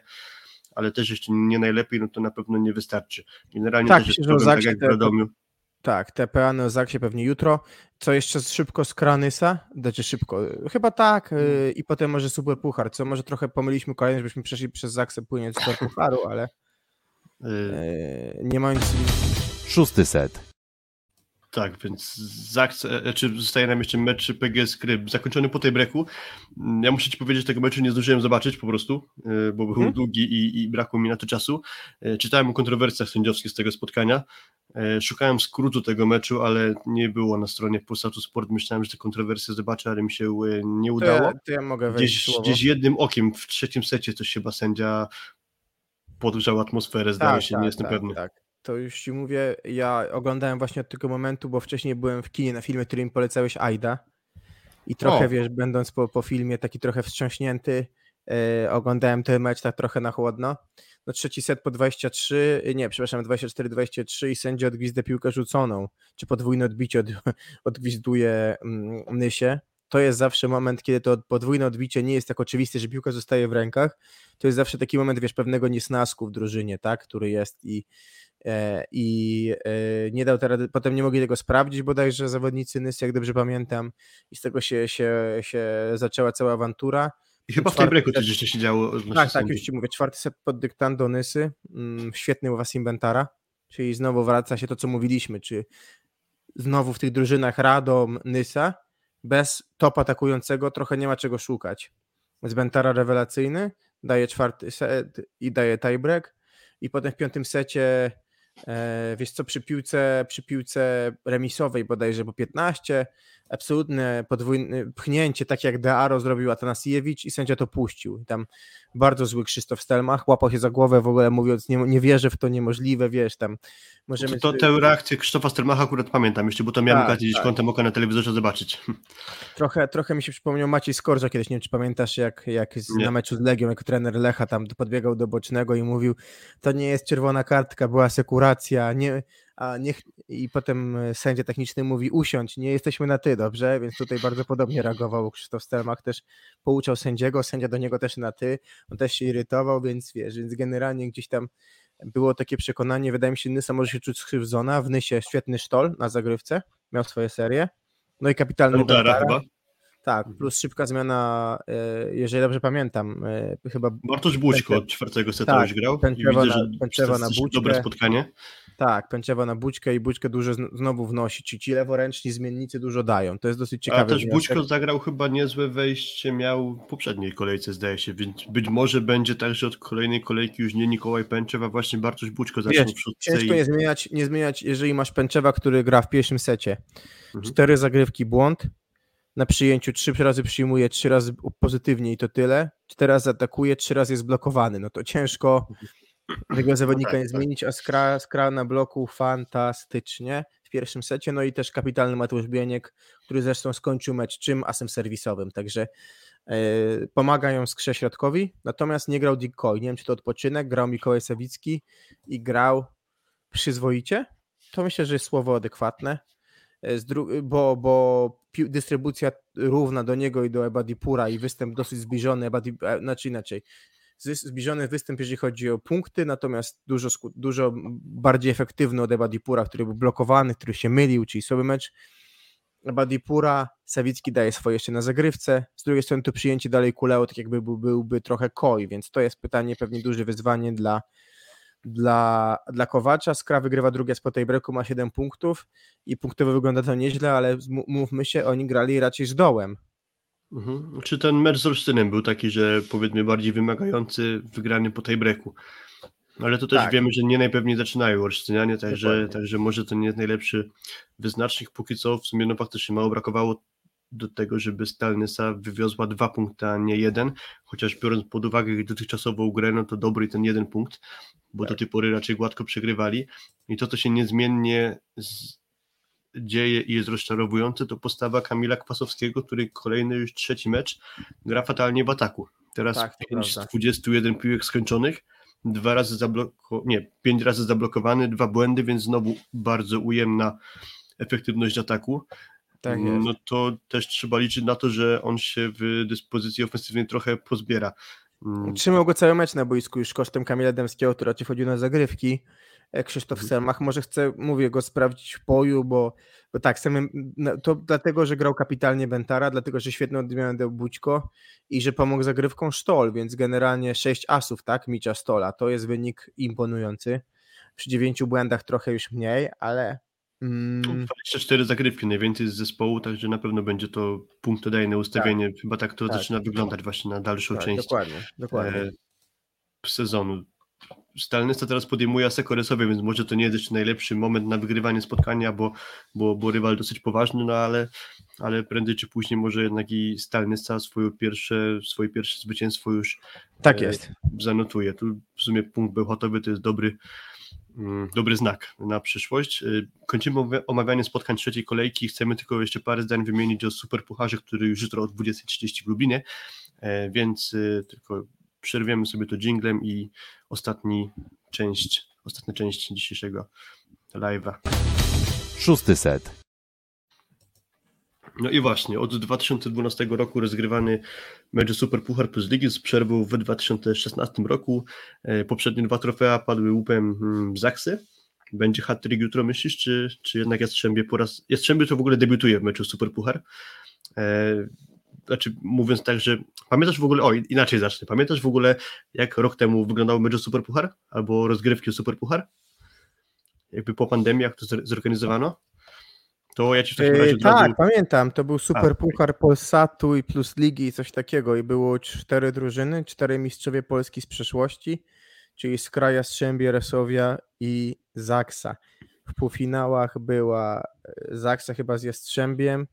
ale też jeszcze nie najlepiej, no to na pewno nie wystarczy. Generalnie Tak, też jest problem, tak jak w Radomiu. Tak, TPA na Zaksie pewnie jutro. Co jeszcze szybko z Kranysa? Znaczy szybko, chyba tak. yy, I potem może Super Puchar, co może trochę pomyliśmy kolejność, byśmy przeszli przez Zaksę płynięć Super Pucharu, ale yy, nie mając... Szósty set. Tak, więc e, czy zostaje nam jeszcze mecz PGS Kryb zakończony po tej breku. Ja muszę ci powiedzieć, że tego meczu nie zdążyłem zobaczyć po prostu, e, bo był Mhm. długi i, i brakło mi na to czasu. E, Czytałem o kontrowersjach sędziowskich z tego spotkania. Szukałem skrótu tego meczu, ale nie było na stronie Polsatu Sport. Myślałem, że te kontrowersje zobaczę, ale mi się nie To udało. ja, to ja mogę Gdzieś, gdzieś jednym okiem w trzecim secie coś chyba sędzia podgrzał atmosferę, zdaje się, nie jestem pewny. Tak. To już ci mówię, ja oglądałem właśnie od tego momentu, bo wcześniej byłem w kinie na filmie, który mi polecałeś Aida i trochę, O. wiesz, będąc po, po filmie taki trochę wstrząśnięty, e, oglądałem ten mecz tak trochę na chłodno. No trzeci set po 23, nie, przepraszam, 24-23 i sędzia odgwizda piłkę rzuconą, czy podwójne odbicie od, odgwizduje mm, Nysie. To jest zawsze moment, kiedy to podwójne odbicie nie jest tak oczywiste, że piłka zostaje w rękach. To jest zawsze taki moment, wiesz, pewnego niesnasku w drużynie, tak, który jest i i e, nie dał teraz, potem nie mogli tego sprawdzić bodajże zawodnicy Nys, jak dobrze pamiętam i z tego się, się, się zaczęła cała awantura. I chyba w breku set- coś jeszcze się działo. Tak, tak, już ci mówię, czwarty set pod dyktando Nysy, mm, świetny u was Inventara, czyli znowu wraca się to, co mówiliśmy, czy znowu w tych drużynach Radom, Nysa, bez top atakującego trochę nie ma czego szukać. Z Bentara rewelacyjny, daje czwarty set i daje tiebreak i potem w piątym secie e, wiesz co, przy piłce, przy piłce remisowej bodajże po 15, absolutne podwójne pchnięcie, tak jak Dearo zrobił Atanasiewicz i sędzia to puścił. Tam bardzo zły Krzysztof Stelmach, łapał się za głowę w ogóle mówiąc, nie, nie wierzę w to niemożliwe, wiesz, tam możemy... To, to tę reakcję Krzysztofa Stelmacha akurat pamiętam jeszcze, bo to miałem Tak, okazję gdzieś tak. kątem oka na telewizorze zobaczyć. Trochę, trochę mi się przypomniał Maciej Skorża kiedyś, nie wiem czy pamiętasz, jak, jak z, na meczu z Legią, jako trener Lecha tam podbiegał do bocznego i mówił, to nie jest czerwona kartka, była sekuracja, nie, a niech, i potem e, sędzia techniczny mówi usiądź, nie jesteśmy na ty, dobrze? Więc tutaj bardzo podobnie reagował Krzysztof Stelmach, też pouczał sędziego, sędzia do niego też na ty, on też się irytował, więc wiesz, więc generalnie gdzieś tam było takie przekonanie, wydaje mi się, Nysa może się czuć skrzywdzona, w Nysie świetny sztol na zagrywce, miał swoje serie, no i kapitalny Rudara chyba. Tak, plus szybka zmiana, e, jeżeli dobrze pamiętam, e, chyba Bartosz Bućko od czwartego seta Tak, już grał. Pęczewa na- Pęczewa na Bućkę. dobre spotkanie. tak, pęczewa na bućkę i bućkę dużo zn- znowu wnosi, ci, ci leworęczni zmiennicy dużo dają, to jest dosyć A ciekawe. też wniosek. Bućko zagrał chyba niezłe wejście, miał w poprzedniej kolejce zdaje się, więc być może będzie tak, że od kolejnej kolejki już nie Mikołaj Pęczew, a właśnie Bartosz Bućko zacznie Wiesz, w Ciężko i... nie zmieniać, nie zmieniać, jeżeli masz Pęczewa, który gra w pierwszym secie. Mhm. Cztery zagrywki błąd, na przyjęciu trzy razy przyjmuje, trzy razy pozytywnie i to tyle. Cztery razy atakuje, trzy razy jest blokowany. No to ciężko tego zawodnika tak, nie tak. zmienić, a skra, skra na bloku fantastycznie w pierwszym secie. No i też kapitalny Mateusz Bieniek, który zresztą skończył mecz czym asem serwisowym, także e, pomagają skrze środkowi, natomiast nie grał Dick Coy. Nie wiem, czy to odpoczynek, grał Mikołaj Sawicki i grał przyzwoicie. To myślę, że jest słowo adekwatne, bo, bo pi- dystrybucja równa do niego i do Ebadipura i występ dosyć zbliżony, Ebadi, e, znaczy inaczej, zbliżony występ, jeżeli chodzi o punkty, natomiast dużo, dużo bardziej efektywny od Ebadipura, który był blokowany, który się mylił, czyli słaby mecz. Ebadipura, Sawicki daje swoje jeszcze na zagrywce, z drugiej strony to przyjęcie dalej kuleo, tak jakby był, byłby trochę koi, więc to jest pytanie, pewnie duże wyzwanie dla, dla, dla Kowacza. Skra wygrywa drugie spot breaku, ma 7 punktów i punktowo wygląda to nieźle, ale mówmy się, oni grali raczej z dołem. Mhm. Czy ten mecz z Olsztynem był taki, że powiedzmy bardziej wymagający, wygrany po tej breku? Ale to też Tak. wiemy, że nie najpewniej zaczynają Olsztynianie, także, Dokładnie. także może to nie jest najlepszy wyznacznik. Póki co w sumie no faktycznie mało brakowało do tego, żeby Stalnysa wywiozła dwa punkty, a nie jeden, chociaż biorąc pod uwagę ich dotychczasową grę, no to dobry ten jeden punkt, bo do tej pory raczej gładko przegrywali i to, co się niezmiennie z... dzieje i jest rozczarowujące, to postawa Kamila Kwasowskiego, który kolejny już trzeci mecz gra fatalnie w ataku. Teraz Tak, to 5 z prawda. 21 piłek skończonych, dwa razy zablokowany, nie, pięć razy zablokowany, dwa błędy, więc znowu bardzo ujemna efektywność ataku. Tak jest. No to też trzeba liczyć na to, że on się w dyspozycji ofensywnej trochę pozbiera. Mm, Trzymał go cały mecz na boisku już kosztem Kamila Dębskiego, który raczej wchodził na zagrywki. E, Krzysztof Mhm. Selmach może chce, mówię, go sprawdzić w boju, bo, bo tak, samym, no, to dlatego, że grał kapitalnie Bentara, dlatego, że świetną odmianę dał Bućko i że pomógł zagrywką Sztol, więc generalnie 6 asów, tak, Micza Stola, to jest wynik imponujący. Przy dziewięciu błędach trochę już mniej, ale mm, 24 zagrywki, najwięcej z zespołu, także na pewno będzie to punktodajne ustawienie. Chyba tak to Tak. zaczyna wyglądać właśnie na dalszą tak, część dokładnie, dokładnie. e, sezonu. Stalnysta teraz podejmuje Asekoresowie, więc może to nie jest jeszcze najlepszy moment na wygrywanie spotkania, bo, bo, bo rywal dosyć poważny, no ale, ale prędzej czy później może jednak i Stalnysta swoje pierwsze, swoje pierwsze zwycięstwo już tak e, jest. zanotuje. Tu w sumie punkt bełchatowy to jest dobry, mm, dobry znak na przyszłość. Y, Kończymy omawia- omawianie spotkań trzeciej kolejki. Chcemy tylko jeszcze parę zdań wymienić o Superpucharze, który już jutro o 20.30 w Lublinie, E, więc y, tylko przerwiemy sobie to jinglem i ostatni część, ostatnia część dzisiejszego live'a. Szósty set. No i właśnie, od 2012 roku rozgrywany mecz Super Puchar plus Ligi z przerwą w 2016 roku. E, Poprzednie dwa trofea padły łupem mm, Zaksy. Będzie hat-trick jutro, myślisz, czy, czy jednak Jastrzębie po raz... Jastrzębie to w ogóle debiutuje w meczu Super Puchar. E, znaczy, mówiąc tak, że pamiętasz w ogóle, o inaczej zacznę, pamiętasz w ogóle jak rok temu wyglądał mecz o Super Puchar? Albo rozgrywki Super Puchar? Jakby po pandemii, jak to zor- zorganizowano? To ja ci w takim razie Yy, razu- tak, pamiętam. To był super okej. puchar Polsatu i plus ligi i coś takiego. I było cztery drużyny, cztery mistrzowie Polski z przeszłości, czyli Skra, Jastrzębie, Resowia i Zaksa. W półfinałach była e, Zaksa chyba z Jastrzębiem,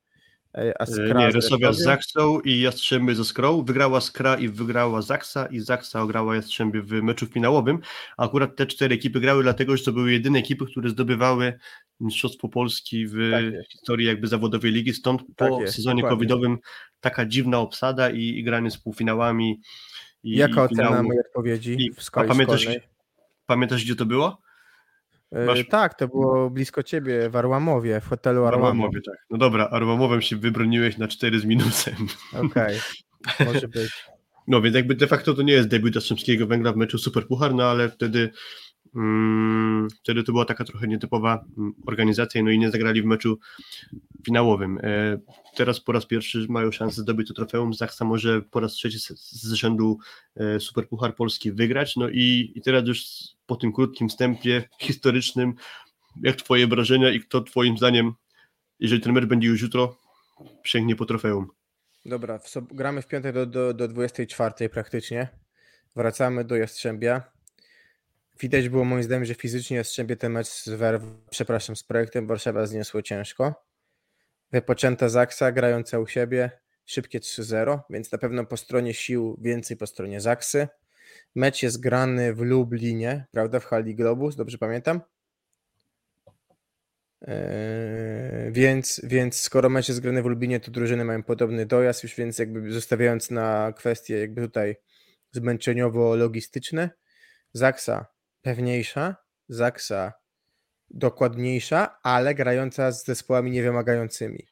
a E, Skra Nie, z Resowia z. Zaksą i Jastrzębie ze Skrą. Wygrała Skra i wygrała Zaksa i Zaksa ograła Jastrzębie w meczu finałowym. A akurat te cztery ekipy grały dlatego, że to były jedyne ekipy, które zdobywały Mistrzostwo Polski w Tak historii jakby zawodowej ligi. Stąd Tak po jest, sezonie dokładnie. covidowym taka dziwna obsada i, i granie z półfinałami. I, Jaka i ocena mojej odpowiedzi I- w a pamiętasz, pamiętasz, gdzie to było? E, masz- Tak, to było blisko ciebie w Arłamowie, w hotelu Arłamów. Arłamowie, tak. No dobra, Arłamowem się wybroniłeś na 4 z minusem. Okej, może być. No więc jakby de facto to nie jest debiut Jastrzębskiego Węgla w meczu Super Puchar, no ale wtedy, wtedy to była taka trochę nietypowa mm, organizacja, no i nie zagrali w meczu finałowym. E, teraz po raz pierwszy mają szansę zdobyć to trofeum. Zaksa może po raz trzeci z, rzędu e, Super Puchar Polski wygrać. No i, i teraz już po tym krótkim wstępie historycznym, jak twoje wrażenia i kto twoim zdaniem, jeżeli ten mecz będzie już jutro, sięgnie po trofeum? Dobra, w gramy w piątek do, do, do 24 praktycznie. Wracamy do Jastrzębia. Widać było moim zdaniem, że fizycznie Jastrzębie ten mecz z Werw, przepraszam, z projektem Warszawa zniosło ciężko. Wypoczęta Zaksa, grająca u siebie, szybkie 3-0, więc na pewno po stronie sił więcej po stronie Zaksy. Mecz jest grany w Lublinie, prawda, w hali Globus, dobrze pamiętam? Eee, więc, więc skoro mecz jest grany w Lublinie, to drużyny mają podobny dojazd, już więc jakby zostawiając na kwestie jakby tutaj zmęczeniowo-logistyczne, Zaksa pewniejsza, Zaksa dokładniejsza, ale grająca z zespołami niewymagającymi.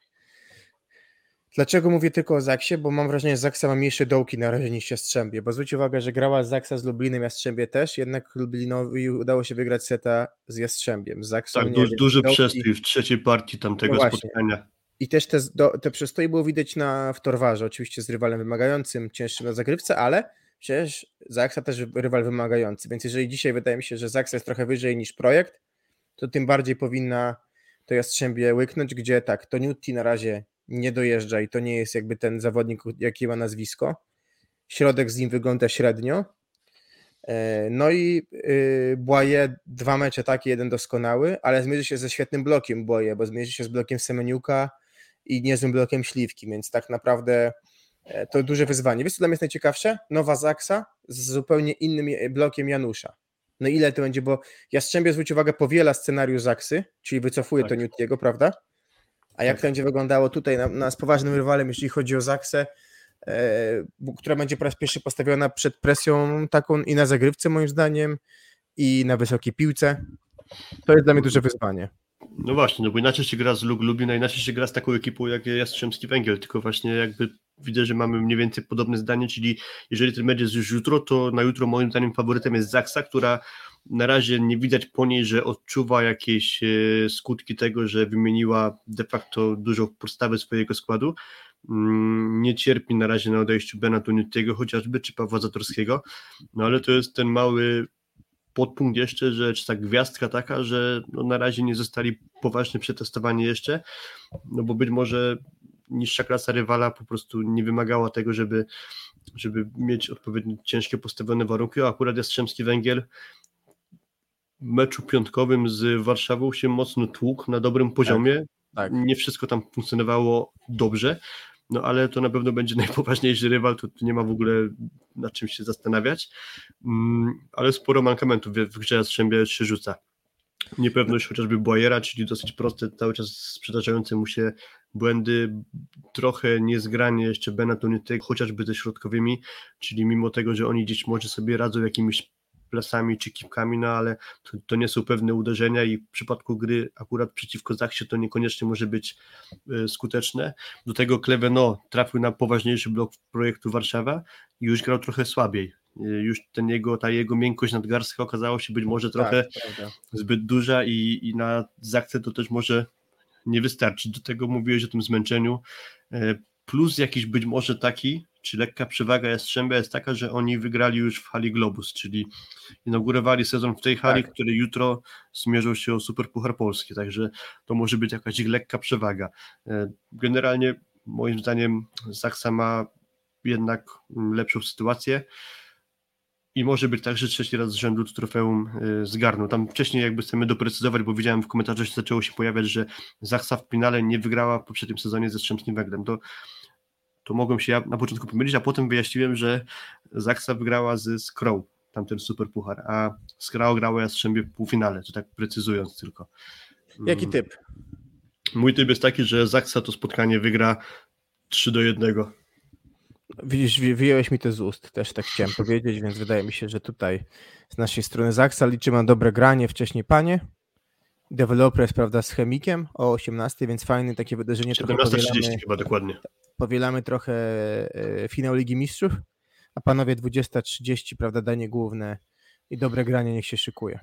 Dlaczego mówię tylko o Zaksie? Bo mam wrażenie, że Zaksa ma mniejsze dołki na razie niż Jastrzębie, bo zwróć uwagę, że grała Zaksa z Lublinem, Jastrzębie też, jednak Lublinowi udało się wygrać seta z Jastrzębiem. Z Zaksą Tak, duży, duży dołki- przestój w trzeciej partii tamtego No spotkania. I też te, te przestoje było widać na, w Torwarze, oczywiście z rywalem wymagającym, cięższym na zagrywce, ale przecież Zaksa też rywal wymagający, więc jeżeli dzisiaj wydaje mi się, że Zaksa jest trochę wyżej niż projekt, to tym bardziej powinna to Jastrzębie łyknąć, gdzie tak, to Newty na razie nie dojeżdża i to nie jest jakby ten zawodnik, jaki ma nazwisko. Środek z nim wygląda średnio. E, No i y, Błaje dwa mecze takie, jeden doskonały, ale zmierzy się ze świetnym blokiem Błaje, bo zmierzy się z blokiem Semeniuka i niezłym blokiem Śliwki, więc tak naprawdę to duże wyzwanie. Wiesz co dla mnie jest najciekawsze? Nowa Zaksa z zupełnie innym je- blokiem Janusza. No ile to będzie, bo Jastrzębie zwróć uwagę powiela scenariusz Zaksy, czyli wycofuje to Tak. Newtiego, prawda? A jak Tak. to będzie wyglądało tutaj na, na, z poważnym rywalem, jeśli chodzi o Zaksę, e, która będzie po raz pierwszy postawiona przed presją taką i na zagrywce moim zdaniem, i na wysokiej piłce. To jest dla mnie duże wyzwanie. No właśnie, no bo inaczej się gra z Lug Lublin, a inaczej się gra z taką ekipą jak Jastrzębski Węgiel, tylko właśnie jakby widzę, że mamy mniej więcej podobne zdanie, czyli jeżeli ten mecz jest już jutro, to na jutro moim zdaniem faworytem jest Zaksa, która na razie nie widać po niej, że odczuwa jakieś e, skutki tego, że wymieniła de facto dużą podstawę swojego składu. Mm, Nie cierpi na razie na odejściu Bena Tuniutiego chociażby, czy Pawła Zatorskiego, no ale to jest ten mały podpunkt jeszcze, że czy ta gwiazdka taka, że no na razie nie zostali poważnie przetestowani jeszcze, no bo być może niższa klasa rywala po prostu nie wymagała tego, żeby, żeby mieć odpowiednio ciężkie postawione warunki, a akurat Jastrzębski Węgiel w meczu piątkowym z Warszawą się mocno tłukł na dobrym poziomie, tak. nie wszystko tam funkcjonowało dobrze, no ale to na pewno będzie najpoważniejszy rywal, to, to nie ma w ogóle nad czym się zastanawiać, mm, ale sporo mankamentów w, grze Jastrzębia się rzuca. Niepewność chociażby Boyera, czyli dosyć proste, cały czas przydarzające mu się błędy, trochę niezgranie jeszcze Bena chociażby ze środkowymi, czyli mimo tego, że oni gdzieś może sobie radzą jakimiś plasami czy kipkami, no ale to, to nie są pewne uderzenia i w przypadku gry akurat przeciwko Zachsie to niekoniecznie może być e, skuteczne. Do tego Kleveno trafił na poważniejszy blok projektu Warszawa i już grał trochę słabiej. E, Już ten jego, ta jego miękkość nadgarstka okazała się być może trochę Tak, zbyt duża i, i na Zachce to też może nie wystarczyć. Do tego mówiłeś o tym zmęczeniu. E, Plus jakiś być może taki, czy lekka przewaga Jastrzębia jest taka, że oni wygrali już w hali Globus, czyli inaugurowali sezon w tej hali, Tak. który jutro zmierzą się o Superpuchar Polski, także to może być jakaś ich lekka przewaga. E, Generalnie moim zdaniem Zaksa ma jednak lepszą sytuację i może być tak, że trzeci raz z rzędu to trofeum y, zgarną. Tam wcześniej jakby chcemy doprecyzować, bo widziałem w komentarzach, że zaczęło się pojawiać, że Zachsa w finale nie wygrała w poprzednim sezonie ze Strzemskim Węglem. To, to mogłem się ja na początku pomylić, a potem wyjaśniłem, że Zachsa wygrała z Skrą, tamten super puchar, a Skra grała Jastrzębie w półfinale, to tak precyzując tylko. Jaki Mm, typ? Mój typ jest taki, że Zachsa to spotkanie wygra 3 do 1. Widzisz, wy- wyjąłeś mi to z ust, też tak chciałem powiedzieć, więc wydaje mi się, że tutaj z naszej strony Zaksa liczymy na dobre granie, wcześniej panie. Deweloper jest, prawda, z chemikiem o 18, więc fajne takie wydarzenie. Trochę 17.30 powielamy, chyba dokładnie. powielamy trochę e, finał Ligi Mistrzów, a panowie 20.30, prawda, danie główne i dobre granie niech się szykuje.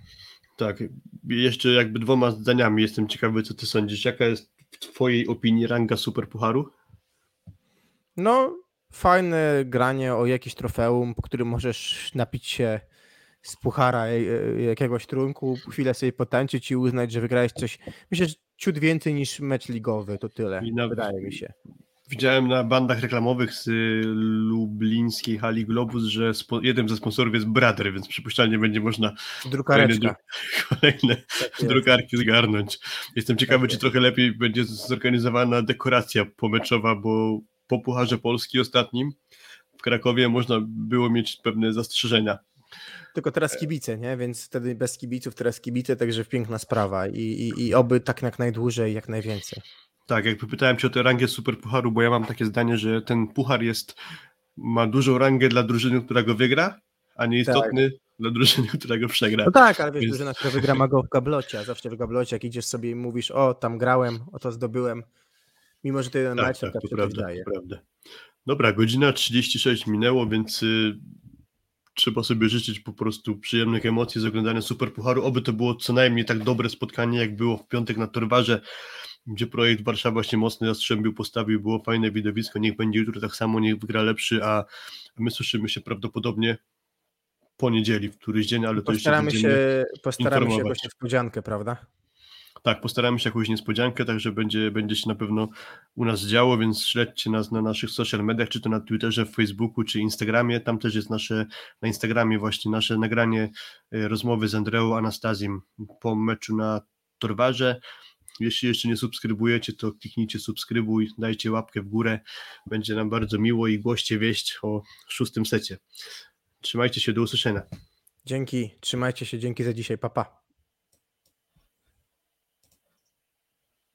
Tak, jeszcze jakby dwoma zdaniami jestem ciekawy, co ty sądzisz. Jaka jest w twojej opinii ranga Superpucharu? No, fajne granie o jakieś trofeum, po którym możesz napić się z puchara e, e, jakiegoś trunku, chwilę sobie potańczyć i uznać, że wygrałeś coś. Myślę, że ciut więcej niż mecz ligowy, to tyle, nawet- wydaje mi się. Widziałem na bandach reklamowych z lublińskiej hali Globus, że spo, jednym ze sponsorów jest Bradry, więc przypuszczalnie będzie można Drukareczka. kolejne Tak drukarki zgarnąć. Jestem ciekawy, czy trochę lepiej będzie zorganizowana dekoracja pomeczowa, bo po Pucharze Polski ostatnim w Krakowie można było mieć pewne zastrzeżenia. Tylko teraz kibice, nie? Więc wtedy bez kibiców, teraz kibice, także piękna sprawa i, i, i oby tak jak najdłużej, jak najwięcej. Tak, jakby pytałem cię o tę rangę superpucharu, bo ja mam takie zdanie, że ten puchar jest, ma dużą rangę dla drużyny, która go wygra, a nieistotny dla drużyny, która go przegra. No tak, ale wiesz, Więc- drużyna, która wygra ma go w gablocie, a zawsze w gablocie, jak idziesz sobie i mówisz, o, tam grałem, o to zdobyłem, mimo że to jeden tak, mecz, tak, to prawda, daje. to prawda. Dobra, godzina 36 minęło, więc y, trzeba sobie życzyć po prostu przyjemnych emocji z oglądania Superpucharu. Oby to było co najmniej tak dobre spotkanie, jak było w piątek na Torwarze, gdzie projekt Warszawa się mocno jastrzębił, postawił, było fajne widowisko, niech będzie jutro tak samo, niech wygra lepszy, a my słyszymy się prawdopodobnie po niedzieli, w któryś dzień, ale to jeszcze Postaramy będziemy... się, postaramy się informować. jakąś niespodziankę, prawda? Tak, postaramy się jakąś niespodziankę, także będzie, będzie się na pewno u nas działo, więc śledźcie nas na naszych social mediach, czy to na Twitterze, Facebooku, czy Instagramie. Tam też jest nasze, na Instagramie właśnie nasze nagranie e, rozmowy z Andreą Anastazjem po meczu na Torwarze. Jeśli jeszcze nie subskrybujecie, to kliknijcie subskrybuj, dajcie łapkę w górę. Będzie nam bardzo miło i głoście wieść o szóstym secie. Trzymajcie się, do usłyszenia. Dzięki, trzymajcie się, dzięki za dzisiaj, papa. Pa.